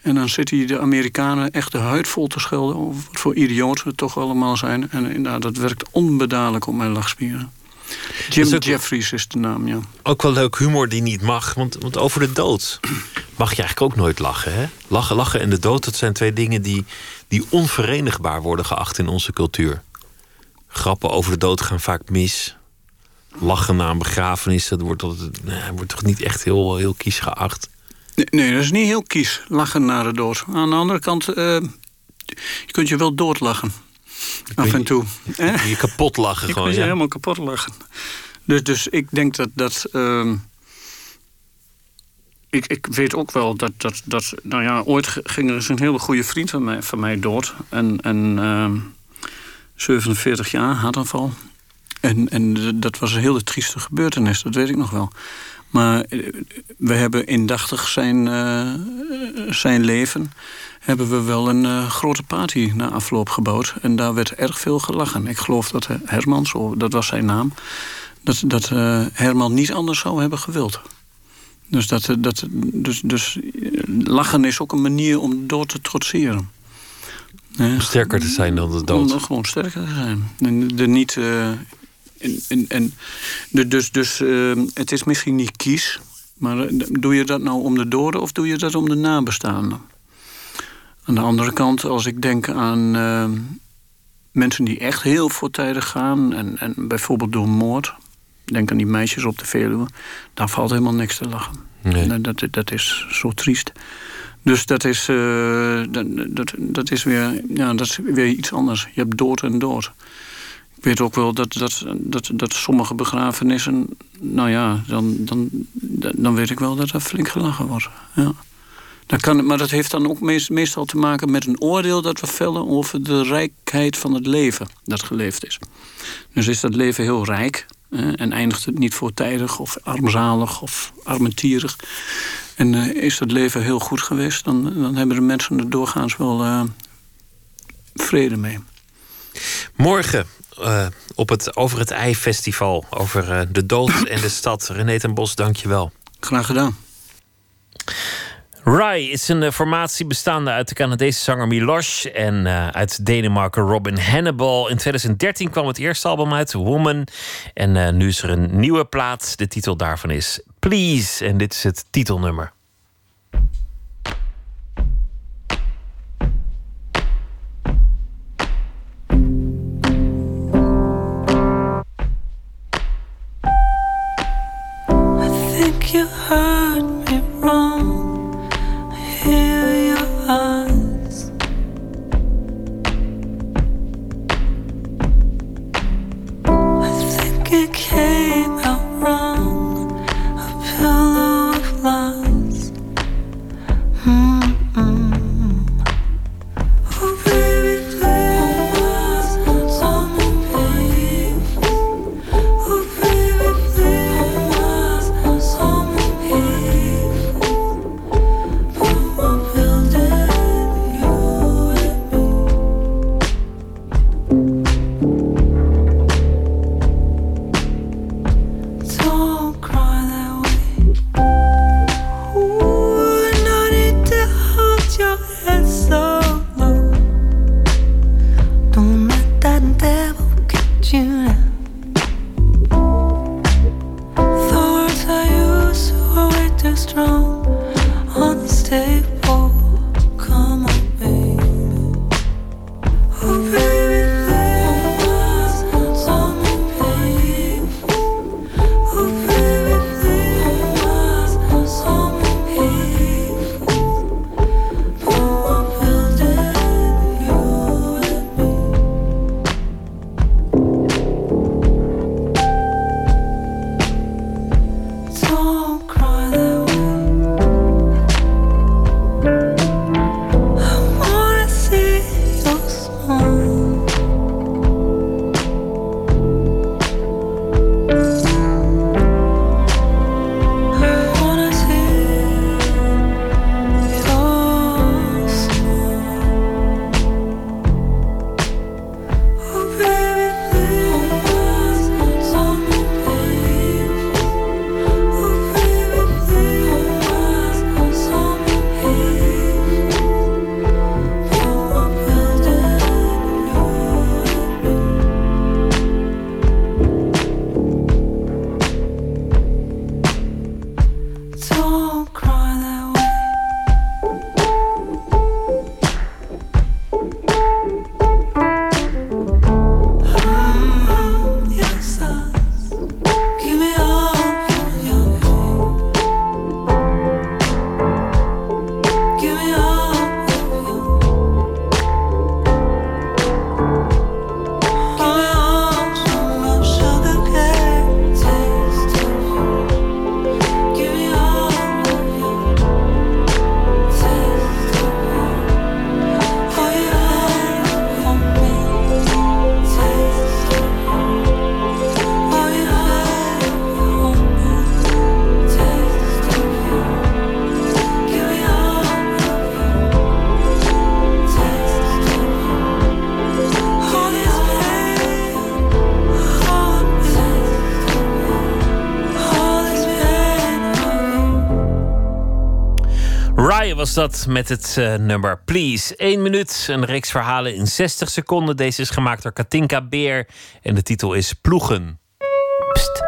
En dan zitten hij de Amerikanen echt de huid vol te schelden... over wat voor idioten het toch allemaal zijn. En inderdaad, dat werkt onbedadelijk op mijn lachspieren. Jim Jeffries is de naam, ja. Ook wel leuk humor die niet mag. Want, want over de dood [clears throat] mag je eigenlijk ook nooit lachen. Hè? Lachen, lachen en de dood, dat zijn twee dingen die, die onverenigbaar worden geacht in onze cultuur. Grappen over de dood gaan vaak mis lachen na een begrafenis, dat wordt, wordt toch niet echt heel, heel kies geacht? Nee, nee, dat is niet heel kies, lachen na de dood. Aan de andere kant, uh, je kunt je wel doodlachen. Af en toe. Je, je kapot lachen gewoon, Je ja. helemaal kapot lachen. Dus, dus ik denk dat... dat uh, ik, ik weet ook wel dat, dat, dat... Nou ja, ooit ging er eens een hele goede vriend van mij, van mij dood. En, en uh, 47 jaar, hartaanval. En, en dat was een hele trieste gebeurtenis, dat weet ik nog wel. Maar eh, we hebben indachtig zijn, uh, zijn leven... hebben we wel een uh, grote party na afloop gebouwd. En daar werd erg veel gelachen. Ik geloof dat Herman, dat was zijn naam... dat, dat uh, Herman niet anders zou hebben gewild. Dus, dat, dat, dus, dus lachen is ook een manier om door te trotseren. Om sterker te zijn dan de dood. Om gewoon sterker te zijn. En de niet en, en, en dus dus uh, het is misschien niet kies, maar doe je dat nou om de doden of doe je dat om de nabestaanden? Aan de andere kant, als ik denk aan uh, mensen die echt heel voortijdig gaan, en, en bijvoorbeeld door moord, denk aan die meisjes op de Veluwe, daar valt helemaal niks te lachen. Nee. Dat, dat is zo triest. Dus dat is, uh, dat, dat, dat, is weer, ja, dat is weer iets anders. Je hebt dood en dood. Ik weet ook wel dat, dat, dat, dat sommige begrafenissen... nou ja, dan, dan, dan weet ik wel dat er flink gelachen wordt. Ja. Dat kan, maar dat heeft dan ook meest, meestal te maken met een oordeel dat we vellen... over de rijkheid van het leven dat geleefd is. Dus is dat leven heel rijk... en eindigt het niet voortijdig of armzalig of armentierig... en uh, is dat leven heel goed geweest... dan, dan hebben de mensen er doorgaans wel uh, vrede mee. Morgen uh, op het Over het Ei Festival. Over de dood en de stad. René ten Bos, dank je wel. Graag gedaan. Rai is een formatie bestaande uit de Canadese zanger Milosh en uit Denemarken Robin Hannibal. In 2013 kwam het eerste album uit, Woman. En nu is er een nieuwe plaat. De titel daarvan is Please. En dit is het titelnummer. Was dat met het uh, nummer Please. 1 minuut, een reeks verhalen in 60 seconden. Deze is gemaakt door Katinka Beer en de titel is Ploegen. Pst,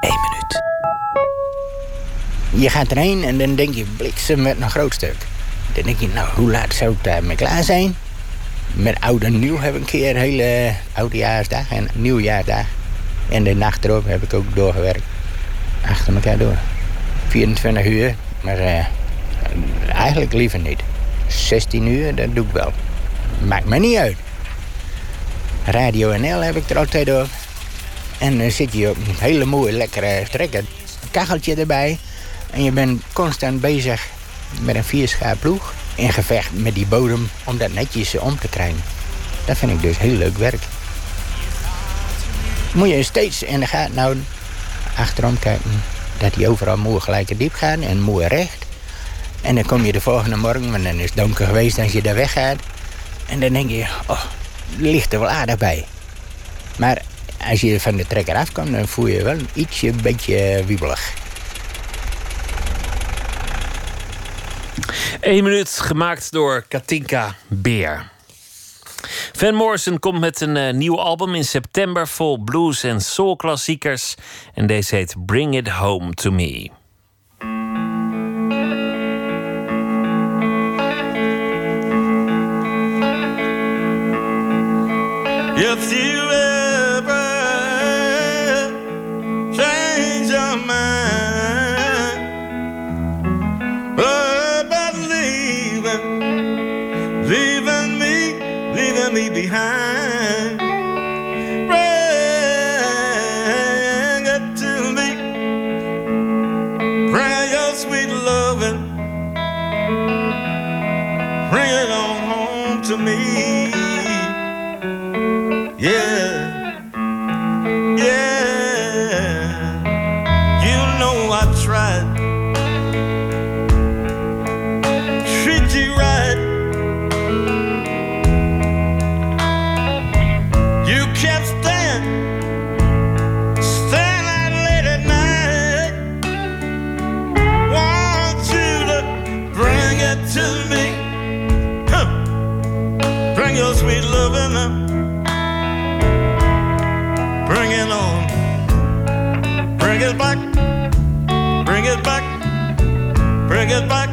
1 minuut. Je gaat erheen en dan denk je bliksem met een groot stuk. Dan denk je, nou, hoe laat zou ik daarmee klaar zijn? Met oud en nieuw heb ik een keer hele oudejaarsdag en nieuwjaarsdag. En de nacht erop heb ik ook doorgewerkt. Achter elkaar door. 24 uur, maar uh, eigenlijk liever niet. 16 uur, dat doe ik wel. Maakt me niet uit. Radio NL heb ik er altijd op. En dan zit je op een hele mooie, lekkere trekker. Kacheltje erbij. En je bent constant bezig met een vierschaap ploeg. In gevecht met die bodem om dat netjes om te krijgen. Dat vind ik dus heel leuk werk. Moet je steeds in de gaten houden. Achterom kijken. Dat die overal mooi gelijk diep gaan en mooi recht. En dan kom je de volgende morgen, want dan is het donker geweest als je daar weggaat. En dan denk je, oh, ligt er wel aardig bij. Maar als je van de trekker afkomt, dan voel je wel ietsje een beetje wiebelig. Eén minuut gemaakt door Katinka Beer. Van Morrison komt met een uh, nieuw album in september vol blues en soul klassiekers. En deze heet Bring It Home to Me. If you Bring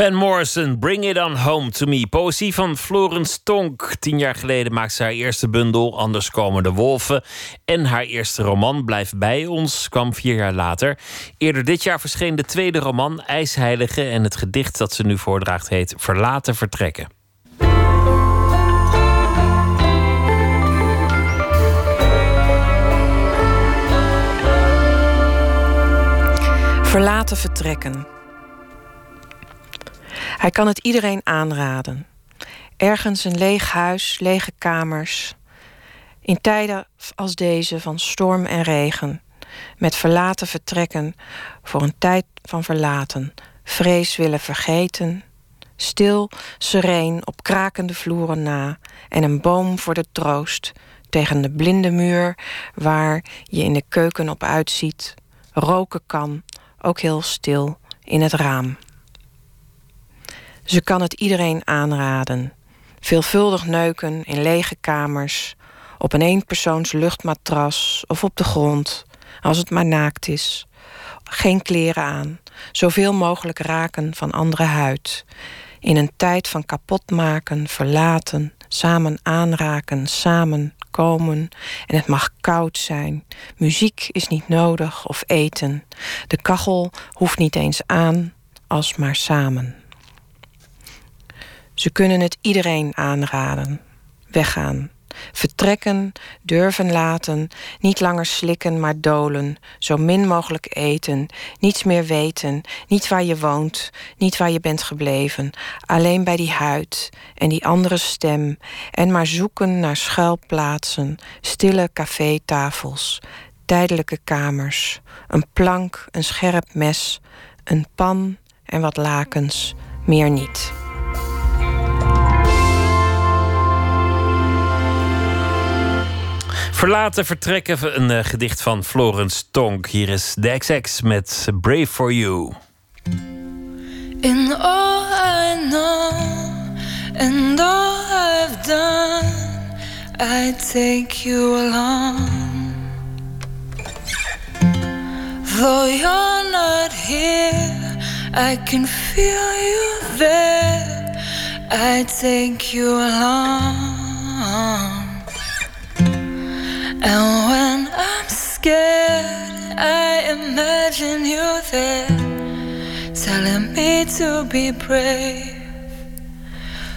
Van Morrison, Bring It On Home To Me. Poëzie van Florence Tonk. Tien jaar geleden maakte ze haar eerste bundel, Anders komen de wolven. En haar eerste roman, Blijf bij ons, kwam vier jaar later. Eerder dit jaar verscheen de tweede roman, IJsheilige. En het gedicht dat ze nu voordraagt heet Verlaten vertrekken. Verlaten vertrekken. Hij kan het iedereen aanraden. Ergens een leeg huis, lege kamers. In tijden als deze van storm en regen. Met verlaten vertrekken voor een tijd van verlaten. Vrees willen vergeten. Stil, sereen, op krakende vloeren na. En een boom voor de troost. Tegen de blinde muur waar je in de keuken op uitziet. Roken kan, ook heel stil, in het raam. Ze kan het iedereen aanraden. Veelvuldig neuken in lege kamers, op een eenpersoons luchtmatras of op de grond, als het maar naakt is. Geen kleren aan, zoveel mogelijk raken van andere huid. In een tijd van kapotmaken, verlaten, samen aanraken, samen komen. En het mag koud zijn. Muziek is niet nodig of eten. De kachel hoeft niet eens aan, als maar samen. Ze kunnen het iedereen aanraden. Weggaan. Vertrekken, durven laten, niet langer slikken, maar dolen, zo min mogelijk eten, niets meer weten, niet waar je woont, niet waar je bent gebleven, alleen bij die huid en die andere stem, en maar zoeken naar schuilplaatsen, stille cafétafels, tijdelijke kamers, een plank, een scherp mes, een pan en wat lakens, meer niet. Verlaten vertrekken, een uh, gedicht van Florence Tonk. Hier is de met Brave for You. In all I know and all I've done, I take you along. Though you're not here, I can feel you there. I take you along. And when I'm scared, I imagine you there, telling me to be brave.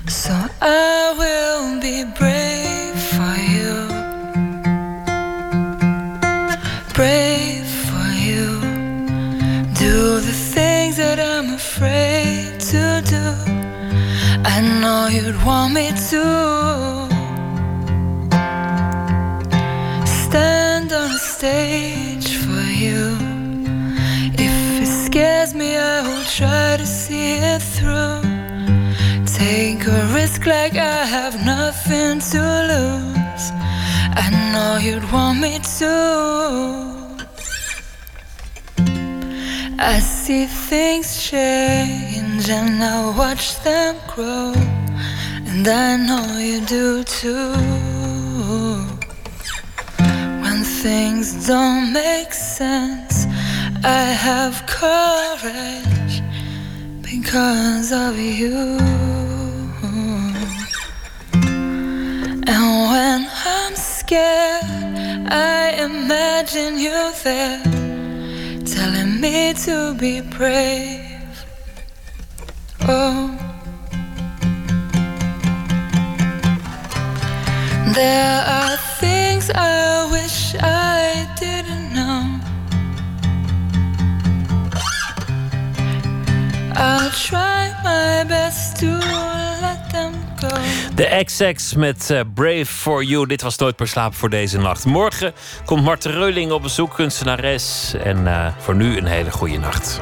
So I will be brave for you. Brave for you. Do the things that I'm afraid to do. I know you'd want me to. Stand on stage for you. If it scares me, I will try to see it through. Take a risk like I have nothing to lose. I know you'd want me to. I see things change and I watch them grow. And I know you do too things don't make sense. I have courage because of you. And when I'm scared, I imagine you there, telling me to be brave. Oh. There are things I wish I didn't know. I'll try my best to let them go. De XX met uh, Brave for You. Dit was Nooit meer slapen voor deze nacht. Morgen komt Marten Reuling op bezoek, kunstenares. En uh, voor nu een hele goede nacht.